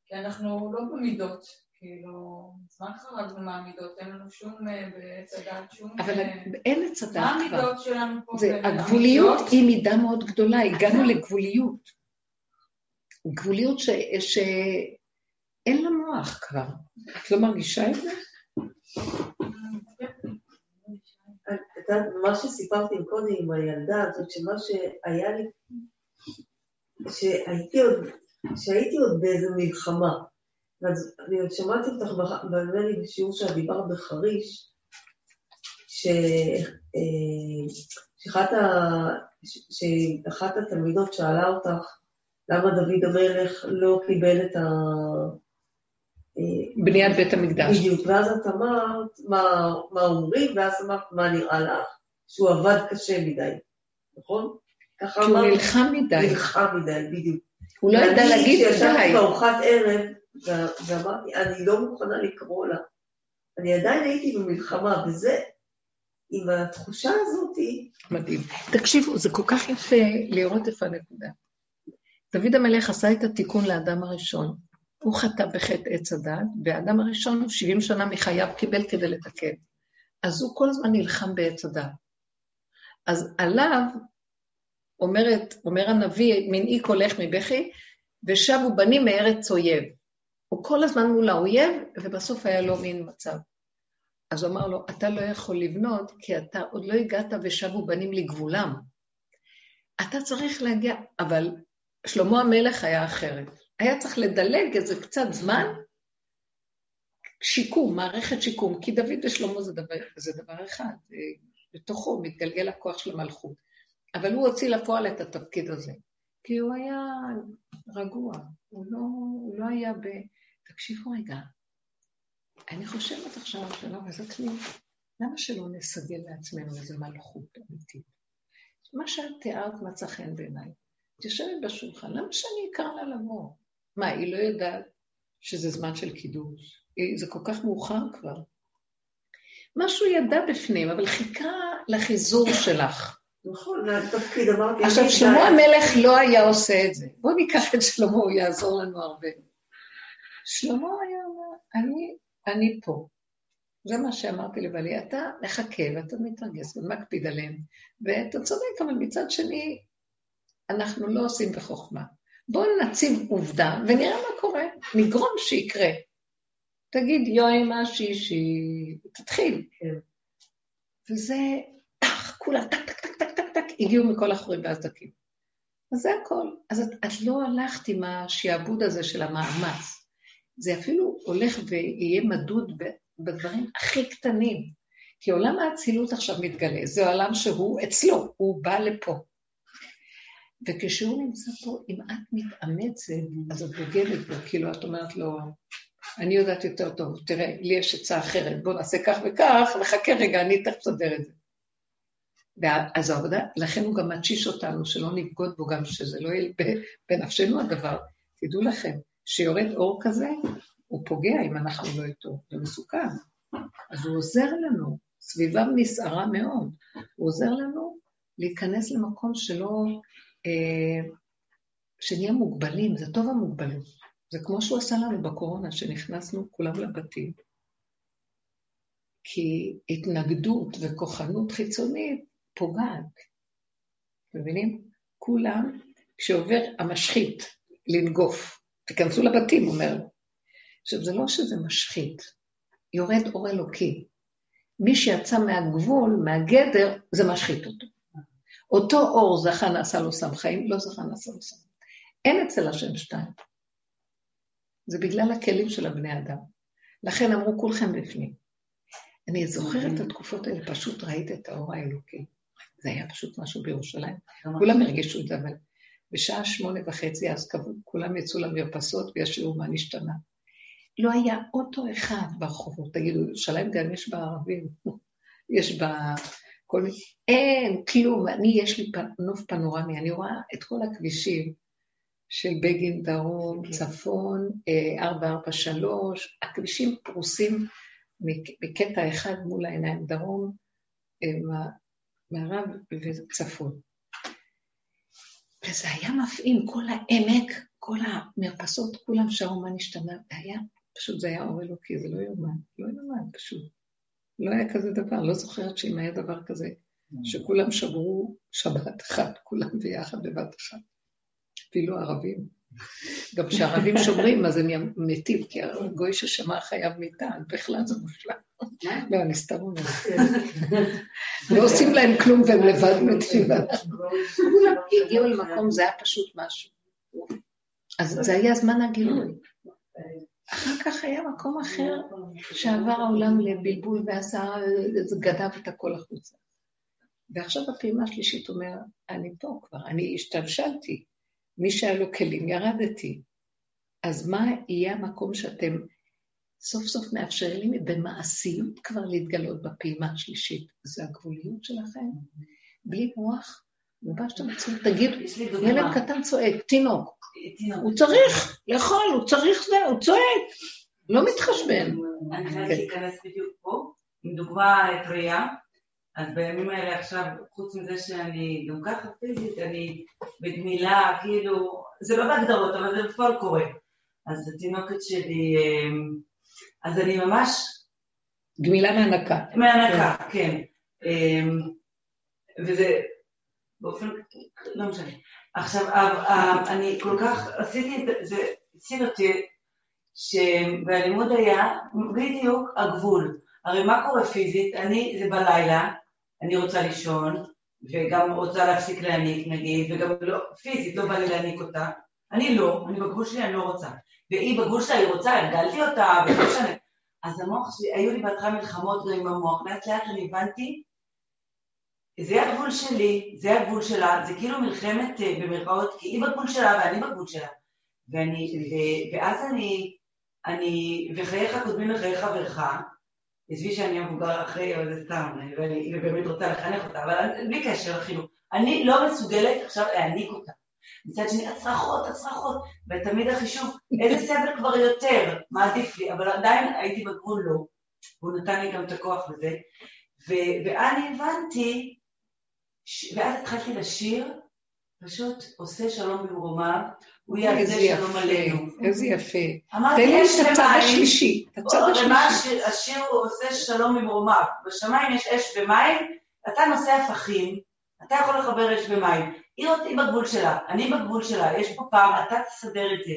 כי אנחנו לא במידות. כאילו, מזמן חרגנו מהמידות, אין לנו שום אה, בעץ הדעת, שום... אבל אה, אין עץ מה הדעת כבר. המידות שלנו פה? זה, הגבוליות? היא מידה מאוד גדולה, הגענו לגבוליות. גבוליות ש... שאין לה מוח כבר. את לא מרגישה את זה? יודעת, מה שסיפרתי קודם עם הילדה הזאת, שמה שהיה לי, שהייתי עוד, שהייתי עוד באיזה מלחמה. אז אני עוד שמעתי אותך, נדמה לי בשיעור שאת דיברת בחריש, ש- אה, שאחת ה- שאחת התלמידות שאלה אותך, למה דוד המלך לא קיבל את ה... בניית בית המקדש. בדיוק, ואז את אמרת מה, מה אומרים, ואז אמרת מה נראה לך, שהוא עבד קשה מדי, נכון? ככה אמרת, נלחם מדי. נלחם מדי, בדיוק. הוא לא ידע להגיד אני, כשישבתי די. בארוחת ערב, ואמרתי, אני לא מוכנה לקרוא לה. אני עדיין הייתי במלחמה, וזה, עם התחושה הזאתי, מדהים. תקשיבו, זה כל כך יפה לראות איפה הנקודה. דוד המלך עשה את התיקון לאדם הראשון. הוא חטא בחטא עץ הדת, והאדם הראשון 70 שנה מחייו קיבל כדי לתקן. אז הוא כל הזמן נלחם בעץ הדת. אז עליו, אומרת, אומר הנביא, מנעי קולך מבכי, ושבו בנים מארץ אויב. הוא כל הזמן מול האויב, ובסוף היה לו מין מצב. אז הוא אמר לו, אתה לא יכול לבנות, כי אתה עוד לא הגעת ושבו בנים לגבולם. אתה צריך להגיע, אבל שלמה המלך היה אחרת. היה צריך לדלג איזה קצת זמן, שיקום, מערכת שיקום, כי דוד ושלמה זה דבר, זה דבר אחד, זה- בתוכו מתגלגל הכוח של המלכות. אבל הוא הוציא לפועל את התפקיד הזה, כי הוא היה רגוע, הוא לא, הוא לא היה ב... תקשיבו רגע, אני חושבת עכשיו שלא לעצמי, למה שלא נסגל לעצמנו איזו מלכות אמיתית? מה שאת תיארת מצא חן בעיניי. את יושבת בשולחן, למה שאני אקרא לה לבוא? מה, היא לא יודעת שזה זמן של קידוש? זה כל כך מאוחר כבר. משהו ידע בפנים, אבל חיכה לחיזור שלך. נכון, לתפקיד, אמרתי, עכשיו, שלמה. המלך לא היה עושה את זה. בואו ניקח את שלמה, הוא יעזור לנו הרבה. שלמה היה אומר, אני, אני פה. זה מה שאמרתי לבעלי, אתה מחכה ואתה מתרגז ומקפיד עליהם, ואתה צודק, אבל מצד שני, אנחנו לא עושים בחוכמה. בואו נציב עובדה ונראה מה קורה, נגרום שיקרה. תגיד, יואי, מה שישי, תתחיל. כן. וזה, טח, כולה, טק, טק, טק, טק, טק, טק, הגיעו מכל החורים והסדקים. אז זה הכל. אז את, את לא הלכת עם השעבוד הזה של המאמץ. זה אפילו הולך ויהיה מדוד בדברים הכי קטנים. כי עולם האצילות עכשיו מתגלה, זה עולם שהוא אצלו, הוא בא לפה. וכשהוא נמצא פה, אם את מתאמצת, אז את בוגדת בו, כאילו את אומרת לו, אני יודעת יותר טוב, תראה, לי יש עצה אחרת, בוא נעשה כך וכך, וחכה רגע, אני תכף אסדר את זה. אז העבודה, לכן הוא גם מתשיש אותנו, שלא נבגוד בו גם, שזה לא יהיה בנפשנו הדבר. תדעו לכם, שיורד אור כזה, הוא פוגע אם אנחנו לא איתו, זה מסוכן. אז הוא עוזר לנו, סביבה נסערה מאוד, הוא עוזר לנו להיכנס למקום שלא, שנהיה מוגבלים, זה טוב המוגבלות. זה כמו שהוא עשה לנו בקורונה, שנכנסנו כולם לבתים. כי התנגדות וכוחנות חיצונית פוגעת. מבינים? כולם, כשעובר המשחית לנגוף, תיכנסו לבתים, אומר. עכשיו, זה לא שזה משחית, יורד אור אלוקי. מי שיצא מהגבול, מהגדר, זה משחית אותו. אותו אור זכה נעשה לו סם חיים, לא זכה נעשה לו סם. אין אצל השם שתיים. זה בגלל הכלים של הבני אדם. לכן אמרו כולכם בפנים. אני זוכרת את התקופות האלה, פשוט ראית את האור האלוקי. זה היה פשוט משהו בירושלים. כולם הרגישו את זה, אבל בשעה שמונה וחצי אז כולם יצאו למרפסות וישאירו מה נשתנה. לא היה אוטו אחד ברחובות, תגידו, ירושלים גם יש בה ערבים. יש בה כל מיני... אין, כלום. אני, יש לי נוף פנורמי, אני רואה את כל הכבישים של בגין דרום, צפון, אה, 443, הכבישים פרוסים מקטע אחד מול העיניים, דרום, אה, מע- מערב וצפון. וזה היה מפעים, כל העמק, כל המרפסות, כולם שרו מה נשתנה, היה, פשוט זה היה אור אלוקי, זה לא יאומן, לא יאומן, פשוט. לא היה כזה דבר, לא זוכרת שאם היה דבר כזה, שכולם שברו שבת אחת, כולם ביחד בבת אחת. אפילו ערבים. גם כשערבים שומרים, אז הם מתים, כי הגוי ששמע חייב מיתה, בכלל זה מושלם. לא, אני סתם אומרת. לא עושים להם כלום והם לבד מתים. כולם הגיעו למקום, זה היה פשוט משהו. אז זה היה זמן הגילוי. אחר כך היה מקום אחר שעבר העולם לבלבול ועשה, זה גדב את הכל החוצה. ועכשיו הפעימה השלישית אומר, אני פה כבר, אני השתלשלתי. מי שהיה לו כלים, ירדתי. אז מה יהיה המקום שאתם סוף סוף מאפשרים לי במעשיות כבר להתגלות בפעימה השלישית? זה הגבוליות שלכם, בלי מוח. ומה שאתם רוצים, תגיד. ילד קטן צועק, תינוק. הוא צריך לאכול, הוא צריך זה, הוא צועק, לא מתחשבן. אני חייבת כן. להיכנס בדיוק פה, עם דוגמה טריה. אז בימים האלה עכשיו, חוץ מזה שאני גם ככה פיזית, אני בגמילה, כאילו, זה לא בהגדרות, אבל זה בפועל קורה. אז התינוקת שלי, אמ, אז אני ממש גמילה מהנקה. מהנקה, כן. אמ, וזה באופן, לא משנה. עכשיו, ה- ה- אני כל כך, עשיתי את זה, הציל אותי, שבלימוד היה בדיוק הגבול. הרי מה קורה פיזית? אני, זה בלילה, אני רוצה לישון, וגם רוצה להפסיק להניק נגיד, וגם לא, פיזית לא בא לי להניק אותה. אני לא, אני בגבול שלי, אני לא רוצה. והיא בגבול שלה, היא רוצה, הרגלתי אותה, ולא משנה. אז המוח שלי, היו לי בהתחלה מלחמות גם עם המוח, לאט לאט אני הבנתי, זה הגבול שלי, זה הגבול שלה, זה כאילו מלחמת אה, במרכאות, כי היא בגבול שלה ואני בגבול שלה. ואני, ו, ואז אני, אני, וחייך קודמים לחיי חברך, עזבי שאני המבוגר אחרי, אבל זה סתם, ואני באמת רוצה לחנך אותה, אבל בלי קשר לחינוך. אני לא מסוגלת עכשיו להעניק אותה. מצד שני, הצרחות, הצרחות, ותמיד החישוב, איזה סבל כבר יותר, מה עדיף לי, אבל עדיין הייתי בגבול לא, והוא נתן לי גם את הכוח לזה, ואני הבנתי, ואז התחלתי לשיר, פשוט עושה שלום במרומיו, הוא יעשה שלום עלינו. איזה יפה. אמרתי, תן לי את הצד השלישי, את הצד השלישי. השיר, הוא עושה שלום ממרומיו. בשמיים יש אש ומים, אתה נושא הפכים, אתה יכול לחבר אש ומים. היא היא בגבול שלה, אני בגבול שלה, יש פה פער, אתה תסדר את זה.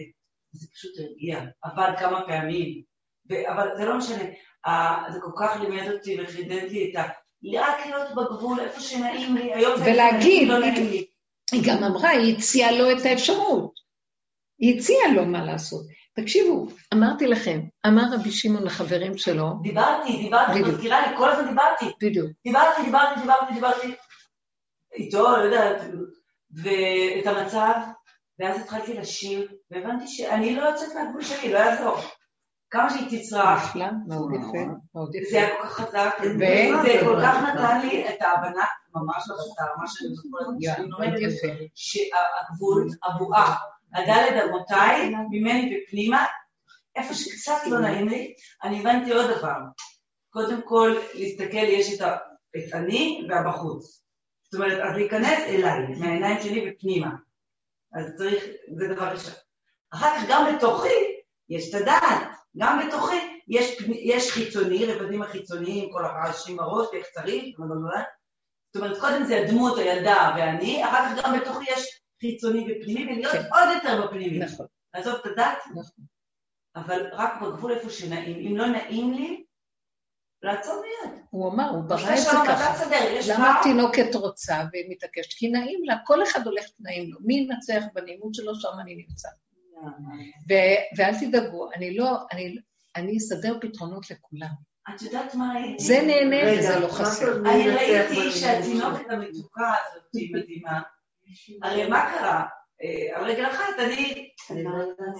זה פשוט הרגיע, עבד כמה פעמים, אבל זה לא משנה. זה כל כך לימד אותי וחידד לי את ה... רק להיות בגבול, איפה שנעים לי, היום זה ולהגיד, לא נעים לי. היא גם אמרה, היא הציעה לו את האפשרות. היא הציעה לו מה לעשות. תקשיבו, אמרתי לכם, אמר רבי שמעון לחברים שלו, דיברתי, דיברתי. מזכירה לי, כל הזמן דיברתי. בדיוק, דיברתי, דיברתי, דיברתי, דיברתי איתו, לא יודעת, ואת המצב, ואז התחלתי לשיר, והבנתי שאני לא יוצאת מהגבול שלי, לא יעזור. כמה שהיא תצרח, נפלא, מאוד יפה, מאוד זה יפה. היה כל כך חזק, זה כל כך נתן לי את ההבנה, ממש לא חזק, מה שאני לומדת. שהגבול, הבועה, הדלת אמותיי, ממני ופנימה, איפה שקצת לא נעים לי, אני הבנתי עוד דבר. קודם כל, להסתכל, יש את אני והבחוץ. זאת אומרת, אז להיכנס אליי, מהעיניים שלי ופנימה. אז צריך, זה דבר ראשון. אחר כך גם בתוכי יש את הדעת, גם בתוכי יש, יש חיצוני, רבדים החיצוניים, כל הרעשים בראש, ואיך צריך. זאת אומרת, קודם זה הדמות, הילדה ואני, אחר כך גם בתוכי יש חיצוני ופנימי, ולהיות כן. עוד יותר בפנימי. נכון, לעזוב את הדת, נכון. אבל רק בגבול איפה שנעים. אם לא נעים לי, לעצור מיד. הוא אמר, הוא ברא את זה ככה. למה פער. התינוקת רוצה ומתעקשת? כי נעים לה, כל אחד הולך נעים לו. מי ינצח בנעימות שלו, שם אני נמצא. ו- ואל תדאגו, אני לא, אני, אני אסדר פתרונות לכולם. את יודעת מה ראיתי? זה נהנה וזה לא חסר. זה אני ראיתי שהתינוקת המתוקה הזאת היא מדהימה. הרי מה קרה? אה, על רגל אחת, אני, לא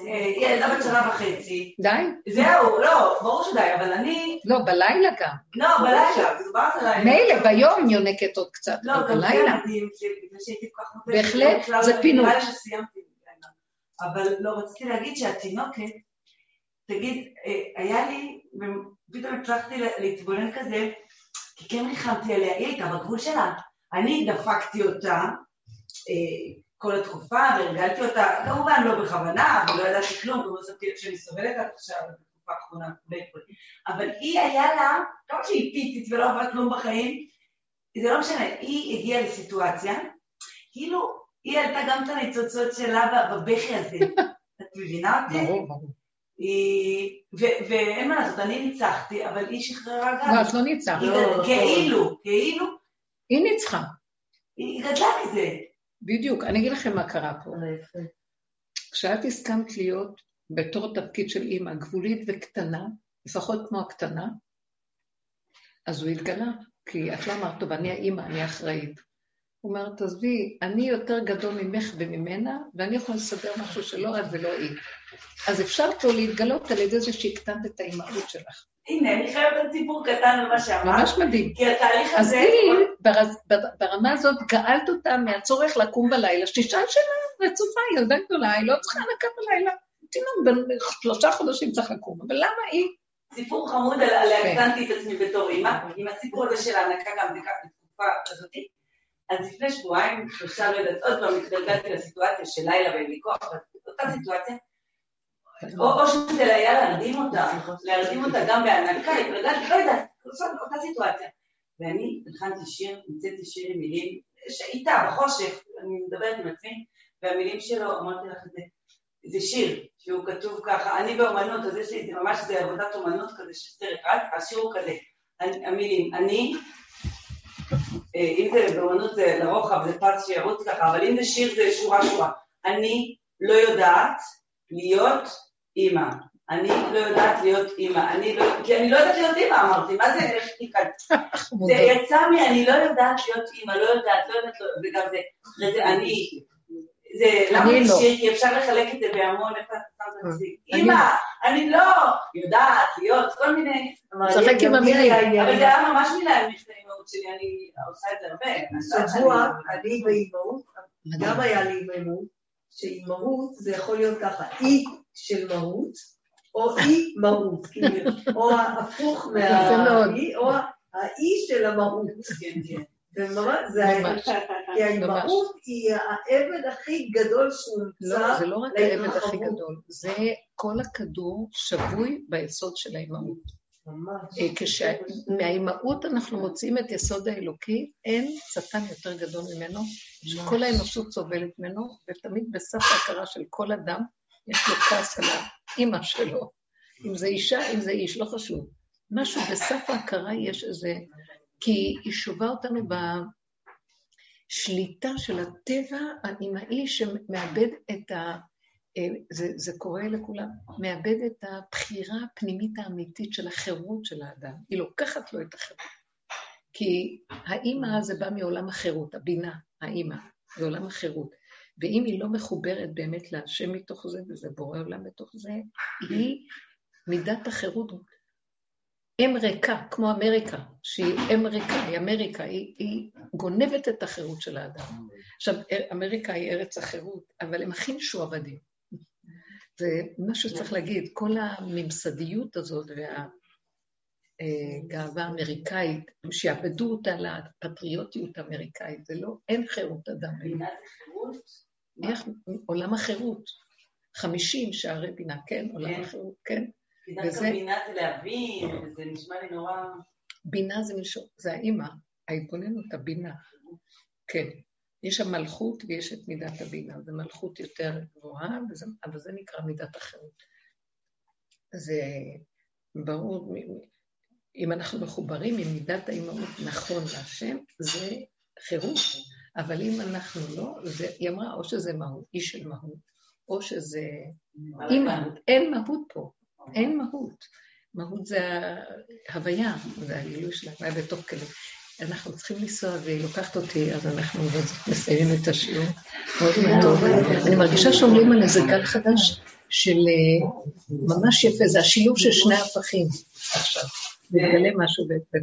היא ילדה בת שנה וחצי. די? זהו, לא, ברור שדי, אבל אני, לא, בלילה גם. לא, בלילה, דיברת עליי. מילא, ביום יונקת עוד קצת, לא, אבל גם בלילה. כן, אני- לפני שהייתי כל כך בהחלט, זה לא- פינוק. נראה לי שסיימתי. אבל לא, רציתי להגיד שהתינוקת, תגיד, אה, היה לי, פתאום הצלחתי לה- להתבונן כזה, כי כן ריחמתי עליה, היא הייתה בגבול שלה. אני דפקתי אותה אה, כל התקופה, והרגלתי אותה, כמובן לא בכוונה, ולא ידעתי כלום, לא שמתי שאני סובלת עכשיו. אבל היא היה לה, כמה שהיא פיצית ולא עברה כלום בחיים, זה לא משנה, היא הגיעה לסיטואציה, כאילו, היא העלתה גם את הניצוצות שלה בבכי הזה. את מבינה אותי? ברור, ברור. ואין מה לעשות, אני ניצחתי, אבל היא שחררה גם. לא, את לא ניצחת. לא, נכון. כאילו, כאילו, היא ניצחה. היא גדלה מזה. בדיוק. אני אגיד לכם מה קרה פה. אה. כשאת הסכמת להיות בתור תפקיד של אימא גבולית וקטנה, לפחות כמו הקטנה, אז הוא התגלה, כי את לא אמרת, טוב, אני האימא, אני אחראית. הוא אומר, תעזבי, אני יותר גדול ממך וממנה, ואני יכולה לסדר משהו שלא את ולא היא. אז אפשר פה להתגלות על ידי זה שהקטנת את האימהות שלך. הנה, אני חייבת לתת סיפור קטן על מה שאמרת, ממש מדהים. כי התהליך אז הזה... היא, ברז- בר- ברמה הזאת, גאלת אותה מהצורך לקום בלילה, שישה שנה רצופה, ילדה גדולה, היא לא צריכה הנקה בלילה. תינוק שלושה חודשים צריך לקום, אבל למה היא? סיפור חמוד על- עליה כן. הקטנתי את עצמי בתור אימא, עם הסיפור הזה של ההנקה גם בתקופה הזאת. אז לפני שבועיים, שלושה, לא יודעת, עוד פעם התגלגלתי לסיטואציה של לילה ואין לי כוח, אבל אותה סיטואציה, או שזה היה להרדים אותה, להרדים אותה גם בהנקה, התרגלתי, לא יודעת, אותה סיטואציה. ואני הכנתי שיר, המצאתי שיר עם מילים, שאיתה, בחושך, אני מדברת עם עצמי, והמילים שלו, אמרתי לך את זה, זה שיר, שהוא כתוב ככה, אני באומנות, אז יש לי, זה ממש, זה עבודת אומנות כזה של סרט השיר הוא כזה, המילים, אני, אם זה באומנות זה לרוחב, זה פס שירוץ ככה, אבל אם זה שיר זה שורה שורה. אני לא יודעת להיות אימא. אני לא יודעת להיות אימא. אני לא, כי אני לא יודעת להיות אימא, אמרתי, מה זה, איך כאן? זה יצא מ... אני לא יודעת להיות אימא, לא יודעת, לא יודעת, לא- וגם זה אני, זה, למה אני זה לא. אפשר לחלק את זה בהמון, איפה אתה את זה? אני אימא, אני לא יודעת להיות, כל מיני, משחק עם המילים. אבל זה היה ממש מילה עם האימהות שלי, אני עושה את זה הרבה. אני יודעת שבוע, שאני- אני באימהות. גם היה לי אימהות, שאימהות זה יכול להיות ככה, אי של מהות, או אי מהות, כאילו, או ההפוך. מהאי, או האי של המהות. כן, כן. זה ממש. כי האימהות היא האבן הכי גדול שהומצא. לא, זה לא רק העבד הכי. גדול, זה כל הכדור שבוי ביסוד של האימהות. ממש. אה, כשמהאימהות אנחנו מוצאים את יסוד האלוקי, אין שטן יותר גדול ממנו, שכל האנושות סובלת ממנו, ותמיד בסף ההכרה של כל אדם, יש לו כעס על האימא שלו. אם זה אישה, אם זה איש, לא חשוב. משהו בסף ההכרה יש איזה... כי היא שובה אותנו בשליטה של הטבע האימהי שמאבד את ה... אה, זה, זה קורה לכולם, מאבד את הבחירה הפנימית האמיתית של החירות של האדם. היא לוקחת לו את החירות. כי האימא זה בא מעולם החירות, הבינה, האימא, זה עולם החירות. ואם היא לא מחוברת באמת להשם מתוך זה, וזה בורא עולם בתוך זה, היא מידת החירות אם ריקה, כמו אמריקה, שהיא אם ריקה, היא אמריקה, היא, היא גונבת את החירות של האדם. עכשיו, אמריקה היא ארץ החירות, אבל הם הכי משועבדים. ומה שצריך להגיד, כל הממסדיות הזאת והגאווה האמריקאית, הם שיעבדו אותה לפטריוטיות האמריקאית, זה לא, אין חירות אדם. איך, עולם החירות. חמישים שערי בינה, כן, עולם כן. החירות, כן. דווקא וזה- בינה זה להבין, וזה נשמע לי נורא... בינה זה מלשון, זה האימא, ההתבוננות, הבינה. כן. יש המלכות ויש את מידת הבינה, זו מלכות יותר גבוהה, וזה, אבל זה נקרא מידת החירות. זה ברור, אם אנחנו מחוברים עם מידת האימהות נכון להשם, זה חירות. אבל אם אנחנו לא, זה, היא אמרה, או שזה מהות, אי של מהות, או שזה אימהות. אין מהות פה, אין מהות. מהות זה ההוויה, זה הגילוי שלה, היה בתוך כלים. אנחנו צריכים לנסוע והיא לוקחת אותי, אז אנחנו מסיימים את השיעור. מאוד מתוק. אני מרגישה שעולים על איזה גל חדש של אה, ממש יפה, זה השילוב של שני הפכים עכשיו. מתגלה משהו בתוכם.